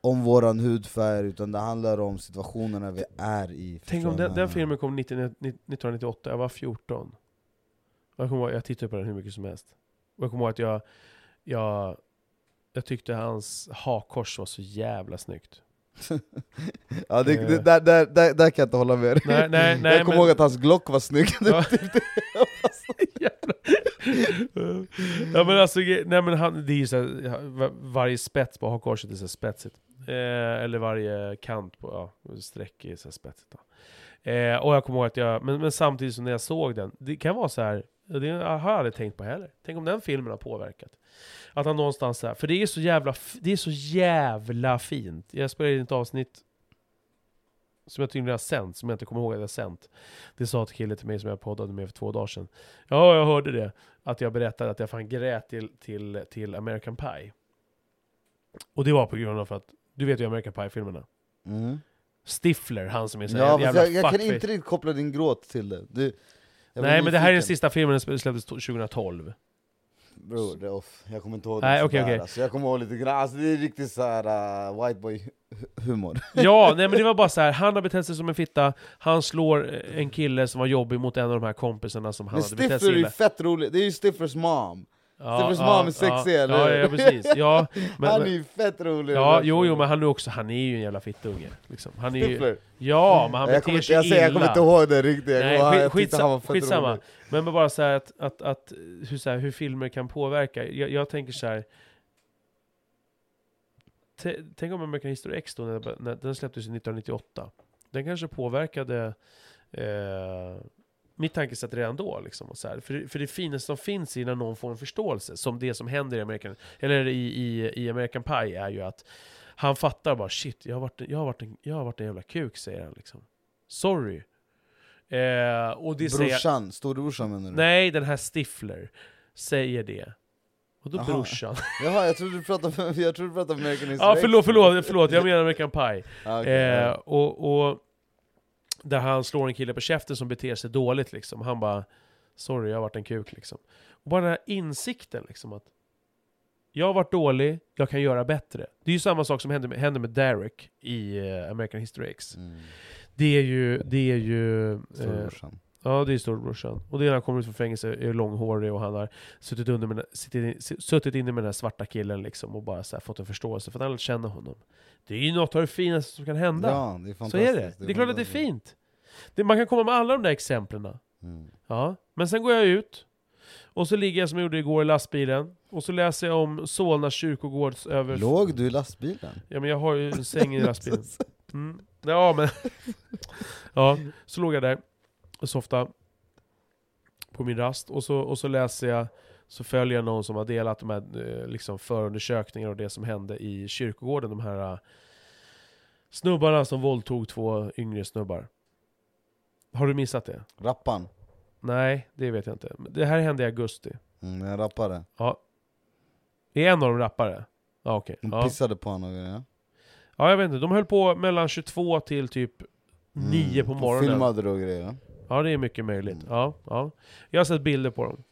om våran hudfärg, utan det handlar om situationerna vi är i. Tänk om den, den filmen kom 90, 1998, jag var 14. Och Jag, kommer ihåg, jag tittade på den hur mycket som helst. Och jag kommer ihåg att jag, jag, jag tyckte hans hakkors var så jävla snyggt. *laughs* Ja, det, Eh. det, där, där, där, där kan jag inte hålla med. Nej, nej, nej, Jag kommer men- ihåg att hans Glock var snygg. Ja. *laughs* *laughs* Ja men alltså, nej men han, det är så här, va- varje spets på hakkorset är så spetsigt. Eh, eller varje kant på, ja, streck är så spetsigt. Eh, och jag kommer ihåg att jag, men, men samtidigt som när jag såg den, det kan vara så här. Det har jag aldrig tänkt på heller. Tänk om den filmen har påverkat. Att han någonstans här, för det är så jävla, det är så jävla fint. Jag spelade in ett avsnitt som jag tydligen har sänt, som jag inte kommer ihåg att jag har sänt. Det sa ett kille till mig som jag poddade med för två dagar sedan. Ja, jag hörde det. Att jag berättade att jag fan grät till, till, till American Pie. Och det var på grund av att, du vet ju American Pie-filmerna. Mm. Stifler, han som är så Ja, jävla jag, jag kan inte riktigt koppla din gråt till det. Du, jag Nej men det här är den sista filmen, den släpptes 2012. Bror, det är off. Jag kommer inte ihåg Nej, det sådär. okej. Alltså, jag kommer ihåg lite grann, alltså, det är riktigt såhär uh, white boy hu- humor. *laughs* Ja, nej men det var bara så här. han har betett sig som en fitta, han slår eh, en kille som var jobbig mot en av de här kompisarna som han Men hade betett sig Stifler är ju illa. fett rolig, det är ju Stifflers mom. Ja, Stiffers ja, mom är sexig, ja, eller ja, ja, precis. Ja, *laughs* men, han är ju fett rolig. ja jo, jo, men han är också, han är ju en jävla fittunge. Liksom. Han är ju, ja, men han beter sig jag, säger, jag kommer illa. inte ihåg det riktigt, jag, Nej, skit- jag tyckte han var skitsa- fett skitsamma. rolig. Men bara så att, att, att hur, så här, hur filmer kan påverka. Jag, jag tänker så här. Tänk om American History X då, när, när den släpptes 1998. Den kanske påverkade eh, mitt tankesätt redan då. Liksom, och så här. För, för det finaste som finns i när någon får en förståelse, som det som händer i American, eller i, i, i American Pie, är ju att han fattar bara shit, jag har varit, jag har varit, en, jag har varit en jävla kuk, säger han. Liksom. Sorry. Eh, och det säger, Brorsan, storebrorsan menar du? Nej, den här Stifler säger det. Och då Jaha. brorsan. *laughs* Jaha, jag trodde du pratade, jag trodde du pratade om American History ja, förlåt, förlåt, förlåt, jag menar American Pie. *laughs* Okej, Eh, och, och där han slår en kille på käften som beter sig dåligt liksom. Han bara Sorry, jag har varit en kuk liksom. Och bara den här insikten liksom att Jag har varit dålig, jag kan göra bättre. Det är ju samma sak som händer med, händer med Derek i eh, American History X. Mm. Det är ju, det är ju... Eh. Ja, det är storebrorsan. Och det är när han kommer ut från fängelse, är långhårig och han har suttit, under med, den- suttit, in- suttit inne med den här svarta killen liksom och bara så här fått en förståelse för att han lärt känna honom. Det är ju något av det finaste som kan hända. Ja, det är så fantastiskt. är det. Det är, klart att det är fint. Det, man kan komma med alla de där exemplen. Mm. Ja. Men sen går jag ut, och så ligger jag som jag gjorde igår i lastbilen, och så läser jag om Solna kyrkogårds över... Låg du i lastbilen? Ja men jag har ju en säng i *laughs* lastbilen. Mm. Ja men... *laughs* ja, så låg jag där och softade på min rast, och så, och så läser jag, så följer jag någon som har delat de här eh, liksom förundersökningar och det som hände i kyrkogården, de här eh, snubbarna som våldtog två yngre snubbar. Har du missat det? Rappan? Nej, det vet jag inte. Det här hände i augusti. Mm, en rappare. Ja. Är en av dem rappare? Ja okej. De Ja. pissade på honom. Ja. ja jag vet inte, de höll på mellan 22 till typ 9 på och morgonen. Filmade och grejer. Ja. Det är mycket möjligt. Mm. Ja, ja. Jag har sett bilder på dem.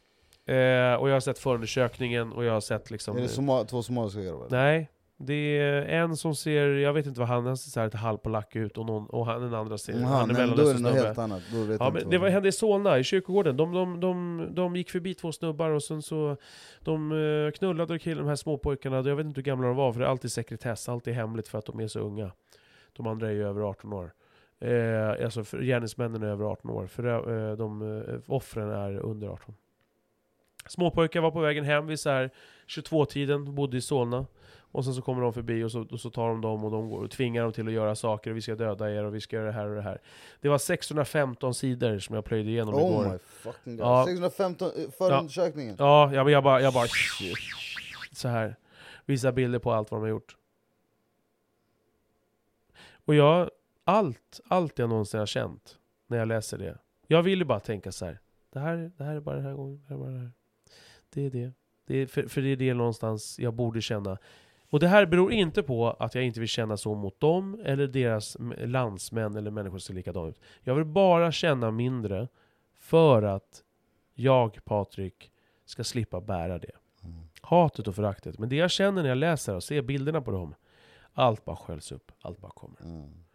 Eh, och jag har sett förundersökningen, och jag har sett liksom... Är det soma, två somaliska grabbar? Nej, det är en som ser, jag vet inte vad han, han ser så här lite halvpolack ut, och, någon, och han, den andra ser, Mm, han är nej, men då är det något helt annat. Då vet Ja, men det var, hände i Solna, i kyrkogården. De, de, de, de gick förbi två snubbar och sen så de eh, knullade och killade de här småpojkarna. Jag vet inte hur gamla de var, för det är alltid sekretess, alltid hemligt för att de är så unga. De andra är ju över 18 år. Eh, alltså för, gärningsmännen är över 18 år, för eh, de, eh, offren är under 18. Småpojkar var på vägen hem vid så här 22-tiden, bodde i Solna. Och sen så kommer de förbi och så, och så tar de dem och de går och tvingar dem till att göra saker och vi ska döda er och vi ska göra det här och det här. Det var 615 sidor som jag plöjde igenom Oh igår. my fucking god. Ja. 615 eh, förundersökningen. Ja, jag, jag bara, jag bara så här. Visa bilder på allt vad de har gjort. Och jag, allt, allt jag någonsin har känt när jag läser det. Jag vill ju bara tänka så här. Det här, det här är bara den här gången, det här är bara det här. Det är det. det är, för, för det är det någonstans jag borde känna. Och det här beror inte på att jag inte vill känna så mot dem, eller deras landsmän eller människor ser likadana ut. Jag vill bara känna mindre för att jag, Patrik, ska slippa bära det. Mm. Hatet och föraktet. Men det jag känner när jag läser och ser bilderna på dem, allt bara sköljs upp, allt bara kommer. Mm.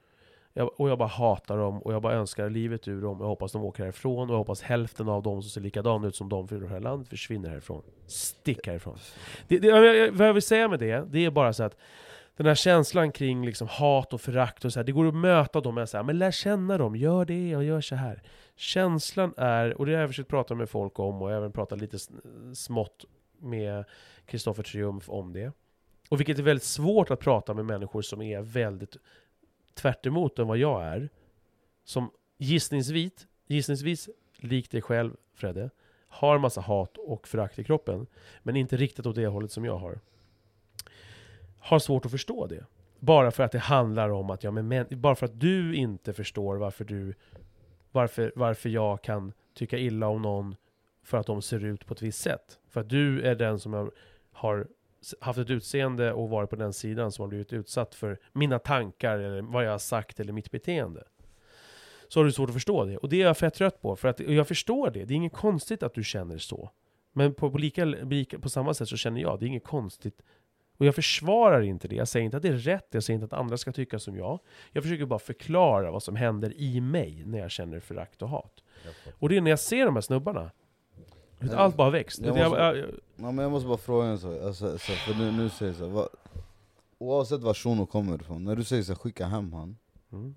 Jag, och jag bara hatar dem, och jag bara önskar livet ur dem. Jag hoppas de åker härifrån, och jag hoppas hälften av dem som ser likadana ut som de för det här landet försvinner härifrån. Stick härifrån. Det, det, jag- vad jag vill säga med det, det är bara så att den här känslan kring liksom hat och förakt och så här, det går att möta dem med så här, men lär känna dem, gör det och gör så här. Känslan är, och det har jag försökt prata med folk om, och även pratat lite smått med Kristoffer Triumf om det. Och vilket är väldigt svårt att prata med människor som är väldigt tvärt emot än vad jag är. Som gissningsvis, gissningsvis likt dig själv Fredde, har massa hat och förakt i kroppen, men inte riktigt åt det hållet som jag har. Har svårt att förstå det. Bara för att det handlar om att jag men bara för att du inte förstår varför du varför, varför jag kan tycka illa om någon för att de ser ut på ett visst sätt. För att du är den som har, har haft ett utseende och varit på den sidan som har blivit utsatt för mina tankar, eller vad jag har sagt, eller mitt beteende. Så har du svårt att förstå det. Och det är jag fett trött på, för att jag förstår det. Det är inget konstigt att du känner så. Men på, på, lika, lika, på samma sätt så känner jag, det är inget konstigt. Och jag försvarar inte det. Jag säger inte att det är rätt, jag säger inte att andra ska tycka som jag. Jag försöker bara förklara vad som händer i mig när jag känner förakt och hat. Och det är när jag ser de här snubbarna. Ja. Allt bara växt. Jag Jag, måste- jag, jag, Ja, men jag måste bara fråga en sak, alltså, så, för nu, nu säger jag så, vad, oavsett var shunon kommer ifrån, när du säger så skicka hem han mm.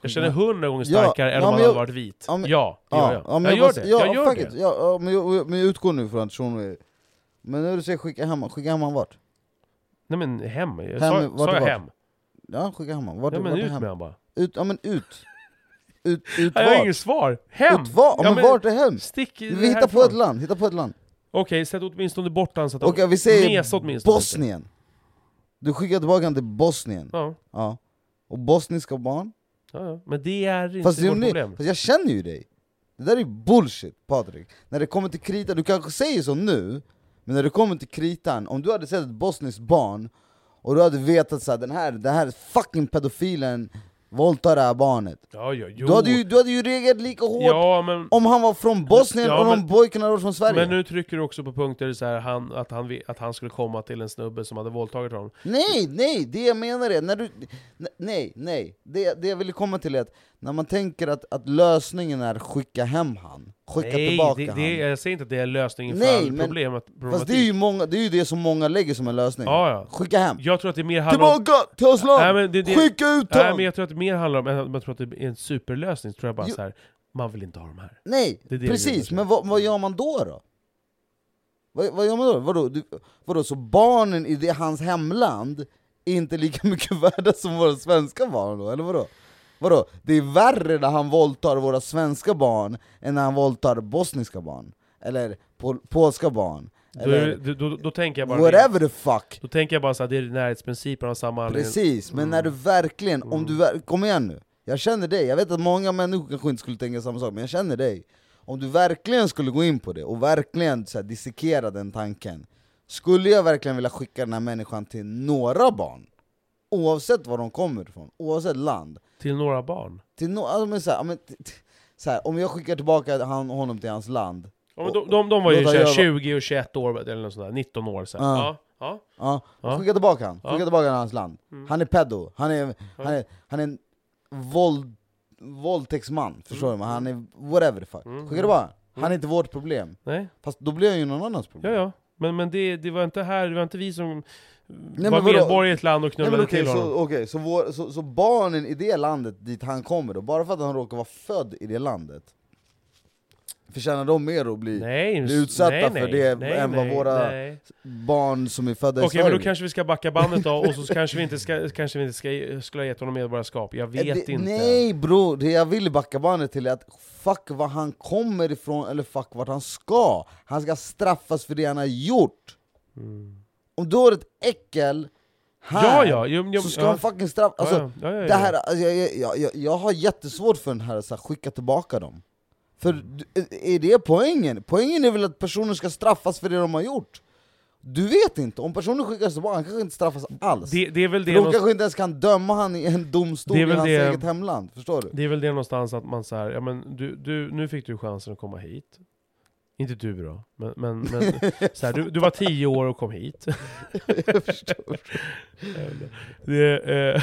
jag känner hundra gånger Ja, starkare än ja, om han hade jag- varit vit. ja, men- ja, det gör jag. ja, jag, jag gör det. ja, jag gör det. Ja, men, jag, men jag utgår nu från att shunon är Men när du säger skicka hem skicka hem han vart? Nej men hem, jag Hem, sa, vart sa jag vart? hem? Ja, skicka hem han, vart, Ja men vart ut hem? med han bara. Ut, ja men ut! Ut, ut Jag har inget svar. Hem! Ut vart? Ja, men vart är hem? Stick Vi hittar på ett land, hitta på ett land Okej, sätt åtminstone bort han så att Okej han... vi säger Bosnien Du skickar tillbaka han till Bosnien, Ja, ja Och bosniska barn? ja. Men det är inte Fast, vårt ni, problem. fast jag känner ju dig Det där är bullshit Patrik När det kommer till kritan, du kanske säger så nu Men när det kommer till kritan, om du hade sett ett bosniskt barn Och du hade vetat att den här, den här fucking pedofilen våldtar det här barnet Ja, ja, jo. du hade, ju, du hade ju reagerat lika hårt Ja, men... om han var från Bosnien Ja, och men- om pojken hade varit från Sverige Men nu trycker du också på punkter så här, han, att, han, att han skulle komma till en snubbe som hade våldtagit honom. Nej, nej, det jag menar är, när du, nej, nej, det, det jag ville komma till är att när man tänker att, att lösningen är skicka hem han, skicka Nej, tillbaka det, han det, jag säger inte att det är lösningen Nej, för men- problemet. Fast det är, ju många, det är ju det som många lägger som en lösning, Ja, ja. skicka hem Jag tror att det mer handlar om... Tillbaka till hans land! Nej, men det- det- Skicka ut Nej, honom! men jag tror att det mer handlar om, jag tror att det är en superlösning, tror jag bara Jo. så här. man vill inte ha de här. Nej, Det det precis, men vad, vad gör man då då? Vad, vad gör man då? Vadå, du, vadå, så barnen i det, hans hemland är inte lika *laughs* mycket värda som våra svenska barn då, eller vadå? Vadå, det är värre när han våldtar våra svenska barn än när han våldtar bosniska barn? Eller pol, polska barn? Eller då, då, då tänker jag bara... whatever the fuck! Då tänker jag bara så här, det är närhetsprincipen av samma. Precis, men när du verkligen, om du, ver- kom igen nu Jag känner dig, jag vet att många människor kanske inte skulle tänka samma sak, men jag känner dig Om du verkligen skulle gå in på det, och verkligen så här, dissekera den tanken Skulle jag verkligen vilja skicka den här människan till några barn Oavsett var de kommer ifrån, oavsett land Till några barn. till no, alltså, men så här, ja, men, så här, Om jag skickar tillbaka han, honom till hans land Ja, men de, de, de var ju Låt så här, han göra- 20 och 21 år, eller något sånt där, 19 år sedan. Ja. Ja. Ja. Ja, Ja. skicka tillbaka han, Ja. skicka tillbaka han till hans land Mm. Han är pedo, han är, han är, han är en våld, våldtäktsman, förstår du? Men han är whatever the fuck Mm. Skicka tillbaka han är inte vårt problem Nej, Fast då blir han ju någon annans problem ja ja. Men, men det, det var inte här, det var inte vi som men var medborgare i ett land och Nej, knullade men okej, till så, honom. okej, så, vår, så, så barnen i det landet dit han kommer då, bara för att han råkar vara född i det landet Förtjänar de mer att bli Nej, bli utsatta nej, för nej, det nej, än vad nej, våra nej. barn som är födda i Okej, men Sverige? då kanske vi ska backa bandet då, och så *laughs* kanske vi inte ska, kanske vi inte ska, skulle ha gett honom medborgarskap. Jag vet Eh, det, inte. Nej bror, det jag vill backa bandet till är att fuck var han kommer ifrån eller fuck vart han ska. Han ska straffas för det han har gjort. Mm. Om du har ett äckel här, Ja, ja, jo, så ska ja. han fucking straffas. Alltså, ja, ja, ja, ja, Det här, alltså, jag, jag, jag, jag, jag har jättesvårt för den här, så här skicka tillbaka dem. För Mm. d- är det poängen? Poängen är väl att personer ska straffas för det de har gjort? Du vet inte, om personen skickas tillbaka, han kanske inte straffas alls. Det, det är väl det de kanske inte ens kan döma han i en domstol i hans det- eget hemland, förstår du? Det är väl det någonstans att man säger, ja men du, du, nu fick du chansen att komma hit. Inte du då, men, men, men *laughs* så här, du, du var tio år och kom hit. *laughs* jag förstår. *laughs* det, eh,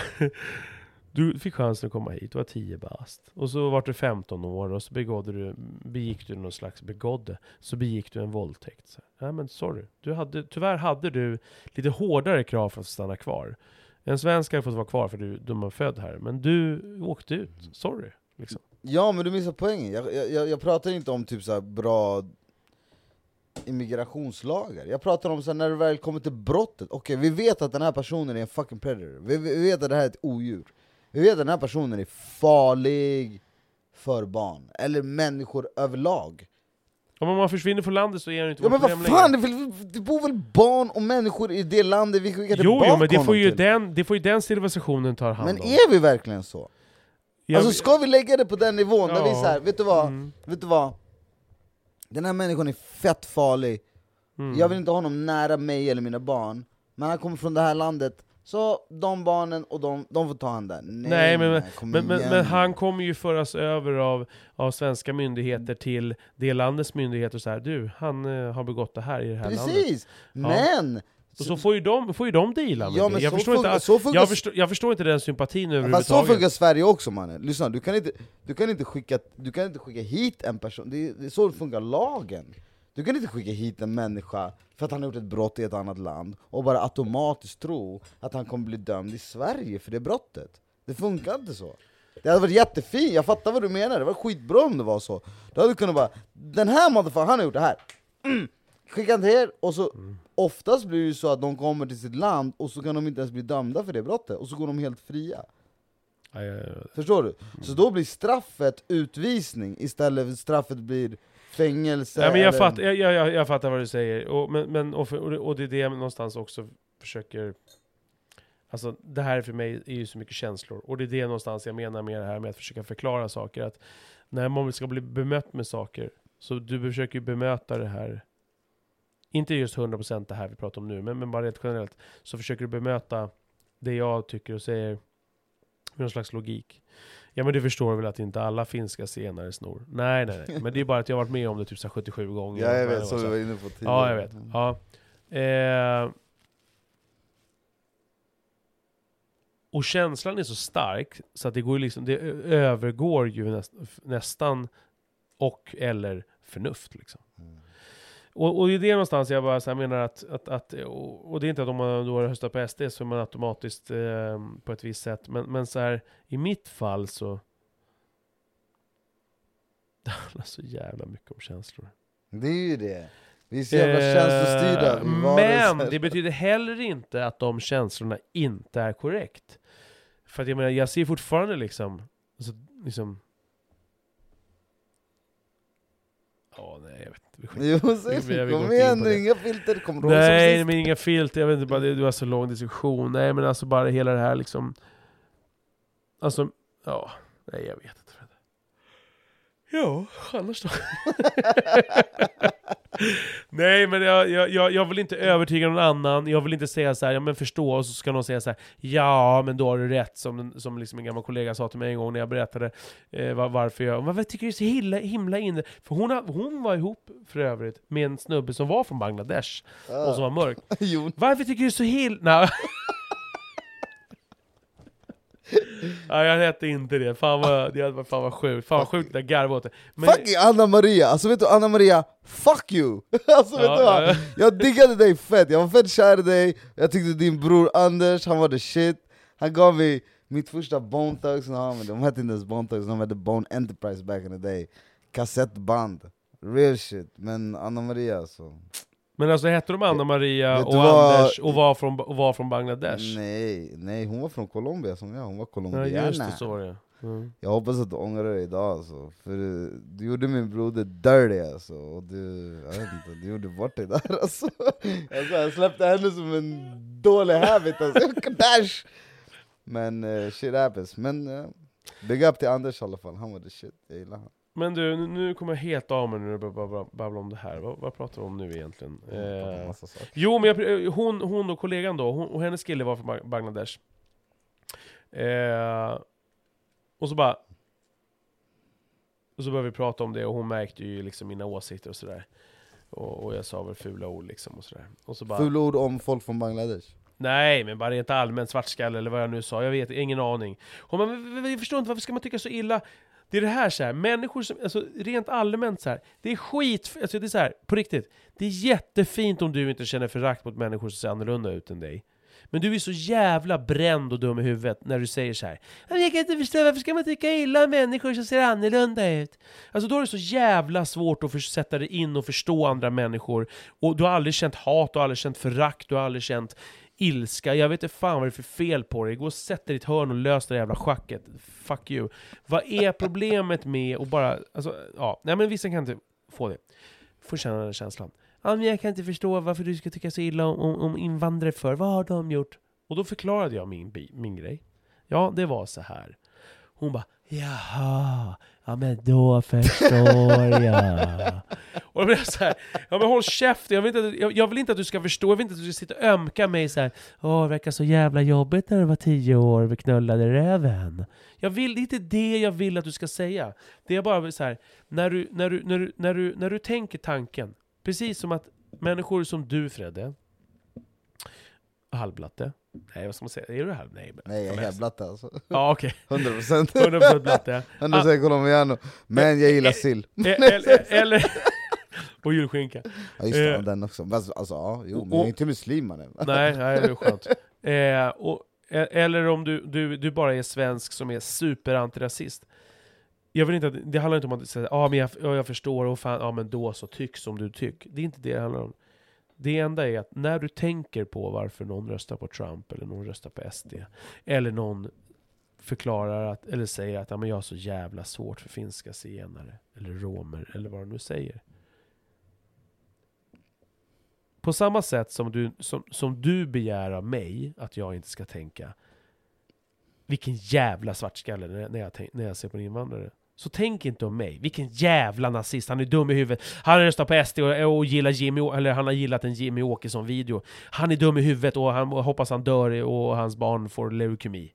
du fick chansen att komma hit, du var tio bast. Och så var du 15 år och så begådde du, begick du någon slags begådde, så begick du en våldtäkt. Så, Nej men sorry, du hade, tyvärr hade du lite hårdare krav för att stanna kvar. En svensk hade fått vara kvar för du, du var född här, men du åkte ut. Sorry. Liksom. Ja men du missar poängen, jag, jag- jag, pratar inte om typ så här bra immigrationslagar, jag pratar om så här, när det väl kommer till brottet, okej vi vet att den här personen är en fucking predator, vi, vi vet att det här är ett odjur, vi vet att den här personen är farlig för barn, eller människor överlag. Om man försvinner från landet så är han inte Ja men vad fan, det, väl- det bor väl barn och människor i det landet vi skickar tillbaka jo, men det får, ju till. den, det får ju den civilisationen ta hand Men om. är vi verkligen så? Jag- Alltså ska vi lägga det på den nivån, där vi Ja. här, vet du vad? Mm, Vet du vad? Den här människan är fett farlig, mm. jag vill inte ha honom nära mig eller mina barn, men han kommer från det här landet, så de barnen och de, de får ta han där. Nej, Nej, men, men, men, men, han kommer ju föras över av, av svenska myndigheter till det landets myndigheter och så här, du, han eh, har begått det här i det här landet. Precis! Men! Och så får ju de, får ju de deala med Ja, det. Jag förstår, funkar- inte, så funkar- jag, förstår, jag förstår inte den sympatin Fast så överhuvudtaget. funkar Sverige också mannen, lyssna, du kan inte, du kan inte, skicka, du kan inte skicka hit en person, det är, det är så det funkar lagen. Du kan inte skicka hit en människa för att han har gjort ett brott i ett annat land, och bara automatiskt tro att han kommer bli dömd i Sverige för det brottet. Det funkar inte så. Det hade varit jättefint, jag fattar vad du menar, det var skitbra om det var så. Då hade du kunnat bara, den här motherfuckern, han har gjort det här. Mm. Skicka han till er, och så oftast blir det så att de kommer till sitt land och så kan de inte ens bli dömda för det brottet, och så går de helt fria. Ja, ja, ja. Förstår du? Så då blir straffet utvisning istället för straffet blir fängelse Ja, men jag, eller- fatt, jag, jag, jag fattar vad du säger, och, men, men, och, för, och det är det jag någonstans också försöker... Alltså det här för mig är ju så mycket känslor, och det är det någonstans jag menar med det här med att försöka förklara saker, att när man ska bli bemött med saker, så du försöker ju bemöta det här, inte just 100% det här vi pratar om nu, men, men bara rent generellt, så försöker du bemöta det jag tycker och säger med någon slags logik. Ja men du förstår väl att inte alla finska scener är snor? Nej nej nej, men det är bara att jag har varit med om det typ så här 77 gånger. Ja jag vet, som vi var inne på tidigare Ja, jag vet. Ja. Eh, och känslan är så stark så att det, går liksom, det övergår ju näst, nästan och eller förnuft. Liksom. Mm. Och, och det är det någonstans jag bara så menar att, att, att och, och det är inte att om man då har röstat på SD så är man automatiskt eh, på ett visst sätt, men, men så här i mitt fall så *laughs* det handlar så jävla mycket om känslor. Det är ju det, vi är så jävla Eh, känslostyrda Men varelser. det betyder heller inte att de känslorna inte är korrekt. För att jag menar, jag ser fortfarande liksom, alltså, liksom Ja, nej jag vet inte. Vi skiter- Jo Vi- vi har kom igen nu, inga filter, kom ihåg som Nej, men inga filter, jag vet inte, bara det, det var så lång diskussion. Nej men alltså bara hela det här liksom Alltså, ja, nej jag vet. Ja, annars *laughs* då? Nej men jag, jag, jag, vill inte övertyga någon annan, jag vill inte säga så här, ja men förstå, och så ska någon säga så här, ja men då har du rätt, som, som liksom en gammal kollega sa till mig en gång när jag berättade eh, var, varför jag, varför tycker du är så himla, himla inne? För hon, hon var ihop för övrigt med en snubbe som var från Bangladesh, och som var mörk. *laughs* Varför tycker du så himla... *laughs* *laughs* Nej. Jag hette inte det, fan vad, det hade fan vad sjukt, fan vad sjukt jag garvade åt det. Men, Fucking Anna Maria, alltså vet du Anna Maria, fuck you! *laughs* alltså vet Ja, du vad? ja. Jag diggade dig fett, jag var fett kär i dig, jag tyckte din bror Anders, han var the shit. Han gav mig mitt första Bone Thugs, no, men de hette inte ens Bone Thugs, de hette Bone Enterprise back in the day. Kassettband. Real shit, men Anna Maria alltså Men alltså hette de Anna Maria och vad- Anders och var från, och var från Bangladesh? Nej, nej hon var från Colombia som jag, hon var Ja colombiana just det, så var det mm. Jag hoppas att du ångrar dig idag alltså, för eh, du gjorde min broder dirty alltså, och du, jag vet inte, du gjorde bort dig där *laughs* alltså. alltså Jag släppte henne som en dålig habit alltså, Kadash! Men uh, shit happens, men uh, big up till Anders i alla fall, han var the shit, jag gillar han Men du, nu- kommer jag helt av mig när du börjar babbla- om det här, vad, vad pratar vi om nu egentligen? Eh. Jo, men jag, hon, hon och kollegan då, hon, och hennes kille var från Bang- Bangladesh. Eh, och så bara... Och så började vi prata om det och hon märkte ju liksom mina åsikter och sådär. Och, och jag sa väl fula ord liksom och sådär. Och så bara... Fula ord om folk från Bangladesh Nej, men bara rent allmänt svartskalle eller vad jag nu sa, jag vet, ingen aning. Hon bara, jag förstår inte, varför ska man tycka så illa? Det är det här så här, människor som, alltså rent allmänt så här, det är skit, alltså det är så här, på riktigt. Det är jättefint om du inte känner förakt mot människor som ser annorlunda ut än dig. Men du är så jävla bränd och dum i huvudet när du säger så här. Jag kan inte förstå, varför ska man tycka illa om människor som ser annorlunda ut? Alltså då är det så jävla svårt att sätta dig in och förstå andra människor. Och du har aldrig känt hat, du har aldrig känt förakt, du har aldrig känt ilska. Jag vet inte fan vad det är för fel på dig. Gå och sätt dig i ditt hörn och lös det jävla schacket. Fuck you. Vad är *laughs* problemet med att bara... Alltså, ja. Nej men vissa kan inte få det. Får känna den känslan. Ja, men jag kan inte förstå varför du ska tycka så illa om, om, om invandrare för. Vad har de gjort? Och då förklarade jag min, min grej. Ja, det var så här. Hon bara Jaha, ja men då förstår jag. *laughs* och då blir jag så här, ja men håll käften, jag vill, inte, att- jag, jag vill inte att du ska förstå, jag vill inte att du ska sitta och ömka mig så här. Åh, det verkar så jävla jobbigt när du var tio år och vi knullade räven. Jag vill, det är inte det jag vill att du ska säga. Det är bara så här, när du, när du, när du, när du, när du tänker tanken, precis som att människor som du Fredde, halvblatte, nej vad ska man säga, är du halv? Nej, men, Nej jag är helt blatte alltså, Ja okej, 100% 100% blatte. 100% colombiano, men jag gillar sill E- *laughs* eller, eller, *laughs* och julskinka. Ja just det, Eh. den också, Fast, alltså ja, jo men jag är inte muslim mannen *laughs* Nej, nej, det är skönt. Eh, och, eller om du, du, du bara är svensk som är superantirasist. Jag vill inte att, det handlar inte om att säga ah, men jag, ja, jag förstår, och fan, ja men då så, tyck som du tycker. Det är inte det det handlar om. Det enda är att när du tänker på varför någon röstar på Trump, eller någon röstar på SD, eller någon förklarar att, eller säger att ja, men jag har så jävla svårt för finska zigenare, eller romer, eller vad de nu säger. På samma sätt som du, som, som du begär av mig att jag inte ska tänka vilken jävla svartskalle när, när, jag, när jag ser på en invandrare. Så tänk inte om mig. Vilken jävla nazist, han är dum i huvudet. Han röstar på SD och, och gillar Jimmy, eller han har gillat en Jimmy Åkesson-video. Han är dum i huvudet och han och hoppas han dör och hans barn får leukemi.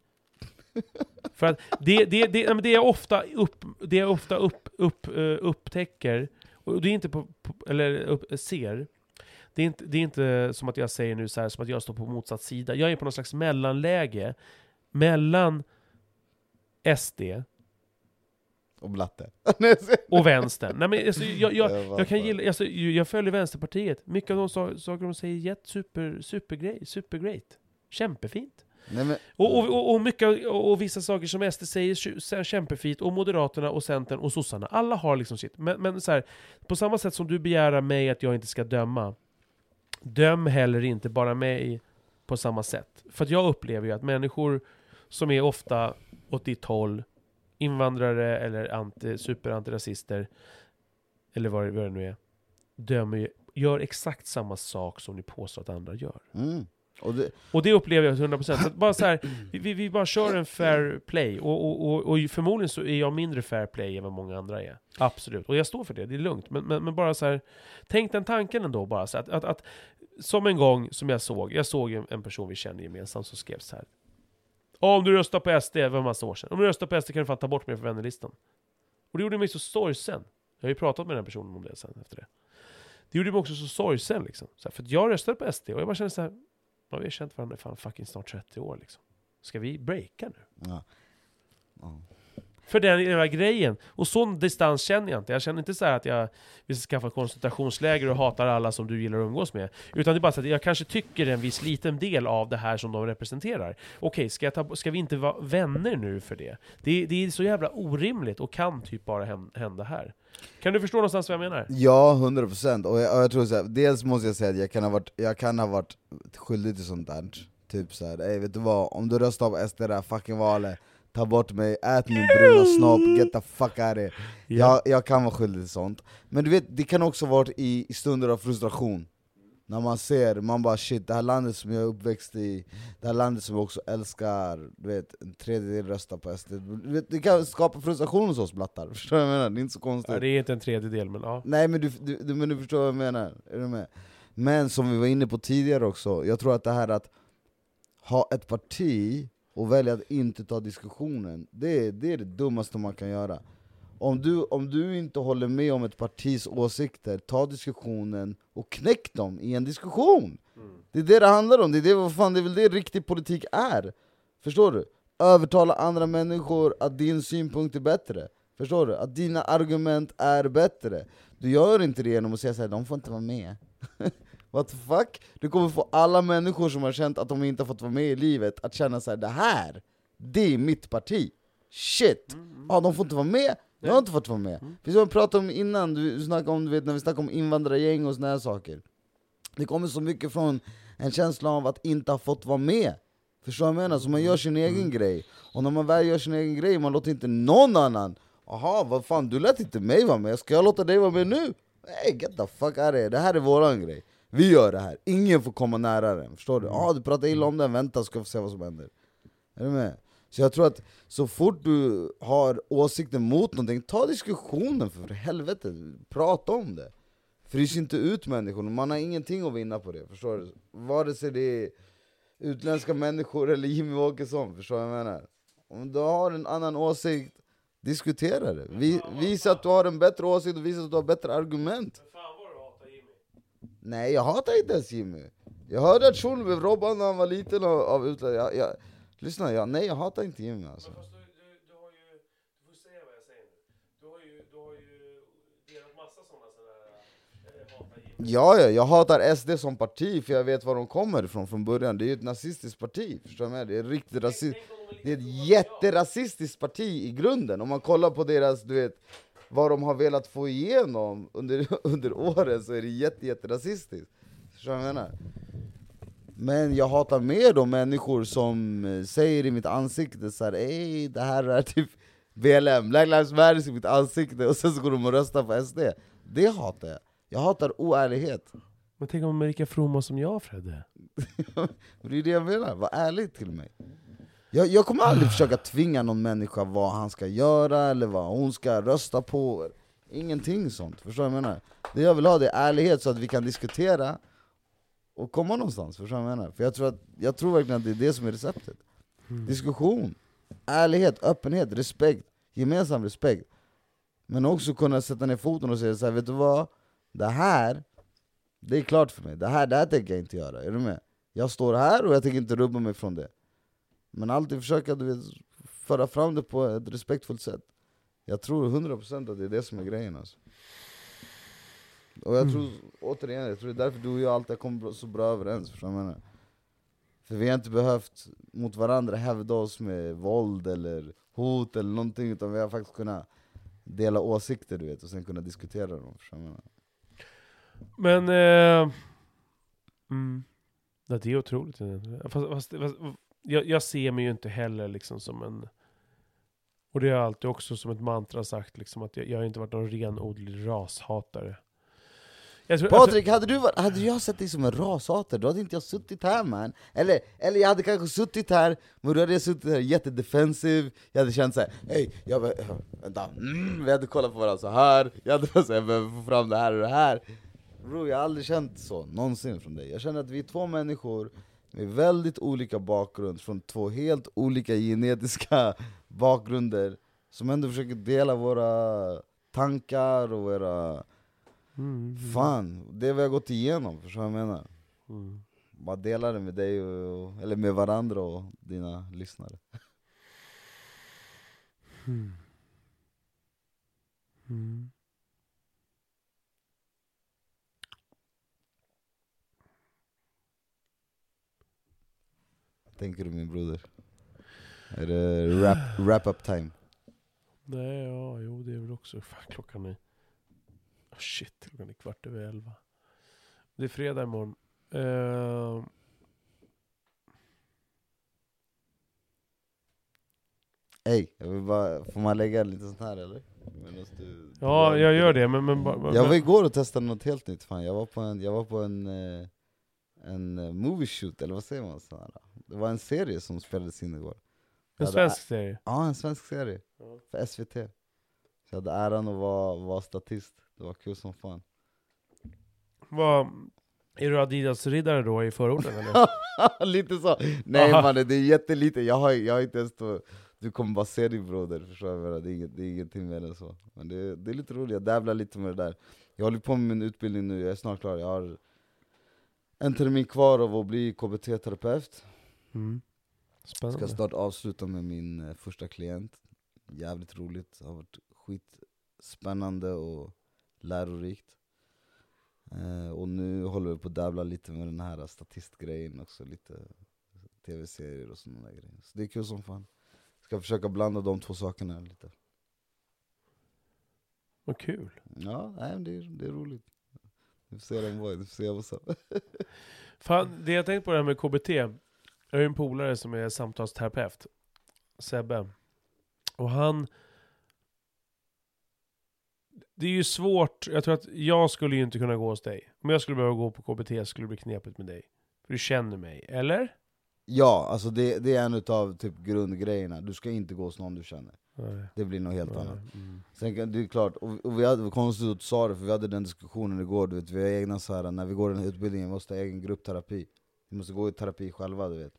*laughs* För att det, det, det, det är ofta upp, det är ofta upp, upp, eh, upptäcker, och det är inte på, på eller upp, ser, det är, inte, det är inte som att jag säger nu så här, som att jag står på motsatt sida. Jag är på någon slags mellanläge mellan SD Och blatte *laughs* och vänstern. Nej, men alltså, jag, jag, Jag kan gilla, alltså, jag följer Vänsterpartiet. Mycket av de sa- saker de säger är jätte, super, supergrej, supergreat. Kämpefint. Nej, men, Och, och, och, och, mycket, och, vissa saker som SD säger kä- kämpefint, och Moderaterna och Centern och sossarna, alla har liksom sitt. Men, men så här, på samma sätt som du begär av mig att jag inte ska döma, döm heller inte bara mig på samma sätt. För att jag upplever ju att människor som är ofta åt ditt håll, invandrare eller anti, superantirasister, eller vad det, vad det nu är, dömer gör exakt samma sak som ni påstår att andra gör. mm. och det, Och det upplever jag till 100%. Så att bara så här, vi, vi, vi bara kör en fair play. Och, och, och, och förmodligen så är jag mindre fair play än vad många andra är. Absolut. Och jag står för det, det är lugnt. Men, men, men bara så här, tänk den tanken ändå bara. Så att, att, att, som en gång som jag såg, jag såg en, en person vi känner gemensamt som skrev så här. Om du röstar på SD, det var en massa år sedan. Om du röstar på SD kan du fan ta bort mig från vännerlistan. Och det gjorde mig så sorgsen. Jag har ju pratat med den här personen om det sen efter det. Det gjorde mig också så sorgsen liksom. Så här, för att jag röstade på SD och jag bara kände så här. Ja, vi har känt varandra i fan fucking snart 30 år liksom. Ska vi breaka nu? ja. Mm för den jävla grejen. Och sån distans känner jag inte. Jag känner inte så här att jag vill skaffa koncentrationsläger och hatar alla som du gillar att umgås med. Utan det är bara så att jag kanske tycker en viss liten del av det här som de representerar. Okej, ska, ta, ska vi inte vara vänner nu för det? det? Det är så jävla orimligt och kan typ bara hända här. Kan du förstå någonstans vad jag menar? Ja, 100% och jag, och jag tror så här, dels måste jag säga att jag kan ha varit, jag kan ha varit skyldig till sånt där Typ såhär, ey vet du vad, om du röstar på SD det här fucking valet Ta bort mig, ät min bruna snopp, get the fuck out of here. Jag, jag kan vara skyldig till sånt Men du vet, det kan också vara i, i stunder av frustration När man ser, man bara shit, det här landet som jag är uppväxt i Det här landet som jag också älskar, du vet, en tredjedel röstar på SD du vet, Det kan skapa frustration hos oss blattar, *laughs* förstår du vad jag menar? Det är inte så konstigt Ja, det är inte en tredjedel, men ja. Nej men du, du, du, men du förstår vad jag menar, är du med? Men som vi var inne på tidigare också, jag tror att det här att ha ett parti och välja att inte ta diskussionen, det är, det är det dummaste man kan göra. Om du, om du inte håller med om ett partis åsikter, ta diskussionen och knäck dem i en diskussion! Det är det det handlar om, det är, det, vad fan, det är väl det riktig politik är! Förstår du? Övertala andra människor att din synpunkt är bättre Förstår du? Att dina argument är bättre Du gör inte det genom att säga såhär, de får inte vara med *laughs* What the fuck? Du kommer få alla människor som har känt att de inte har fått vara med i livet att känna såhär, det här, det är mitt parti. Shit! Ja, de får inte vara med, jag har inte fått vara med. Precis som vi pratade om innan, du snackade om, du vet, när vi snackade om invandrargäng och såna här saker. Det kommer så mycket från en känsla av att inte ha fått vara med. Förstår du vad jag menar? Så man gör sin egen grej, och när man väl gör sin egen grej, man låter inte någon annan. Jaha, vad fan, du lät inte mig vara med, ska jag låta dig vara med nu? Nej, get the fuck out of here. det här är våran grej Vi gör det här, ingen får komma nära den, förstår du? Ja, du pratar illa om den, vänta ska vi se vad som händer Är du med? Så jag tror att så fort du har åsikter mot någonting, ta diskussionen för helvete, prata om det Frys inte ut människor, man har ingenting att vinna på det, förstår du? Vare sig det är utländska människor eller Jimmy Åkesson, förstår du vad jag menar? Om du har en annan åsikt, diskutera det. Vi, visa att du har en bättre åsikt och visa att du har bättre argument. Fan vad du hatar Jimmy. Nej, jag hatar inte ens Jimmy. Jag hörde att shunon blev robbad när han var liten av, av utländska... Jag, jag, lyssna, jag, nej jag hatar inte Jimmy alltså. Ja, ja, jag hatar SD som parti för jag vet var de kommer ifrån från början. Det är ju ett nazistiskt parti, förstår du? Det är riktigt rasistiskt. Det är ett jätterasistiskt parti i grunden, om man kollar på deras, du vet, vad de har velat få igenom under, *laughs* under åren så är det jätte, jätterasistiskt. Förstår du vad jag menar? Men jag hatar mer de människor som eh, säger i mitt ansikte så här, Ey, det här är typ BLM, Black Lives Matter i mitt ansikte, och sen så går de och röstar på SD. Det hatar jag. Jag hatar oärlighet. Men tänk om de är lika fromma som jag Fredde? *laughs* Det är det jag menar, var ärlig till mig. Jag, jag kommer aldrig försöka tvinga någon människa vad han ska göra, eller vad hon ska rösta på. Ingenting sånt, förstår du vad jag menar? Det jag vill ha det är ärlighet så att vi kan diskutera och komma någonstans, förstår du vad jag menar? För jag tror, att, jag tror verkligen att det är det som är receptet. Diskussion, ärlighet, öppenhet, respekt, gemensam respekt. Men också kunna sätta ner foten och säga så här, vet du vad? Det här, det är klart för mig. Det här, det här tänker jag inte göra, är du med? Jag står här och jag tänker inte rubba mig från det. Men alltid försöka du vet, föra fram det på ett respektfullt sätt. Jag tror 100% att det är det som är grejen alltså. Och jag tror, återigen, jag tror det är därför du och jag alltid har kommit så bra överens, jag menar? För vi har inte behövt mot varandra hävda oss med våld eller hot eller någonting, utan vi har faktiskt kunnat dela åsikter du vet, och sen kunna diskutera dem, jag menar? Men... Eh, mm, det är otroligt. Fast, fast, fast, jag, jag ser mig ju inte heller liksom som en... Och det har jag alltid också som ett mantra sagt, liksom, att jag, jag har inte varit någon renodlig rashatare. Jag tror, Patrik, hade, du, hade jag sett dig som en rashatare, då hade inte jag suttit här man. Eller, eller jag hade kanske suttit här, men då hade jag suttit här jättedefensiv. Jag hade känt såhär, hej, jag *laughs* vänta, mm, vi hade kollat på varandra så här. Jag hade bara såhär, jag behöver få fram det här och det här. Bro, jag har aldrig känt så, någonsin från dig. Jag känner att vi är två människor med väldigt olika bakgrund, från två helt olika genetiska *laughs* bakgrunder Som ändå försöker dela våra tankar och våra mm, Fan, det vi har gått igenom, förstår du vad jag menar? mm. Bara dela det med dig, och, eller med varandra och dina lyssnare Mm. Tänker du min broder? Är det wrap, wrap up time? Nej, ja, jo det är väl också... Fan, klockan är... Oh, shit, klockan är kvart över elva. Det är fredag imorgon. Uh, Ey, jag vill bara, får man lägga lite sånt här eller? Du- ja, jag gör det, men... men, bara- Jag var men igår och testade något helt nytt fan, jag var på en, jag var på en, eh, en eh, movie shoot, eller vad säger man? Sån här. Det var en serie som spelades in igår en svensk serie. Ja, en svensk serie, Ja. för SVT Så jag hade äran att vara, vara statist, det var kul som fan Vad... Är du Adidas-riddare då i förorten eller? *laughs* Lite så, nej Aha. mannen det är jättelite, jag har, jag har inte ens då, du kommer bara se din broder, förstår jag det är, inget, det är ingenting mer än så Men det, är- det är lite roligt, jag dabblar lite med det där Jag håller på med min utbildning nu, jag är snart klar, jag har en termin kvar av att bli KBT-terapeut Mm. Ska snart avsluta med min eh, första klient. Jävligt roligt, det har varit skitspännande och lärorikt. Eh, Och nu håller vi på att dabbla lite med den här statistgrejen också, lite tv-serier och sådana där grejer. Så det är kul som fan. Ska försöka blanda de två sakerna lite. Vad kul. Ja, nej, det, är, det är roligt Du får se den boy, du får se up *laughs* Fan, det jag tänkt på det här med KBT. Jag har ju en polare som är samtalsterapeut. Sebbe. Och han... Det är ju svårt, jag tror att jag skulle ju inte kunna gå hos dig. Om jag skulle behöva gå på KBT skulle det bli knepigt med dig. För du känner mig, eller? Ja, alltså det, det är en utav typ grundgrejerna, du ska inte gå hos någon du känner Nej. Det blir något helt Nej. annat Mm. Sen det är klart, och, och vi hade, konstigt att du sa det, för vi hade den diskussionen igår, du vet, vi har egna så här, när vi går den här utbildningen, vi måste ha egen gruppterapi Vi måste gå i terapi själva, du vet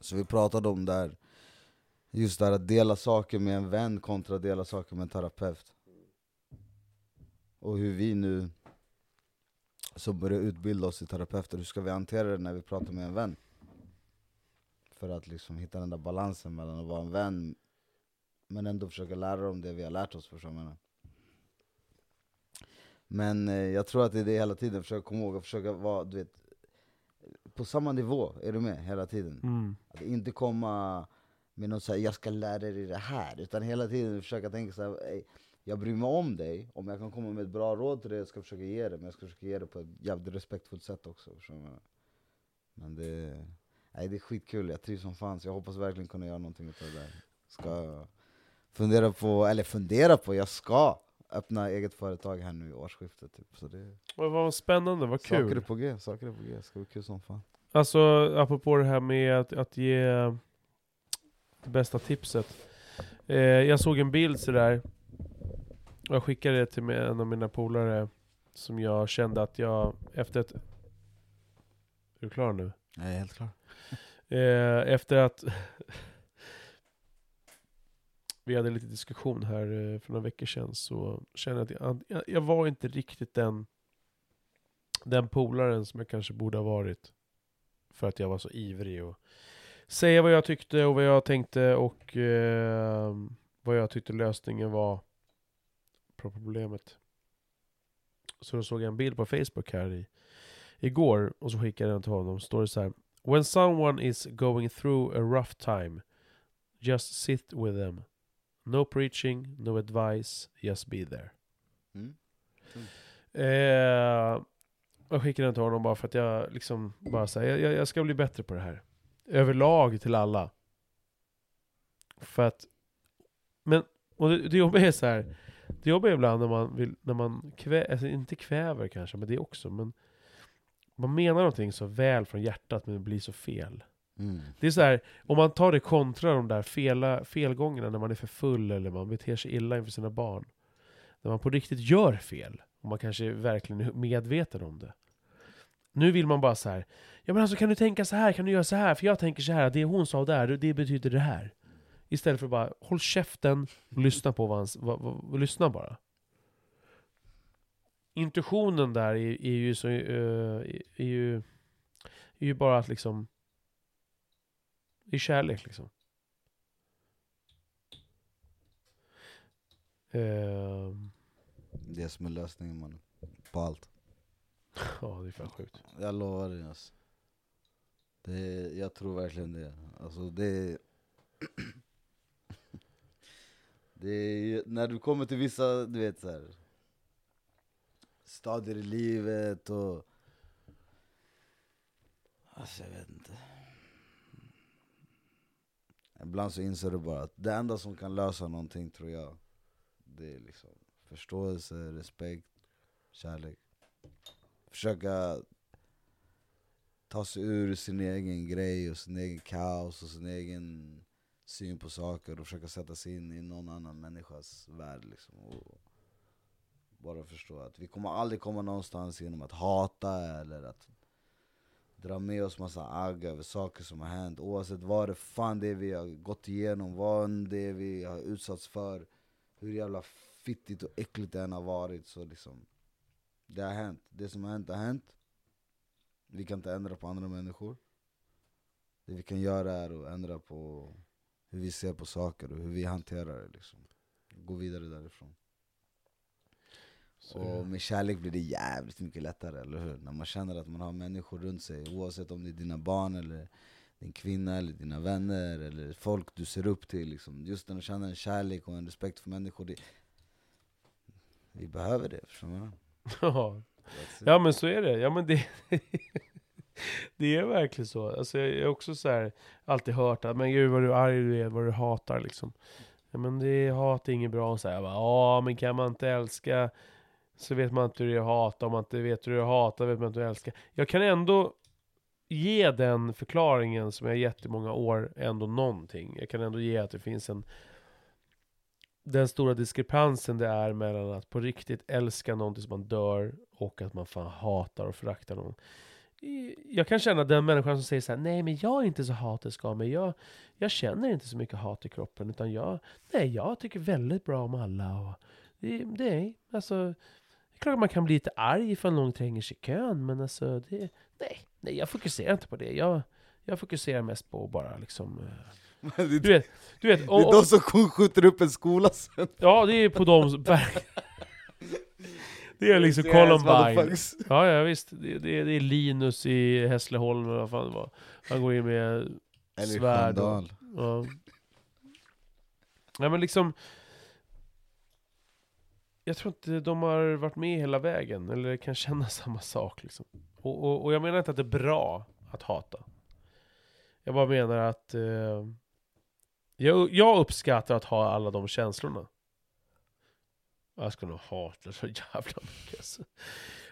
Så vi pratade om det här, just det här att dela saker med en vän kontra dela saker med en terapeut Och hur vi nu, som börjar utbilda oss till terapeuter, hur ska vi hantera det när vi pratar med en vän? För att liksom hitta den där balansen mellan att vara en vän men ändå försöka lära dem det vi har lärt oss, förstår jag menar? Men eh, jag tror att det är det hela tiden, försöka komma ihåg att försöka vara, du vet På samma nivå, är du med? Hela tiden Mm. Att inte komma med något såhär, jag ska lära dig det här Utan hela tiden försöka tänka såhär, "Ey, jag bryr mig om dig, om jag kan komma med ett bra råd till dig, jag ska försöka ge det Men jag ska försöka ge det på ett jävligt respektfullt sätt också, jag? Men det, nej, det är skitkul, jag trivs som fan, så jag hoppas verkligen kunna göra någonting utav det där Ska fundera på, eller fundera på, jag ska öppna eget företag här nu i årsskiftet typ. Så det, Vad vad spännande, vad saker är kul. på G, saker är på G, ska bli kul som fan Alltså, apropå det här med att, att ge det bästa tipset. Eh, jag såg en bild sådär. Jag skickade det till en av mina polare. Som jag kände att jag, efter ett... Är du klar nu? Jag är helt klar Eh, efter att vi hade lite diskussion här eh, för några veckor sedan så kände jag att jag, jag, jag var inte riktigt den, den polaren som jag kanske borde ha varit. För att jag var så ivrig och säga vad jag tyckte och vad jag tänkte och eh, vad jag tyckte lösningen var på problemet. Så då såg jag en bild på Facebook här i, igår och så skickade jag den till honom. Står det så här. When someone is going through a rough time, just sit with them. No preaching, no advice, just be there. mm. Eh, jag skickade den till honom bara för att jag liksom bara säger jag, jag ska bli bättre på det här. Överlag till alla. För att, men, och det, det jobbiga är så här. Det jobbiga är ibland när man vill, när man kvä, alltså inte kväver kanske, men det också, men man menar någonting så väl från hjärtat men det blir så fel. Mm. Det är så här, om man tar det kontra de där fela, felgångerna när man är för full eller man beter sig illa inför sina barn. När man på riktigt gör fel, och man kanske verkligen är medveten om det. Nu vill man bara så här, ja men alltså kan du tänka så här, kan du göra så här? För jag tänker så här, det hon sa där, det betyder det här. Istället för bara, håll käften och lyssna på vad han, vad, vad, vad, lyssna bara. Intuitionen där är, är ju så, är, är ju, är ju bara att liksom det är kärlek liksom. Ehm, Det som är lösningen man på allt. ja, det är fan sjukt. Jag lovar dig alltså. det, Jag tror verkligen det. Alltså det *clears throat* Det är, när du kommer till vissa, du vet så här stadier i livet och Alltså jag vet inte Ibland så inser du bara att det enda som kan lösa någonting tror jag Det är liksom förståelse, respekt, kärlek Försöka ta sig ur sin egen grej och sin egen kaos och sin egen syn på saker och försöka sätta sig in i någon annan människas värld liksom. Och bara förstå att vi kommer aldrig komma någonstans genom att hata eller att dra med oss massa agg över saker som har hänt oavsett vad det fan det är vi har gått igenom, vad det är vi har utsatts för hur jävla fittigt och äckligt det än har varit så liksom Det har hänt, det som har hänt har hänt. Vi kan inte ändra på andra människor. Det vi kan göra är att ändra på hur vi ser på saker och hur vi hanterar det liksom. Gå vidare därifrån. Så, och med kärlek blir det jävligt mycket lättare, eller hur? När man känner att man har människor runt sig, oavsett om det är dina barn, eller din kvinna, eller dina vänner, eller folk du ser upp till liksom. Just när du känner en kärlek och en respekt för människor, det, vi behöver det, förstår du? *laughs* ja. Ja men så är det. Ja, men det, *laughs* det är verkligen så. Alltså, jag är också så här, alltid hört att men gud vad du arg du är, vad du hatar liksom. Ja, men det hat är inget bra. Så här, ja men kan man inte älska så vet man inte hur det är att hata. Om man inte vet hur det är att hata vet man inte hur det är att älska. Jag kan ändå ge den förklaringen som jag gett i många år ändå någonting. Jag kan ändå ge att det finns en den stora diskrepansen det är mellan att på riktigt älska någonting som man dör och att man fan hatar och föraktar någon. Jag kan känna den människan som säger så här: nej men jag är inte så hatisk av mig, jag, jag känner inte så mycket hat i kroppen, utan jag, nej jag tycker väldigt bra om alla. Och det, det är, alltså, klart man kan bli lite arg ifall någon tränger sig i kön, men alltså, det, nej, nej jag fokuserar inte på det. Jag, jag fokuserar mest på bara liksom, eh, *laughs* det, du vet, du vet, det och, är de som sk- skjuter upp en skola sen Ja, det är på dem som... *laughs* Det är liksom Columbine. Ja, ja visst. Det, det, det är Linus i Hässleholm, eller vad fan det var. Han går in med Eller svärd och... Sköndal. Ja. Nej men liksom... Jag tror inte de har varit med hela vägen, eller kan *laughs* känna samma sak liksom. Och, och, och jag menar inte att det är bra att hata. Jag bara menar att... Eh, jag, jag uppskattar att ha alla de känslorna. Jag ska nog hata så jävla mycket alltså.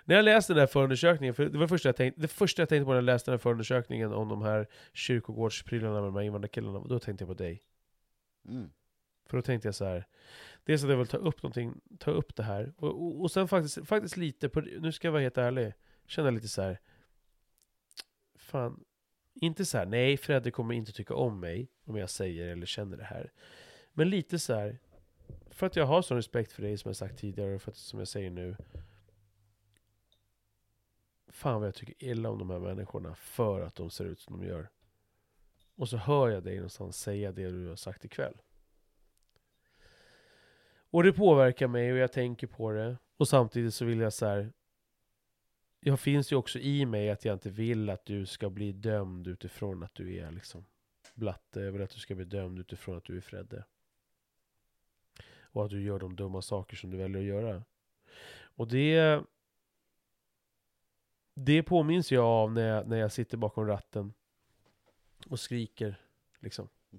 När jag läste den här förundersökningen, för det var det första jag tänkte, det första jag tänkte på när jag läste den här förundersökningen om de här kyrkogårdsprylarna med de här invandrarkillarna, då tänkte jag på dig. Mm. För då tänkte jag så här. Dels att jag vill ta upp någonting, ta upp det här. Och, och, och sen faktiskt, faktiskt lite, på, nu ska jag vara helt ärlig, känna lite så här. Fan, inte så här, nej Fredde kommer inte tycka om mig om jag säger eller känner det här. Men lite så här, för att jag har sån respekt för dig som jag sagt tidigare, och för att, som jag säger nu. Fan vad jag tycker illa om de här människorna för att de ser ut som de gör. Och så hör jag dig någonstans säga det du har sagt ikväll. Och det påverkar mig och jag tänker på det. Och samtidigt så vill jag så här. Jag finns ju också i mig att jag inte vill att du ska bli dömd utifrån att du är liksom blatte. Jag vill att du ska bli dömd utifrån att du är Fredde. Och att du gör de dumma saker som du väljer att göra. Och det... Det påminns jag av när jag, när jag sitter bakom ratten. Och skriker, liksom. Eh,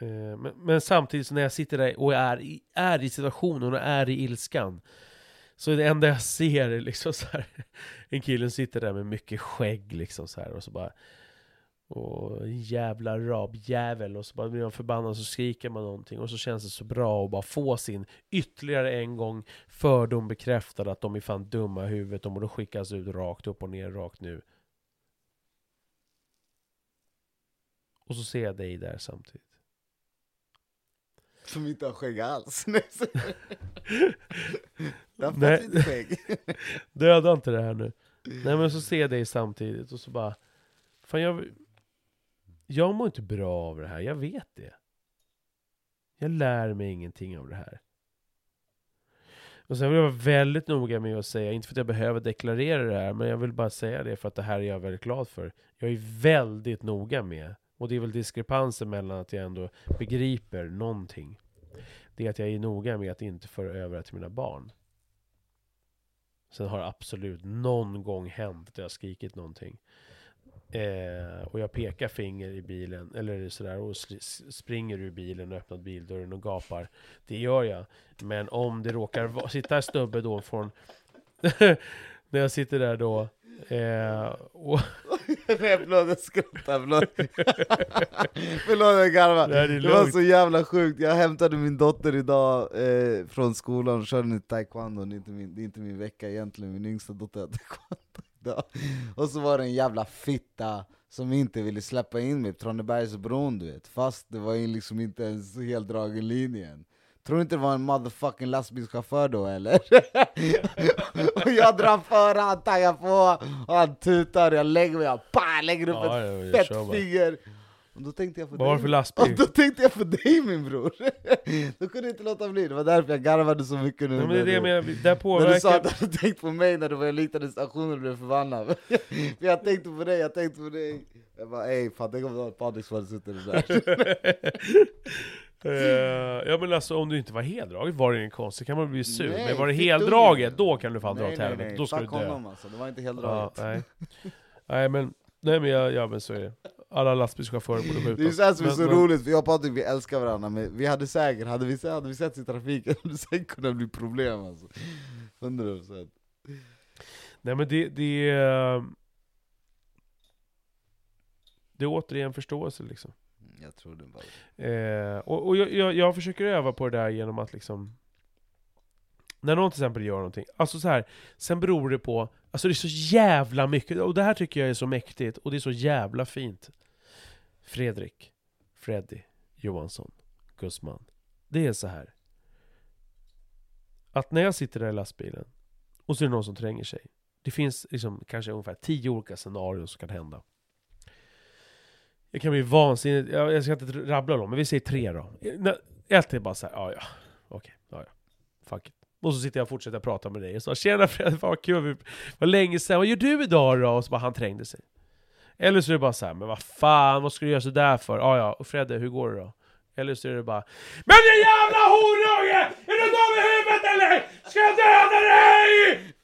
Eh, men, men samtidigt så när jag sitter där och är i, är i situationen och är i ilskan Så det enda jag ser är liksom så här *laughs* En kille sitter där med mycket skägg liksom så här och så bara och en jävla rabjävel och så bara blir man förbannad och så skriker man någonting och så känns det så bra att bara få sin ytterligare en gång fördom bekräftad att de är fan dumma i huvudet, de borde skickas ut rakt upp och ner rakt nu. Och så ser jag dig där samtidigt. Som inte har skägg alls. Jag *laughs* har Nej. fått lite skägg. *laughs* Döda inte det här nu. Nej men så ser jag dig samtidigt och så bara Fan jag Jag mår inte bra av det här, jag vet det Jag lär mig ingenting av det här. Och sen vill jag vara väldigt noga med att säga, inte för att jag behöver deklarera det här, men jag vill bara säga det för att det här är jag väldigt glad för. Jag är väldigt noga med, och det är väl diskrepansen mellan att jag ändå begriper någonting. Det är att jag är noga med att inte föra över det till mina barn. Sen har det absolut någon gång hänt att jag har skrikit någonting. Eh, och jag pekar finger i bilen, eller sådär, och springer ur bilen och öppnar bildörren och gapar. Det gör jag. Men om det råkar sitta en snubbe då från... *laughs* när jag sitter där då, eh, och *laughs* Nej förlåt, jag skrattar, förlåt. Förlåt jag garvar. Det Det var så jävla sjukt, jag hämtade min dotter idag eh, från skolan. Och körde henne taekwondo, det är, inte min, det är inte min vecka egentligen, min yngsta dotter har *laughs* taekwondo idag. Och så var det en jävla fitta som inte ville släppa in mig. På Tranebergsbron du vet, fast det var liksom inte ens helt dragen linjen Tror du inte det var en motherfucking lastbilschaufför då eller? *laughs* och jag drar före, han taggar på, och han tutar, jag lägger mig, jag pa, lägger upp Ja, ett fett kör finger och då tänkte jag på Vad det dig lastbil? och *laughs* då tänkte jag på dig min bror! *laughs* Då kunde jag inte låta bli, det var därför jag garvade så mycket nu Nej, men det är det jag menar, du, där när du sa påverkar... att du hade tänkt på mig när du var i liknande stationer och blev förbannad För jag tänkte på dig, jag tänkte på dig Jag bara ey, fan tänk om det var Patrik som hade suttit där Eh, ja men alltså om du inte var heldraget var det ingen konstigt, kan man bli sur. Nej, men var det heldraget, då kan du fan dra Nej åt nej helvete. nej, Då ska fuck du dö. honom alltså, det var inte helt Ja, nej. nej men, nej men ja, ja men så är det. Alla lastbilschaufförer borde skjutas. Det är så här som är så men- roligt, för jag och Patrik vi älskar varandra, men vi hade säkert, hade vi, hade vi sett i trafiken, *laughs* hade det säkert kunnat bli problem alltså 100% Nej men det, det är... Det är återigen förståelse liksom. Jag tror det bara Eh, och och jag, jag, jag försöker öva på det där genom att liksom... När någon till exempel gör någonting, alltså så här, sen beror det på, alltså det är så jävla mycket, och det här tycker jag är så mäktigt, och det är så jävla fint. Fredrik, Freddy, Johansson, Guzman. Det är så här. Att när jag sitter där i lastbilen, och så är det någon som tränger sig. Det finns liksom kanske ungefär tio olika scenarion som kan hända. Jag kan bli vansinnig, jag jag ska inte rabbla dem, men vi säger tre då. Ett är bara såhär, ja ja, okej, ja ja, fuck it. Och så sitter jag och fortsätter prata med dig och så 'Tjena Fredrik, vad kul, vad länge sedan, vad gör du idag då?' Och så bara, han trängde sig. Eller så är det bara så här, 'Men vad fan, vad ska du göra sådär för?' Ja ja, och Fredde, hur går det då? Eller så är det bara 'Men din jävla horunge! Är du dum i huvudet eller? Ska jag döda dig?'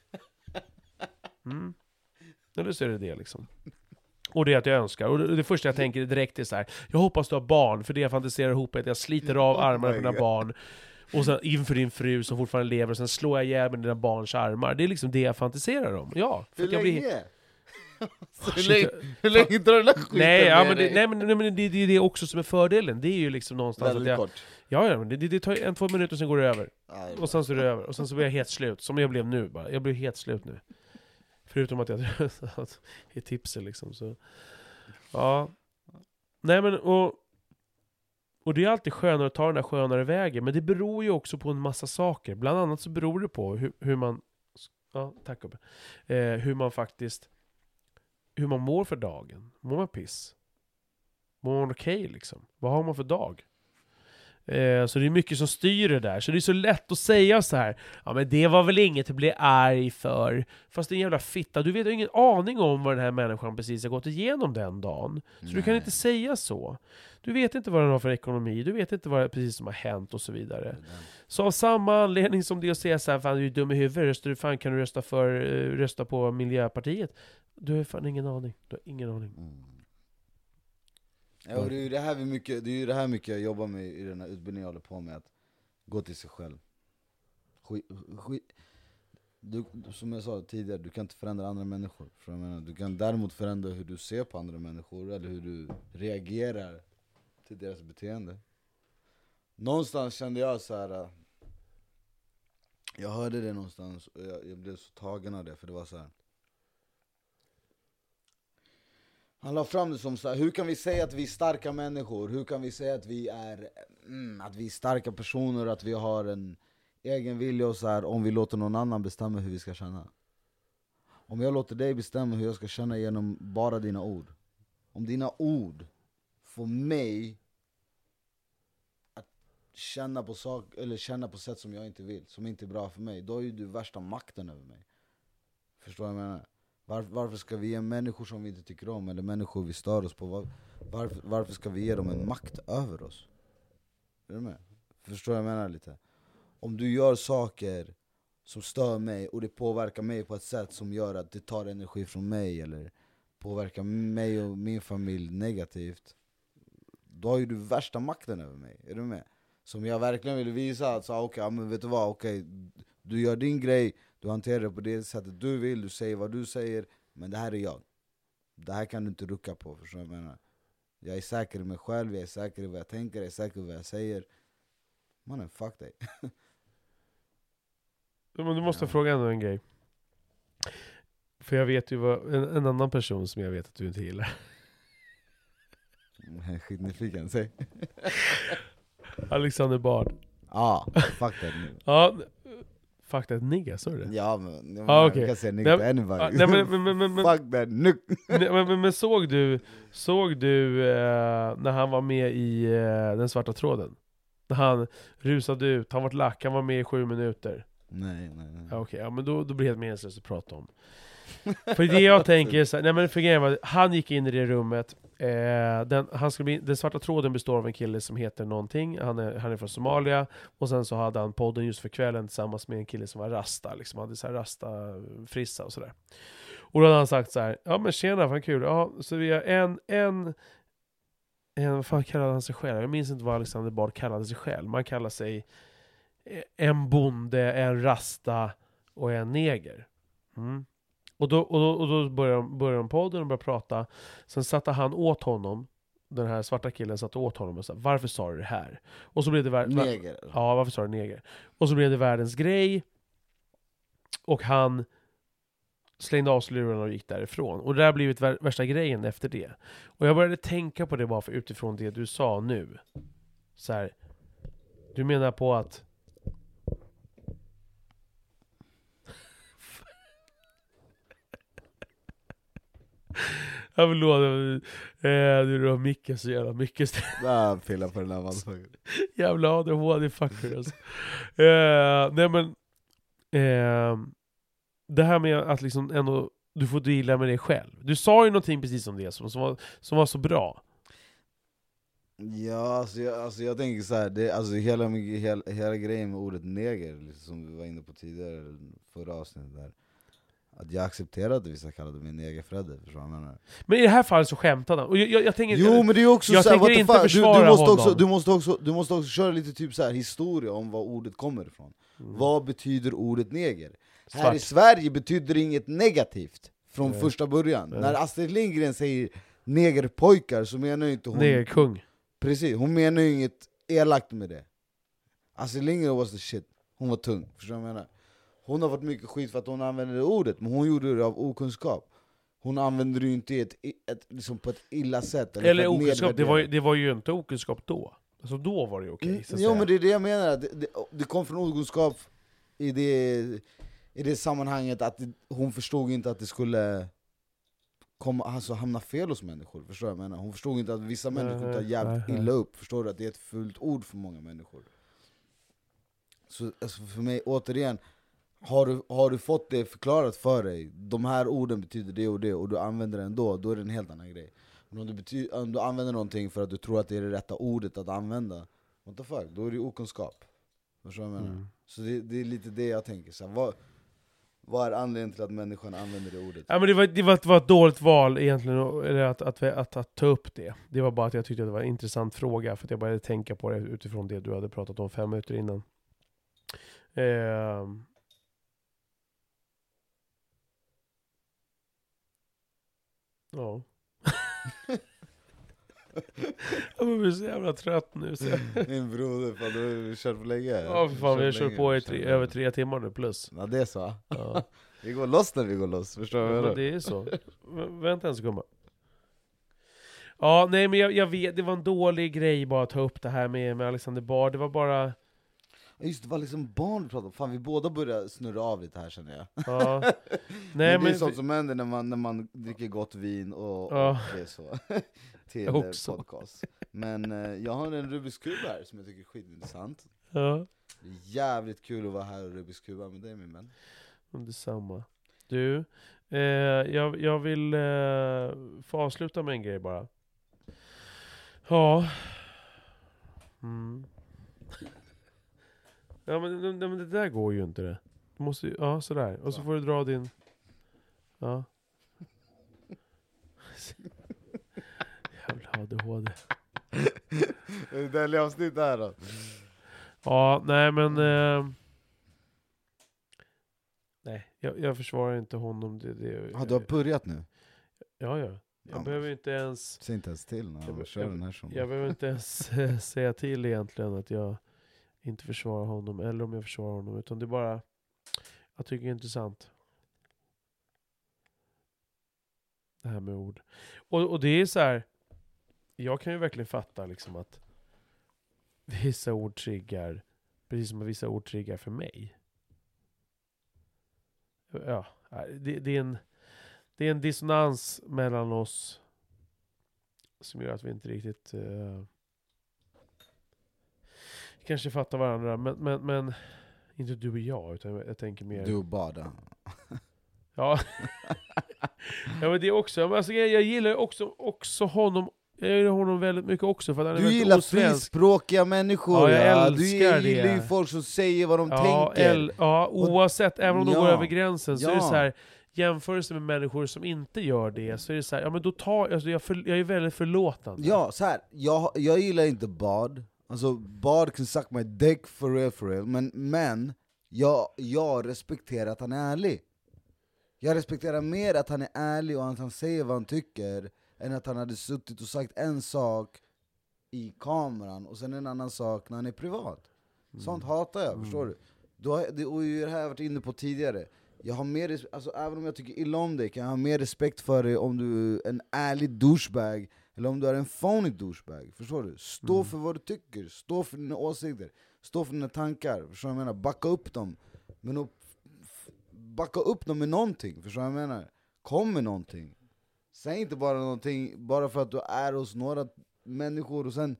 Mm. Eller så är det det liksom. Och det är att jag önskar, och det, det första jag tänker direkt är så här. Jag hoppas du har barn, för det jag fantiserar ihop är att jag sliter av armarna på dina barn. Och sen inför din fru som fortfarande lever, och sen slår jag ihjäl med dina barns armar. Det är liksom det jag fantiserar om, ja för Hur att jag blir- länge? *laughs* Så hur, länge hur länge drar den där skiten Nej, ja, men det, nej, men, nej, men det, det är det också som är fördelen, det är ju liksom någonstans att Väldigt jag... kort. Ja, ja, men det, det, tar en, två minuter och sen går det över. Ja, Och sen så är det över, och sen så blir jag helt slut, som jag blev nu bara. Jag blev helt slut nu Förutom att jag *laughs* är tipsig liksom, så... Ja Nej men, och... Och det är alltid skönare att ta den där skönare vägen, men det beror ju också på en massa saker. Bland annat så beror det på hur, hur man... Ja, tack Eh, hur man faktiskt... Hur man mår för dagen. Mår man piss? Mår man okej liksom? Vad har man för dag? Eh, så det är mycket som styr det där, så det är så lätt att säga så här. Ja men det var väl inget att bli arg för. Fast det är en jävla fitta, du vet ju ingen aning om vad den här människan precis har gått igenom den dagen. Så du kan Nej. inte säga så. Du vet inte vad den har för ekonomi, du vet inte vad det precis som har hänt och så vidare. Så av samma anledning som det att säga såhär, fan du är dum i huvudet, röstar du fan kan du rösta för, eh, rösta på Miljöpartiet. Du har fan ingen aning, du har ingen aning. Mm. Ja, och det är ju det här vi mycket, det är ju det här mycket jag jobbar med i den här utbildningen jag håller på med, att gå till sig själv. Skit, skit. Du, som jag sa tidigare, du kan inte förändra andra människor. För jag menar, du kan däremot förändra hur du ser på andra människor, eller hur du reagerar till deras beteende. Någonstans kände jag så här. Äh, jag hörde det någonstans, och jag, jag blev så tagen av det, för det var så här. Han la fram det som så här, hur kan vi säga att vi är starka människor? Hur kan vi säga att vi är, mm, att vi är starka personer, att vi har en egen vilja och så här, om vi låter någon annan bestämma hur vi ska känna? Om jag låter dig bestämma hur jag ska känna genom bara dina ord Om dina ord får mig att känna på sak, eller känna på sätt som jag inte vill, som inte är bra för mig, då har ju du värsta makten över mig. Förstår du vad jag menar? Var, varför ska vi ge människor som vi inte tycker om, eller människor vi stör oss på, var, varför, varför ska vi ge dem en makt över oss? Är du med? Förstår du vad jag menar lite? Om du gör saker som stör mig och det påverkar mig på ett sätt som gör att det tar energi från mig eller påverkar mig och min familj negativt Då har ju du värsta makten över mig, är du med? Som jag verkligen vill visa att, okej, okay, men vet du vad, okay, du gör din grej, du hanterar det på det sättet du vill, du säger vad du säger Men det här är jag Det här kan du inte rucka på, förstår du vad jag menar? Jag är säker i mig själv, jag är säker i vad jag tänker, jag är säker i vad jag säger Mannen, fuck dig Men du måste Ja. fråga ändå en grej. För jag vet ju vad, en, en annan person som jag vet att du inte gillar. *laughs* Skitnyfiken, säg Alexander Bard. Ja, fuck that nu Ja, fuck that nigga, sa du det? Ja men, jag Ah, ah, okej. kan säga nigga men- anybody Ah, nej, men, men, men, *laughs* Fuck that nej, men, såg du, såg du eh, när han var med i eh, Den svarta tråden? När han rusade ut, han var lack, han var med i sju minuter. Nej nej nej Okej, ja, men då, då blir det helt meningslöst att prata om. För det jag *laughs* tänker så nej men för grejen var, han gick in i det rummet, eh, den, han skulle bli, den svarta tråden består av en kille som heter någonting, han är, han är från Somalia, och sen så hade han podden just för kvällen tillsammans med en kille som var rasta, liksom hade så här rasta frissa och sådär. Och då hade han sagt så här, ja men tjena, vad kul, ja, så vi har en, en, en, vad fan kallade han sig själv? Jag minns inte vad Alexander Bard kallade sig själv, man kallar sig eh, en bonde, en rasta och en neger. Mm. Och då, och då, och då började, de, började de podden och började prata. Sen satte han åt honom, den här svarta killen satte åt honom och sa Varför sa du det här? Och så blev det Neger Ja, varför sa du neger? Och så blev det världens grej. Och han slängde av sig lurarna och gick därifrån. Och det har blivit vär- värsta grejen efter det. Och jag började tänka på det bara för utifrån det du sa nu. Så här, du menar på att Jag förlåt, eh, du rör micken så jävla mycket. *laughs* Ah, pilla på den där motherfuckern Jävla ADHD-fucker alltså. eh, Nej men, eh, det här med att liksom ändå, du får deala med dig själv. Du sa ju någonting precis om det som, som, var, som var så bra. Ja alltså jag, alltså jag tänker så här, det, alltså hela, hela, hela grejen med ordet neger, liksom, som vi var inne på tidigare, förra avsnittet där Att jag accepterade att vissa kallade mig negerfredde, förstår du vad jag menar? Men i det här fallet så skämtade han. Och jag, jag, jag tänker, Jo men det är också jag så här, inte fuck? du, försvara du, måste också, honom. du, måste också, du måste också köra lite typ så här historia om var ordet kommer ifrån Mm. Vad betyder ordet neger? Här Svart. i Sverige betyder det inget negativt från Nej. första början Nej. När Astrid Lindgren säger negerpojkar så menar ju inte hon Negerkung. Precis, hon menar ju inget elakt med det Astrid Lindgren was the shit, hon var tung, förstår du vad jag menar? Hon har fått mycket skit för att hon använde det ordet, men hon gjorde det av okunskap Hon använde det ju inte ett, ett, liksom på ett illa sätt Eller att okunskap, det var, det var ju inte okunskap då. Alltså då var det ju okej. Mm, att jo men det är det jag menar, det, det, det kom från okunskap i det, i det sammanhanget att det, hon förstod inte att det skulle komma, alltså, hamna fel hos människor, förstår jag menar? Hon förstod inte att vissa människor tar jävligt illa upp, förstår du? Att det är ett fult ord för många människor Så alltså, för mig, återigen, har du, har du fått det förklarat för dig, de här orden betyder det och det, och du använder det ändå, då är det en helt annan grej Men om du, bety- om du använder någonting för att du tror att det är det rätta ordet att använda What the fuck, då är det okunskap Förstår du vad jag menar? Mm. Så det, det är lite det jag tänker, så här, vad, vad är anledningen till att människan använder det ordet? Ja, men det, var, det, var, ett- var ett dåligt val egentligen, eller att, att, att, att, ta upp det. Det var bara att jag tyckte att det var en intressant fråga, för att jag började tänka på det utifrån det du hade pratat om fem minuter innan. Ehm. Ja. *laughs* jag blir så jävla trött nu. Så. *laughs* Min broder, fan du har kört för länge Ja för fan, vi har kört på i tre, över tre timmar nu plus. Ja det är så, Ja. *laughs* vi går loss när vi går loss, förstår du jag Men det är så. Vä- Vänta en sekund bara. Ja, nej men jag, jag vet, det var en dålig grej bara att ta upp det här med, med Alexander Bard. Det var bara... Just det, var liksom barn du pratade om, fan vi båda börjar snurra av lite här känner jag Ja. *laughs* Nej, men det är men... sånt som händer när man, när man dricker gott vin och, Ja. och det är så *laughs* till också. podcast. Men eh, jag har en Rubiks kub här som jag tycker är skitintressant. Ja, Det är jävligt kul att vara här och Rubiks kuba med dig min vän. detsamma. Du, eh, jag, jag vill eh, få avsluta med en grej bara. Ja. Mm. Ja men, men, men det där går ju inte det. Du måste ju, ja sådär. Och så får du dra din... Ja. Jävla ADHD. Deli avsnitt här då. Ja, nej men... Eh, nej, jag, jag försvarar inte honom. Det, det, Ja, du har börjat nu? Ja, ja. Jag Ja, behöver inte ens... Säg inte ens till när Jag han be- kör jag- den här som. Jag behöver inte ens eh, säga till egentligen att jag inte försvara honom, eller om jag försvarar honom, utan det är bara... Jag tycker det är intressant. Det här med ord. Och, och det är så här. Jag kan ju verkligen fatta liksom att vissa ord triggar, precis som att vissa ord triggar för mig. Ja, det, det, är en, det är en dissonans mellan oss som gör att vi inte riktigt uh, kanske fattar varandra. Men, men, men inte du och jag, utan jag, tänker mer... Du och Bada. *laughs* Ja. *laughs* ja men det också, men alltså, jag, jag gillar också, också honom, jag gillar honom väldigt mycket också för att han är Du gillar osvensk. frispråkiga människor, Ja, jag Du älskar gillar ju det. folk som säger vad de Ja, tänker. el, ja, oavsett, även om de Ja. går över gränsen så är det Ja. så här jämförelse med människor som inte gör det, så är det så här, ja men då tar, alltså jag, för, jag är väldigt förlåtande. Ja, så här. Jag, jag gillar inte Bad, alltså Bad can suck my dick for real for real, men, men jag, jag respekterar att han är ärlig. Jag respekterar mer att han är ärlig och att han säger vad han tycker, än att han hade suttit och sagt en sak i kameran och sen en annan sak när han är privat. Sånt hatar jag, förstår du? du har, det, och det här har jag varit inne på tidigare. Jag har mer, alltså, även om jag tycker illa om dig kan jag ha mer respekt för dig om du är en ärlig douchebag eller om du är en phony douchebag. Förstår du? Stå för vad du tycker, stå för dina åsikter, stå för dina tankar. Förstår du vad jag menar? Backa upp dem. Men f- backa upp dem med någonting, förstår du vad jag menar? Kom med någonting. Säg inte bara någonting bara för att du är hos några människor och sen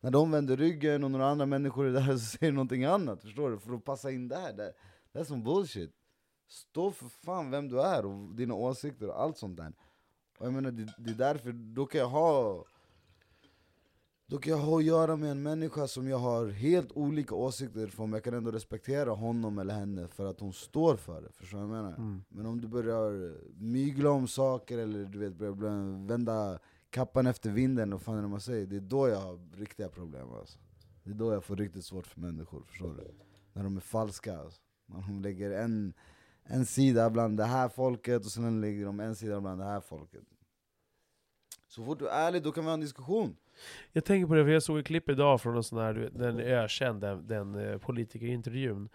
när de vänder ryggen och några andra människor är där *laughs* så säger du någonting annat, förstår du? För att passa in där, det, det är som bullshit. Stå för fan vem du är och dina åsikter och allt sånt där. Och jag menar, det, det är därför, då kan jag ha då kan jag ha att göra med en människa som jag har helt olika åsikter från, men jag kan ändå respektera honom eller henne för att hon står för det, förstår du vad jag menar? Mm. Men om du börjar mygla om saker eller du vet, börjar vända kappan efter vinden, och fan är det man säger, det är då jag har riktiga problem alltså. Det är då jag får riktigt svårt för människor, förstår du? När de är falska alltså. När de lägger en, en sida bland det här folket och sen lägger de en sida bland det här folket. Så fort du är ärlig, då kan vi ha en diskussion. Jag tänker på det, för jag såg ett klipp idag från en sån här, du vet, den ökända, ökänd, den, den eh, politikerintervjun.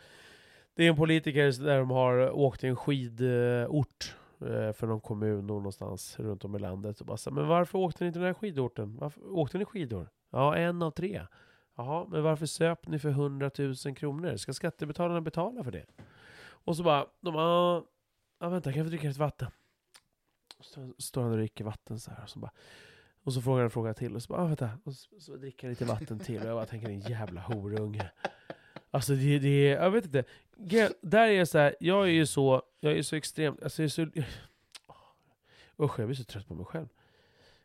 Det är en politiker där de har åkt till en skidort eh, för någon kommun någonstans runt om i landet. Och bara så, men varför åkte ni till den här skidorten? Varför åkte ni skidor? Ja, en av tre. Jaha, men varför söp ni för 100 000 kronor? Ska skattebetalarna betala för det? Och så bara, de bara, ja vänta, kan jag få dricka lite vatten? Så står han och dricker vatten så här, och så bara, och så frågar han en fråga till och så bara, ah, vänta, och så, så dricker han lite vatten till och jag bara tänker din jävla horunge. Alltså det, det är, jag vet inte. Där är jag så här, jag är ju så, jag är så extremt, alltså jag är så... *sighs* Usch, jag blir så trött på mig själv.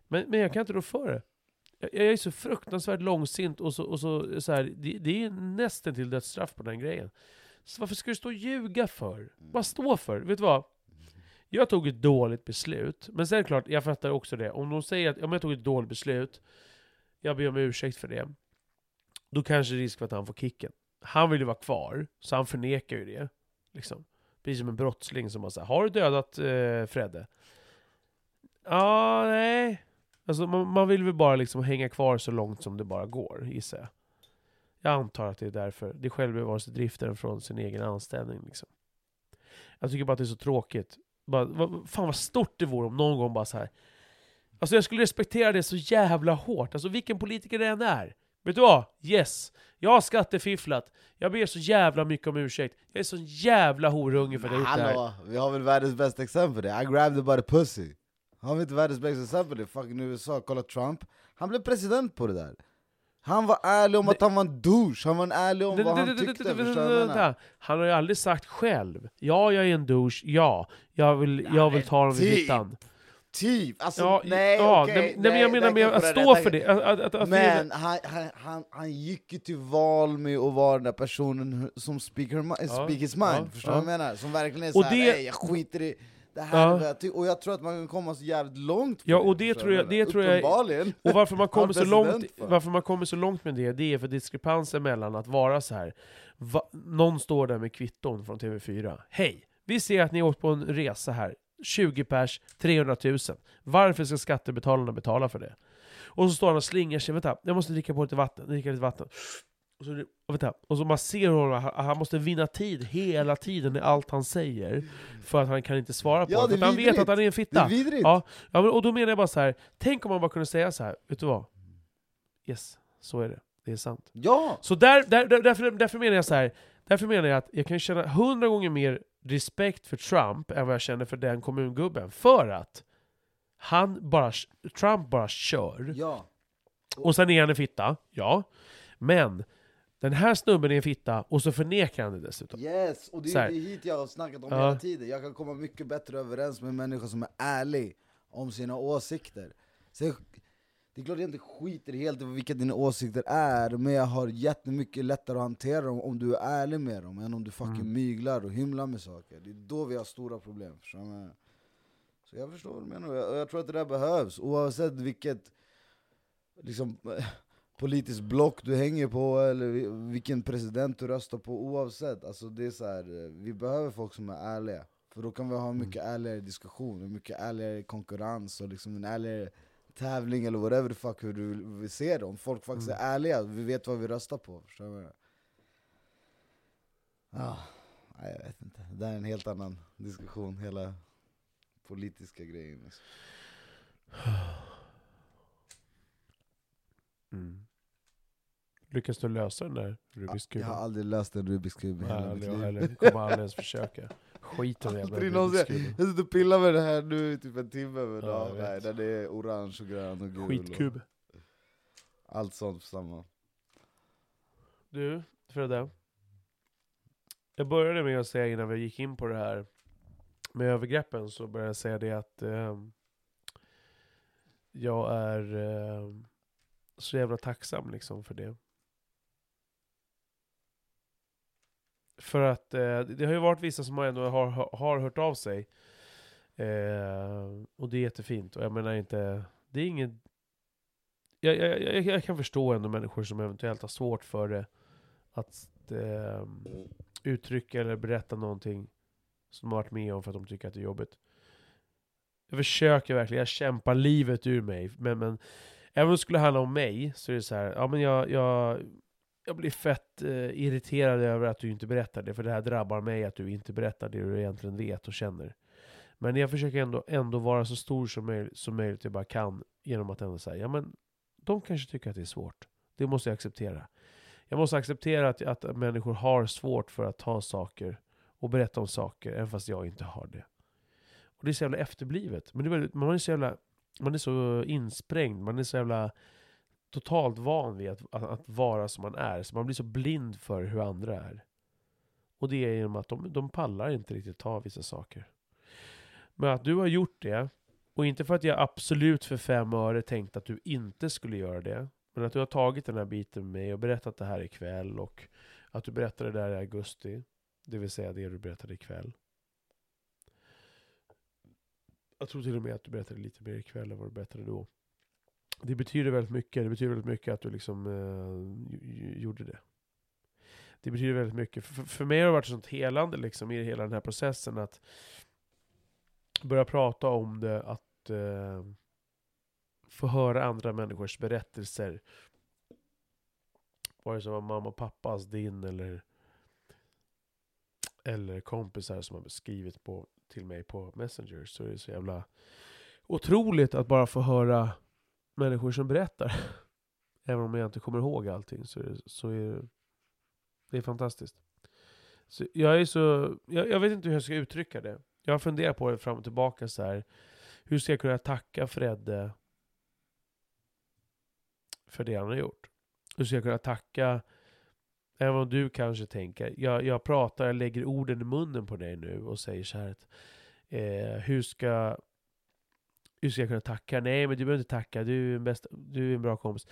Men, men jag kan inte rå för det. Jag, jag är så fruktansvärt långsint och så, och så, så här, det, det är nästan till dödsstraff på den grejen. Så varför ska du stå och ljuga för? Bara stå för Vet du vad? Jag tog ett dåligt beslut, men sen är det klart, jag fattar också det. Om de säger att om jag tog ett dåligt beslut, jag ber om ursäkt för det, då kanske det är risk för att han får kicken. Han vill ju vara kvar, så han förnekar ju det. Liksom. Precis som en brottsling som bara säger har du dödat eh, Fredde? Ja, nej. Alltså man, man vill väl bara liksom hänga kvar så långt som det bara går, gissar jag. Jag antar att det är därför. Det är självbevarelsedriften från sin egen anställning. Liksom. Jag tycker bara att det är så tråkigt. Bara, vad, fan vad stort det vore om någon gång bara så här. Alltså jag skulle respektera det så jävla hårt. Alltså vilken politiker det än är. Vet du vad? Yes! Jag har skattefifflat. Jag ber så jävla mycket om ursäkt. Jag är så jävla horunge för att jag gjort det här. Hallå, vi har väl världens bästa exempel det. I grabbed her by the pussy. Har vi inte världens bästa exempel det? fucking USA? Kolla Trump, han blev president på det där han var ärlig om att han var en douche, han var ärlig om vad han tyckte, förstår? Han har ju aldrig sagt själv, ja jag är en douche, ja, jag vill, jag vill ta dem vid typ. fittan. Typ! Alltså Ja, nej ja, okej, nej, nej, men jag menar med att stå för det. Att, att, att, Men han, han, han, gick ju till val med att vara den där personen som speak, her, speak his mind, förstår du vad jag menar? Som verkligen är såhär, det- "Ey, jag skiter i det här, Ja. vad jag ty-" och jag tror att man kan komma så jävligt långt Ja, och det tror jag- det tror jag-! Och varför man *laughs* kommer så långt, för? varför man kommer så långt med det, det är för diskrepansen mellan att vara så här. Va, någon står där med kvitton från TV4. Hej! Vi ser att ni åkt på en resa här. 20 pers, 300 000. Varför ska skattebetalarna betala för det? Och så står han och slingar sig. Vänta, jag måste dricka på lite vatten. Dricka lite vatten. Och så, vänta, och så man ser honom, han- han måste vinna tid hela tiden i allt han säger. För att han kan inte svara på Ja, det. För han vet att han är en Det är fitta. vidrigt! Ja, ja men, och då menar jag bara så här. tänk om man bara kunde säga så här. vet du vad? Yes, så är det. Det är sant. Ja! Så där, där, där, därför, därför menar jag så här. därför menar jag att jag kan känna hundra gånger mer respekt för Trump än vad jag känner för den kommungubben. För att han bara, Trump bara kör. ja. Och sen är han en fitta, ja. Men den här snubben är en fitta, och så förnekar han det dessutom. Yes, och det är det hit jag har snackat om Ja. hela tiden. Jag kan komma mycket bättre överens med en människa som är ärlig om sina åsikter. Så det är klart jag inte skiter helt i vilka dina åsikter är, men jag har jättemycket lättare att hantera dem om du är ärlig med dem, än om du fucking Mm. myglar och hymlar med saker. Det är då vi har stora problem. Så jag förstår vad du menar, och jag tror att det där behövs, oavsett vilket liksom, *laughs* politiskt block du hänger på eller vi- vilken president du röstar på oavsett, alltså det är så här, eh, vi behöver folk som är ärliga För då kan vi ha mycket ärligare diskussion, mycket ärligare konkurrens och liksom en ärligare tävling eller whatever the fuck hur du vill se det Om folk faktiskt Mm. är ärliga, vi vet vad vi röstar på, förstår du? Ja, nej, jag vet inte, det där är en helt annan diskussion, hela politiska grejen liksom. Mm. Lyckas du lösa den där Rubiks Jag har kuben? aldrig läst en Rubiks kub i hela mitt liv eller kommer aldrig ens försöka. Skit i den *laughs* jävla Rubiks kuben. Jag sitter och pillar med det här nu i typ en timme, men Ja, ja, nej, den är orange och grön och gul Skitkub. och allt sånt samma Du, Fredde. Jag började med att säga innan vi gick in på det här med övergreppen, så började jag säga det att ehm, jag är ehm, så jävla tacksam liksom för det. För att eh, det har ju varit vissa som ändå har, har hört av sig. Eh, och det är jättefint. Och jag menar inte, det är inget... Jag, jag, jag, jag kan förstå ändå människor som eventuellt har svårt för det. Att eh, uttrycka eller berätta någonting som de har varit med om för att de tycker att det är jobbigt. Jag försöker verkligen, jag kämpar livet ur mig. Men, men även om det skulle handla om mig, så är det så här, ja men jag, jag, jag blir fett eh, irriterad över att du inte berättar det, för det här drabbar mig att du inte berättar det du egentligen vet och känner. Men jag försöker ändå, ändå vara så stor som möjligt, som möjligt jag bara kan, genom att ändå säga, ja men de kanske tycker att det är svårt. Det måste jag acceptera. Jag måste acceptera att, att människor har svårt för att ta saker och berätta om saker, även fast jag inte har det. Och det är så jävla efterblivet. Men det är, väldigt- man är så jävla, man är så insprängd, man är så jävla totalt van vid att, att, att vara som man är, så man blir så blind för hur andra är. Och det är genom att de, de pallar inte riktigt ta vissa saker. Men att du har gjort det, och inte för att jag absolut för fem öre tänkte att du inte skulle göra det, men att du har tagit den här biten med mig och berättat det här ikväll och att du berättade det där i augusti, det vill säga det du berättade ikväll. Jag tror till och med att du berättade lite mer ikväll än vad du berättade då. Det betyder väldigt mycket. Det betyder väldigt mycket att du liksom eh, gjorde det. Det betyder väldigt mycket. För, för mig har det varit sånt helande liksom, i hela den här processen att börja prata om det, att eh, få höra andra människors berättelser. Vare sig det var mamma och pappas, din eller, eller kompisar som har skrivit på, till mig på Messenger. Så är det så jävla otroligt att bara få höra människor som berättar. *laughs* Även om jag inte kommer ihåg allting så är det, så är det, det är fantastiskt. Så jag är så, jag, jag vet inte hur jag ska uttrycka det. Jag har funderat på det fram och tillbaka så här. hur ska jag kunna tacka Fredde för det han har gjort? Hur ska jag kunna tacka, även om du kanske tänker, jag, jag pratar, jag lägger orden i munnen på dig nu och säger så här att, eh, hur ska hur ska jag kunna tacka? Nej, men du behöver inte tacka. Du är en, bästa, du är en bra kompis.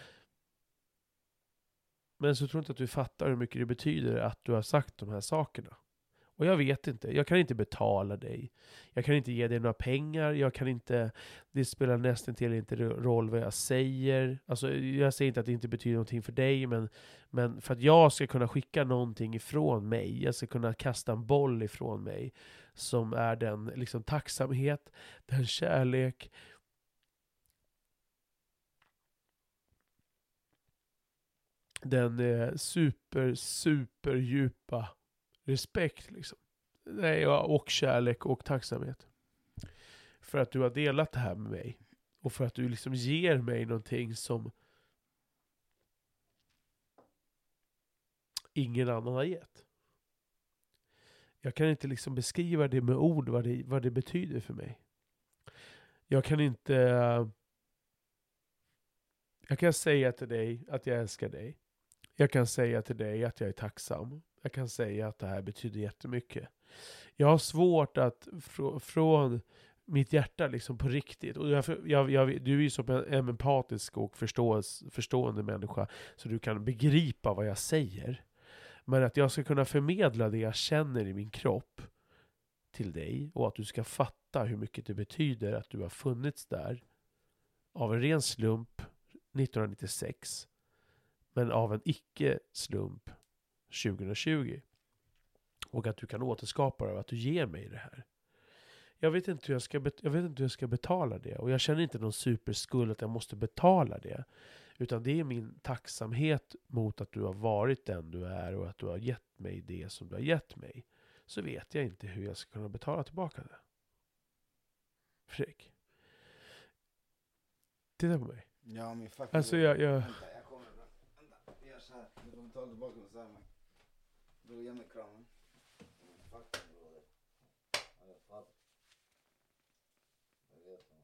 Men så tror jag inte att du fattar hur mycket det betyder att du har sagt de här sakerna. Och jag vet inte, jag kan inte betala dig. Jag kan inte ge dig några pengar, jag kan inte... Det spelar nästan till inte roll vad jag säger. Alltså, jag säger inte att det inte betyder någonting för dig, men, men för att jag ska kunna skicka någonting ifrån mig, jag ska kunna kasta en boll ifrån mig, som är den liksom, tacksamhet, den kärlek, den eh, super, super djupa respekt liksom. Nej, och kärlek och tacksamhet. För att du har delat det här med mig. Och för att du liksom ger mig någonting som ingen annan har gett. Jag kan inte liksom beskriva det med ord, vad det, vad det betyder för mig. Jag kan inte... Jag kan säga till dig att jag älskar dig. Jag kan säga till dig att jag är tacksam. Jag kan säga att det här betyder jättemycket. Jag har svårt att fr från mitt hjärta liksom på riktigt. Och jag, jag, jag, du är ju så en empatisk och förstående människa, så du kan begripa vad jag säger. Men att jag ska kunna förmedla det jag känner i min kropp till dig och att du ska fatta hur mycket det betyder att du har funnits där av en ren slump 1996 men av en icke-slump 2020. Och att du kan återskapa det och att du ger mig det här. Jag vet, inte hur jag, ska jag vet inte hur jag ska betala det. Och jag känner inte någon superskuld att jag måste betala det. Utan det är min tacksamhet mot att du har varit den du är och att du har gett mig det som du har gett mig. Så vet jag inte hur jag ska kunna betala tillbaka det. Fredrik. Titta på mig. Ja men fuck Alltså jag... jag... Vänta, jag kommer. Vänta, vi gör såhär. Du får betala tillbaka mig såhär man. Bror ge mig kramen. Fuck broder. Jag fattar. Jag vet man.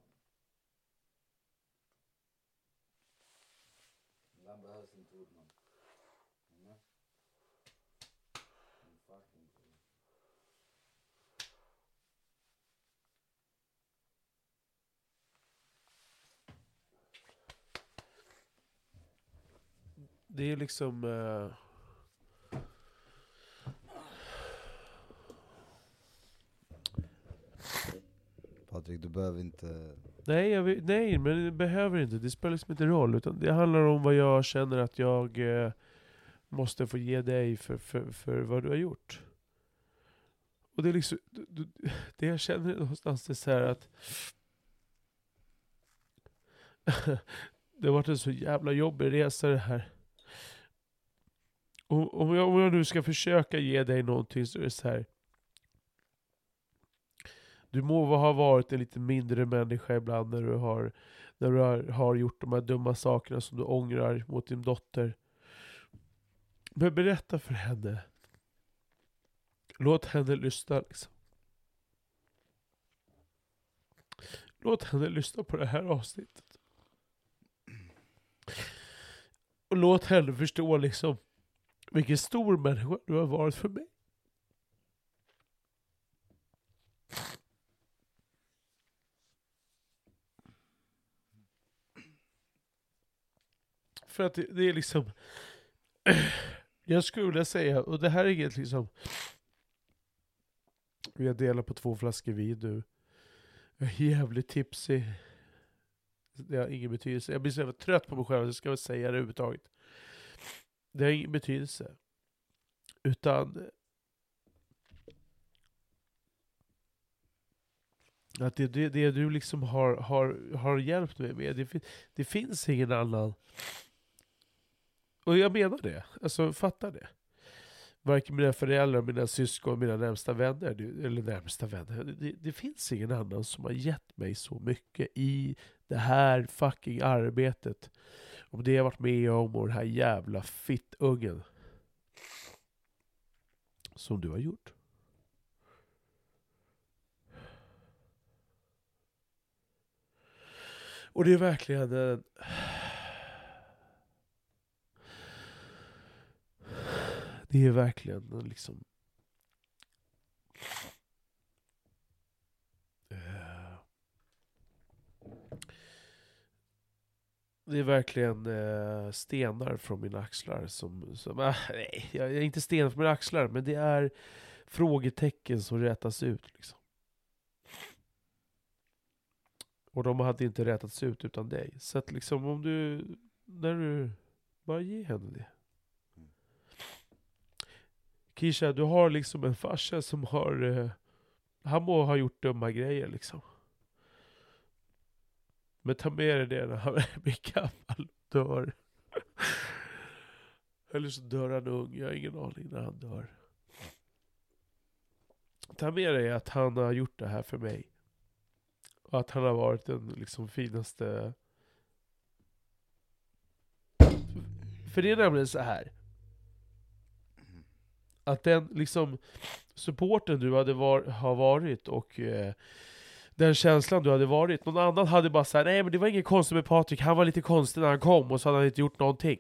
Ibland behövs inte ord man. Mm. Fucking bror. Det är liksom... Uh... Patrik du behöver inte... Nej, jag nej, men det behöver inte. Det spelar liksom inte roll. Utan det handlar om vad jag känner att jag eh, måste få ge dig för, för, för vad du har gjort. Och det är liksom, *laughs* det jag känner någonstans är så att *laughs* det har varit en så jävla jobbig resa det här. Och om jag, om jag nu ska försöka ge dig någonting så är det så här. Du må ha varit en lite mindre människa ibland när du har, när du har, har gjort de här dumma sakerna som du ångrar mot din dotter. Men berätta för henne. Låt henne lyssna liksom. Låt henne lyssna på det här avsnittet. Och låt henne förstå liksom vilken stor människa du har varit för mig. För att det, det är liksom... *clears throat* Jag skulle vilja säga, och det här är inget liksom... Vi har delat på två flaskor vin nu. Jag är jävligt tipsig. Det har ingen betydelse. Jag blir så jävla trött på mig själv, jag ska väl säga det överhuvudtaget. Det har ingen betydelse. Utan... Att det, det, det du liksom har, har, har hjälpt mig med, det, det finns ingen annan och jag menar det, alltså fattar det. Varken mina föräldrar, mina syskon, mina närmsta vänner, eller närmsta vänner, det, det, finns ingen annan som har gett mig så mycket i det här fucking arbetet. Om det jag varit med om och den här jävla fittungen. Som du har gjort. Och det är verkligen en... Det är verkligen liksom... Det är verkligen eh, stenar från mina axlar som... som äh, nej, jag är inte stenar från mina axlar, men det är frågetecken som rätas ut. Liksom. Och de hade inte rätats ut utan dig. Så att liksom om du... När du... Bara ge henne det. Kisha, du har liksom en farsa som har... Eh, han må ha gjort dumma grejer liksom. Men ta med dig det när han blir gammal och dör. Eller så dör han ung, jag har ingen aning när han dör. Ta med dig att han har gjort det här för mig. Och att han har varit den liksom finaste... För det är nämligen så här. Att den liksom supporten du hade var, har varit och eh, den känslan du hade varit. Någon annan hade bara sagt nej men det var inget konstigt med Patrik, han var lite konstig när han kom och så hade han inte gjort någonting.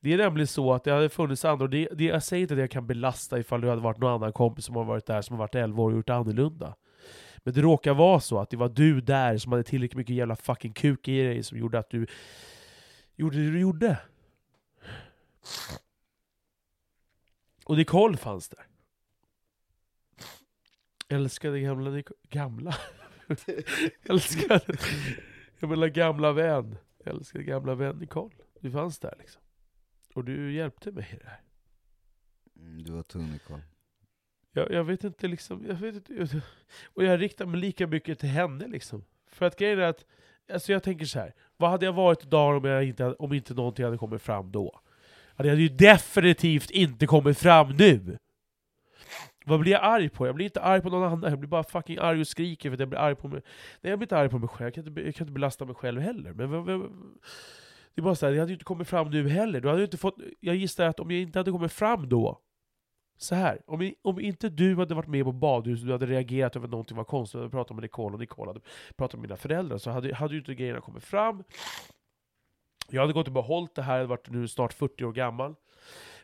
Det är nämligen så att det hade funnits andra, och det, det, jag säger inte att jag kan belasta ifall det hade varit någon annan kompis som har varit där som har varit 11 år och gjort annorlunda. Men det råkar vara så att det var du där som hade tillräckligt mycket jävla fucking kuk i dig som gjorde att du gjorde det du gjorde. Och Nicole fanns där. Älskade gamla Nicole. Gamla? *laughs* Älskade... Jag menar gamla vän. Älskade gamla vän Nicole. Du fanns där liksom. Och du hjälpte mig i det här. Mm, du var tung Nicole. Jag, jag vet inte liksom, jag vet inte. Och jag riktar mig lika mycket till henne liksom. För att grejen är att, alltså jag tänker så här. vad hade jag varit idag om, jag inte, om inte någonting hade kommit fram då? Jag hade ju definitivt inte kommit fram nu! Vad blir jag arg på? Jag blir inte arg på någon annan, jag blir bara fucking arg och skriker för att jag blir arg på mig. Nej jag blir inte arg på mig själv, jag kan inte, jag kan inte belasta mig själv heller. Men, men, men det är bara så här, det hade ju inte kommit fram nu heller. Du hade inte fått, jag gissar att om jag inte hade kommit fram då, så här, om, om inte du hade varit med på badhuset, du hade reagerat över någonting var konstigt, du hade pratat med Nicole och Nicole hade pratat med mina föräldrar, så hade, hade ju inte grejerna kommit fram. Jag hade gått och behållit det här, jag hade varit nu snart 40 år gammal.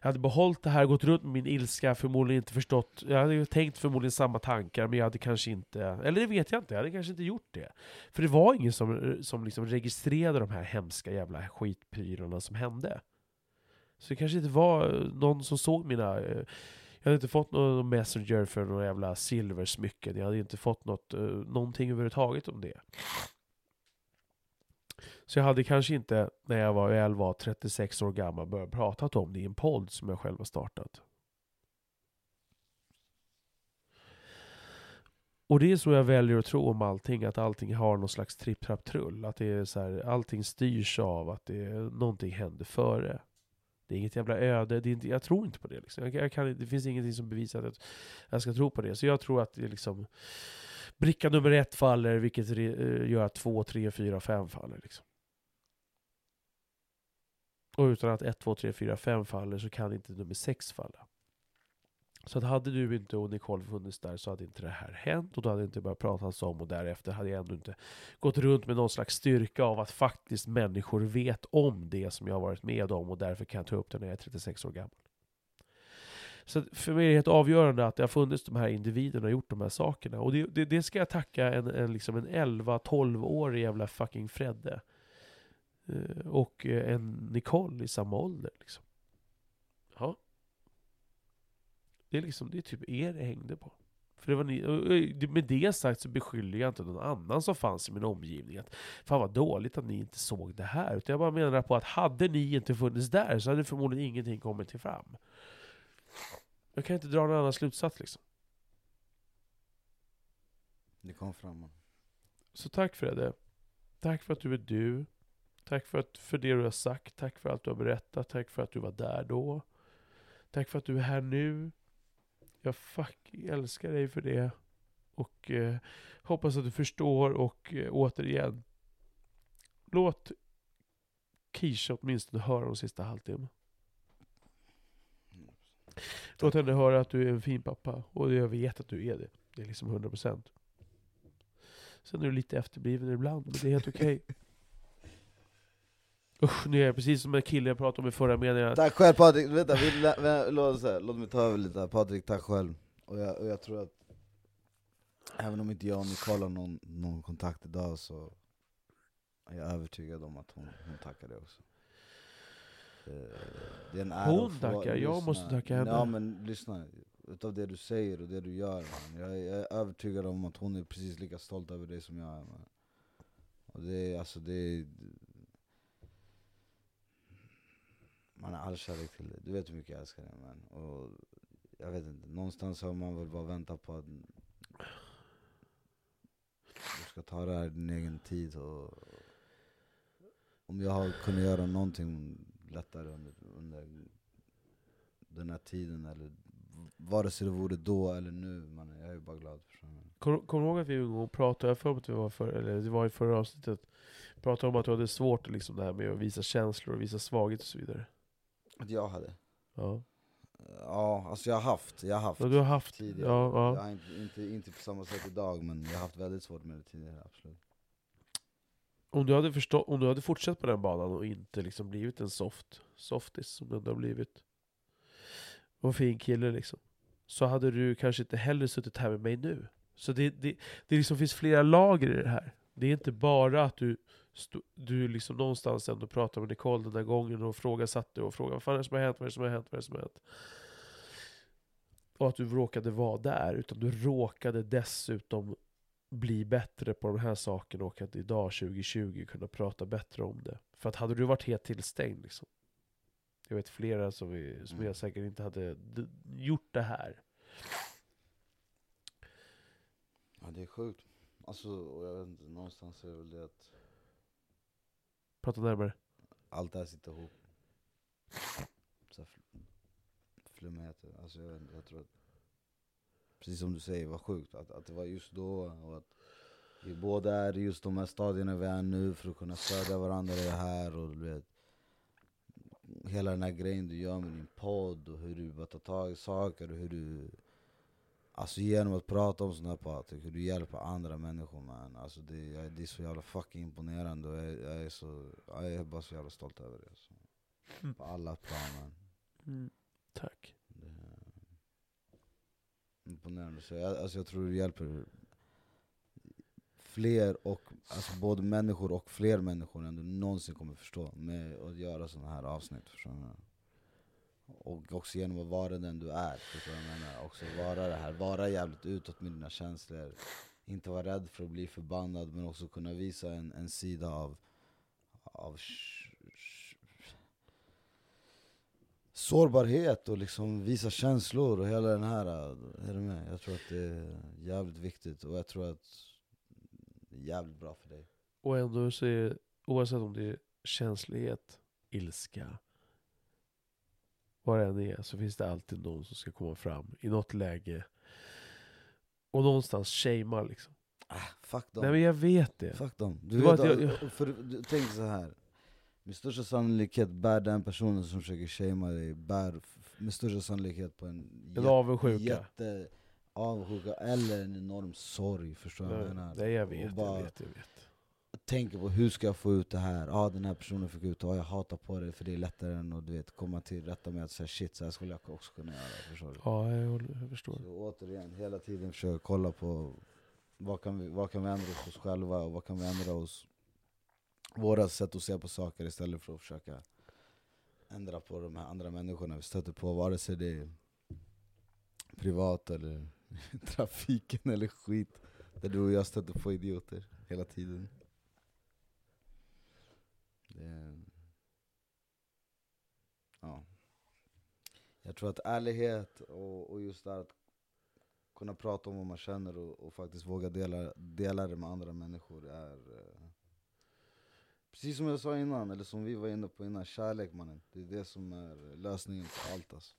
Jag hade behållit det här, gått runt med min ilska, förmodligen inte förstått, jag hade ju tänkt förmodligen samma tankar, men jag hade kanske inte, eller det vet jag inte, jag hade kanske inte gjort det. För det var ingen som, som liksom registrerade de här hemska jävla skitprylarna som hände. Så det kanske inte var någon som såg mina... Jag hade inte fått någon messenger för några jävla silversmycken, jag hade inte fått något, eh, någonting överhuvudtaget om det. Så jag hade kanske inte, när jag var, väl var 36 år gammal, börjat prata om det i en podd som jag själv har startat. Och det är så jag väljer att tro om allting, att allting har någon slags tripp-trapp-trull. Att det är så här, allting styrs av att det, någonting händer före. Det är inget jävla öde, det är inte, jag tror inte på det. Liksom. Jag, jag kan, det finns ingenting som bevisar att jag, ska tro på det. Så jag tror att det är liksom bricka nummer ett faller, vilket re- eh, gör att två, tre, fyra, fem faller. Liksom. Och utan att 1, 2, 3, 4, 5 faller så kan inte nummer 6 falla. Så att hade du inte och Nicole funnits där så hade inte det här hänt och då hade det inte börjat pratas om och därefter hade jag ändå inte gått runt med någon slags styrka av att faktiskt människor vet om det som jag har varit med om och därför kan jag ta upp det när jag är 36 år gammal. Så att för mig är det helt avgörande att det har funnits de här individerna och gjort de här sakerna. Och det, det, det ska jag tacka en, en, liksom en 11-12-årig jävla fucking Fredde. Eh, och eh, en Nicole i samma ålder. Liksom. Ja. Det är liksom, det är typ er det hängde på. För det var ni, med det sagt så beskyller jag inte någon annan som fanns i min omgivning att Fan vad dåligt att ni inte såg det här. Utan jag bara menar på att hade ni inte funnits där så hade förmodligen ingenting kommit till fram. Jag kan inte dra någon annan slutsats liksom. Det kom fram. Så tack Fredde. Tack för att du är du. Tack för, att, för det du har sagt. Tack för allt du har berättat. Tack för att du var där då. Tack för att du är här nu. Jag fuck älskar dig för det. Och eh, hoppas att du förstår och eh, återigen. Låt Keisha åtminstone höra de sista halvtimmen. Låt henne höra att du är en fin pappa. Och jag vet att du är det. Det är liksom 100%. Sen är du lite efterbliven ibland, men det är helt okej. *laughs* Usch, nu är jag precis som en kille jag pratade om i förra meningen. Tack själv Patrik, vänta, vi, låt, så här, låt mig ta över lite här. Patrik, tack själv. Och jag, och jag tror att, även om inte jag och Nicole har någon, någon kontakt idag så är jag övertygad om att hon, hon tackar dig också. Eh, Det är en ära Hon tackar, jag lyssna. måste tacka henne. Ja men lyssna, utav det du säger och det du gör man. Jag, jag är övertygad om att hon är precis lika stolt över dig som jag är man. Och det är alltså, det är, man har all kärlek till dig, du vet hur mycket jag älskar dig man. Och jag vet inte, någonstans har man väl bara väntat på att du ska ta det här i din egen tid och om jag har kunnat göra någonting lättare under, under den här tiden eller vare sig det vore då eller nu, man, jag är bara glad för. Kommer kom du ihåg att vi en gång pratade, jag för att vi var för, eller det var i förra avsnittet, pratade om att du hade svårt liksom det här med att visa känslor och visa svaghet och så vidare. Att jag hade? Ja. Ja, alltså jag har haft, jag har haft Ja, du har haft, tidigare. ja, ja. Jag har inte, inte, inte på samma sätt idag men jag har haft väldigt svårt med det tidigare, absolut. Om du, hade förstå, om du hade fortsatt på den banan och inte liksom blivit en soft, softis som du ändå har blivit, och en fin kille liksom, så hade du kanske inte heller suttit här med mig nu. Så det, det, det liksom finns flera lager i det här. Det är inte bara att du, du liksom någonstans ändå pratar med Nicole den där gången och frågasatte och frågade vad fan är det som har hänt, vad är det som har hänt, vad är det som har hänt? Och att du råkade vara där, utan du råkade dessutom bli bättre på de här sakerna och att idag 2020 kunna prata bättre om det. För att hade du varit helt tillstängd liksom. Jag vet flera som, vi, som Mm. jag säkert inte hade gjort det här. Ja det är sjukt. Alltså, och jag vet inte, någonstans är det väl det att Prata närmare. allt det här sitter ihop. Så här fl- flummigheter. Alltså jag, vet inte, jag tror att, precis som du säger, vad sjukt att, att det var just då och att vi båda är i just de här stadierna vi är nu för att kunna stödja varandra i det här och du vet Hela den här grejen du gör med din podd och hur du bara tar tag i saker och hur du Alltså genom att prata om sånt här Patrik, hur du hjälper andra människor man. Alltså det, jag, det är så jävla fucking imponerande och jag, jag, är så, jag är bara så jävla stolt över det alltså. På alla plan. Mm. Tack. Det är imponerande. Så jag, alltså jag tror du hjälper fler, och, alltså både människor och fler människor än du någonsin kommer förstå med att göra sådana här avsnitt. Förstår du? Och också genom att vara den du är, förstår du vad jag menar? Också vara det här, vara jävligt utåt med dina känslor. Inte vara rädd för att bli förbannad men också kunna visa en, en sida av, av sårbarhet och liksom visa känslor och hela den här, är du med? Jag tror att det är jävligt viktigt och jag tror att det är jävligt bra för dig. Och ändå så är oavsett om det är känslighet, ilska, vad det än är, så finns det alltid någon som ska komma fram i något läge och någonstans shamea liksom. Ah, fuck dem. Nej men jag vet det. Fuck dem. Du var vet, jag- och- för, du, tänk så här. Med största sannolikhet bär den personen som försöker shamea dig, bär med största sannolikhet på en En avundsjuka. jätte avundsjuka eller en enorm sorg, förstår du vad jag menar? Nej jag vet, bara jag vet, jag vet. Tänker på hur ska jag få ut det här? Ja ah, den här personen fick ut det, ah, jag hatar på det för det är lättare än att du vet, komma till rätta med att säga shit, så här skulle jag också kunna göra, förstår du? Ja, jag, förstår. Så återigen, hela tiden försöka kolla på vad kan, vi, vad kan vi ändra hos oss själva och vad kan vi ändra hos våra sätt att se på saker istället för att försöka ändra på de här andra människorna vi stöter på, vare sig det är privat eller *laughs* trafiken eller skit. Där du och jag stöter på idioter hela tiden. Det ja. Jag tror att ärlighet och, och just det här att kunna prata om vad man känner och, och faktiskt våga dela, dela det med andra människor är eh, Precis som jag sa innan, eller som vi var inne på innan, kärlek mannen. Det är det som är lösningen på allt alltså.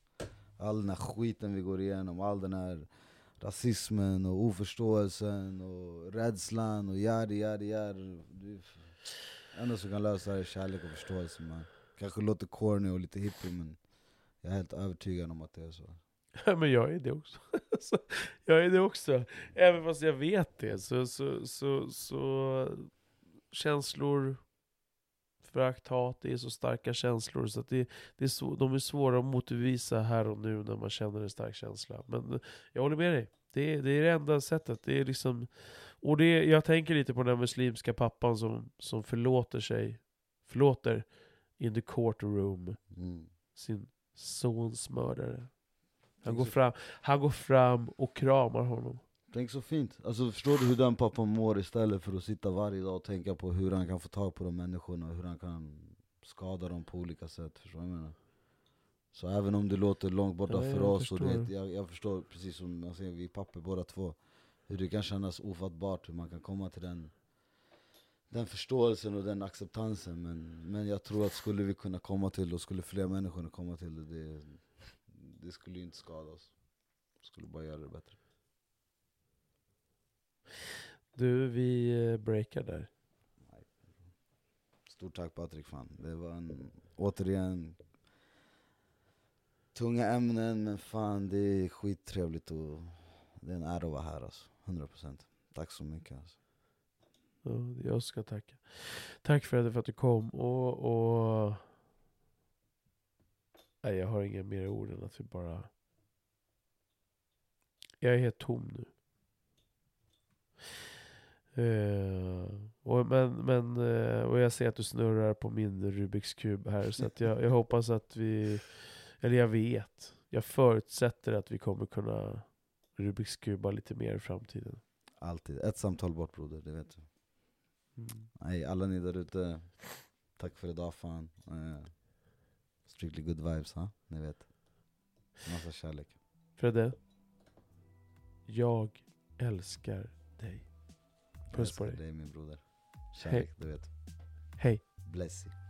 All den här skiten vi går igenom, all den här rasismen och oförståelsen och rädslan och yadi yadi yadi. Det enda som kan lösa det är kärlek och förståelse man. Kanske låter corny och lite hippie men jag är helt övertygad om att det är så. Ja, men jag är det också. *laughs* Alltså, jag är det också. Även fast jag vet det så, så, så, så känslor, förakt, hat, det är så starka känslor så att det, det är så, de är svåra att motbevisa här och nu när man känner en stark känsla. Men jag håller med dig. Det är det, är det enda sättet. Det är liksom, och det, jag tänker lite på den här muslimska pappan som, som förlåter sig, förlåter in the courtroom Mm. sin sons mördare. Han går, så- fram, han går fram och kramar honom. Tänk så fint, alltså förstår du hur den pappan mår istället för att sitta varje dag och tänka på hur han kan få tag på de människorna, hur han kan skada dem på olika sätt, förstår du vad jag menar? Så även om det låter långt borta Ja, för oss, och du förstår. vet, jag, jag förstår precis som säger, vi är papper båda två Hur det kan kännas ofattbart, hur man kan komma till den den förståelsen och den acceptansen men, men jag tror att skulle vi kunna komma till och skulle fler människor komma till det, det, det skulle ju inte skada oss Det skulle bara göra det bättre Du, vi eh, breakar där. Stort tack Patrik fan. Det var en, återigen, tunga ämnen men fan det är skittrevligt och det är en ära att vara här alltså. 100% Tack så mycket alltså. Ja, jag ska tacka. Tack Fredde för att du kom. Och, och... Nej, jag har inga mer ord än att vi bara... Jag är helt tom nu. Uh, och, men, men, uh, och jag ser att du snurrar på min Rubiks kub här. Så att jag, jag hoppas att vi... Eller jag vet. Jag förutsätter att vi kommer kunna Rubiks kuba lite mer i framtiden. Alltid. Ett samtal bort broder, det vet du. Mm. Nej, alla ni där ute, tack för idag fan. Eh, strictly good vibes ha, ni vet. Massa kärlek. Fredde, jag älskar dig. Puss på Jag älskar dig. dig min broder. Kärlek, du vet. Hej. Bless you.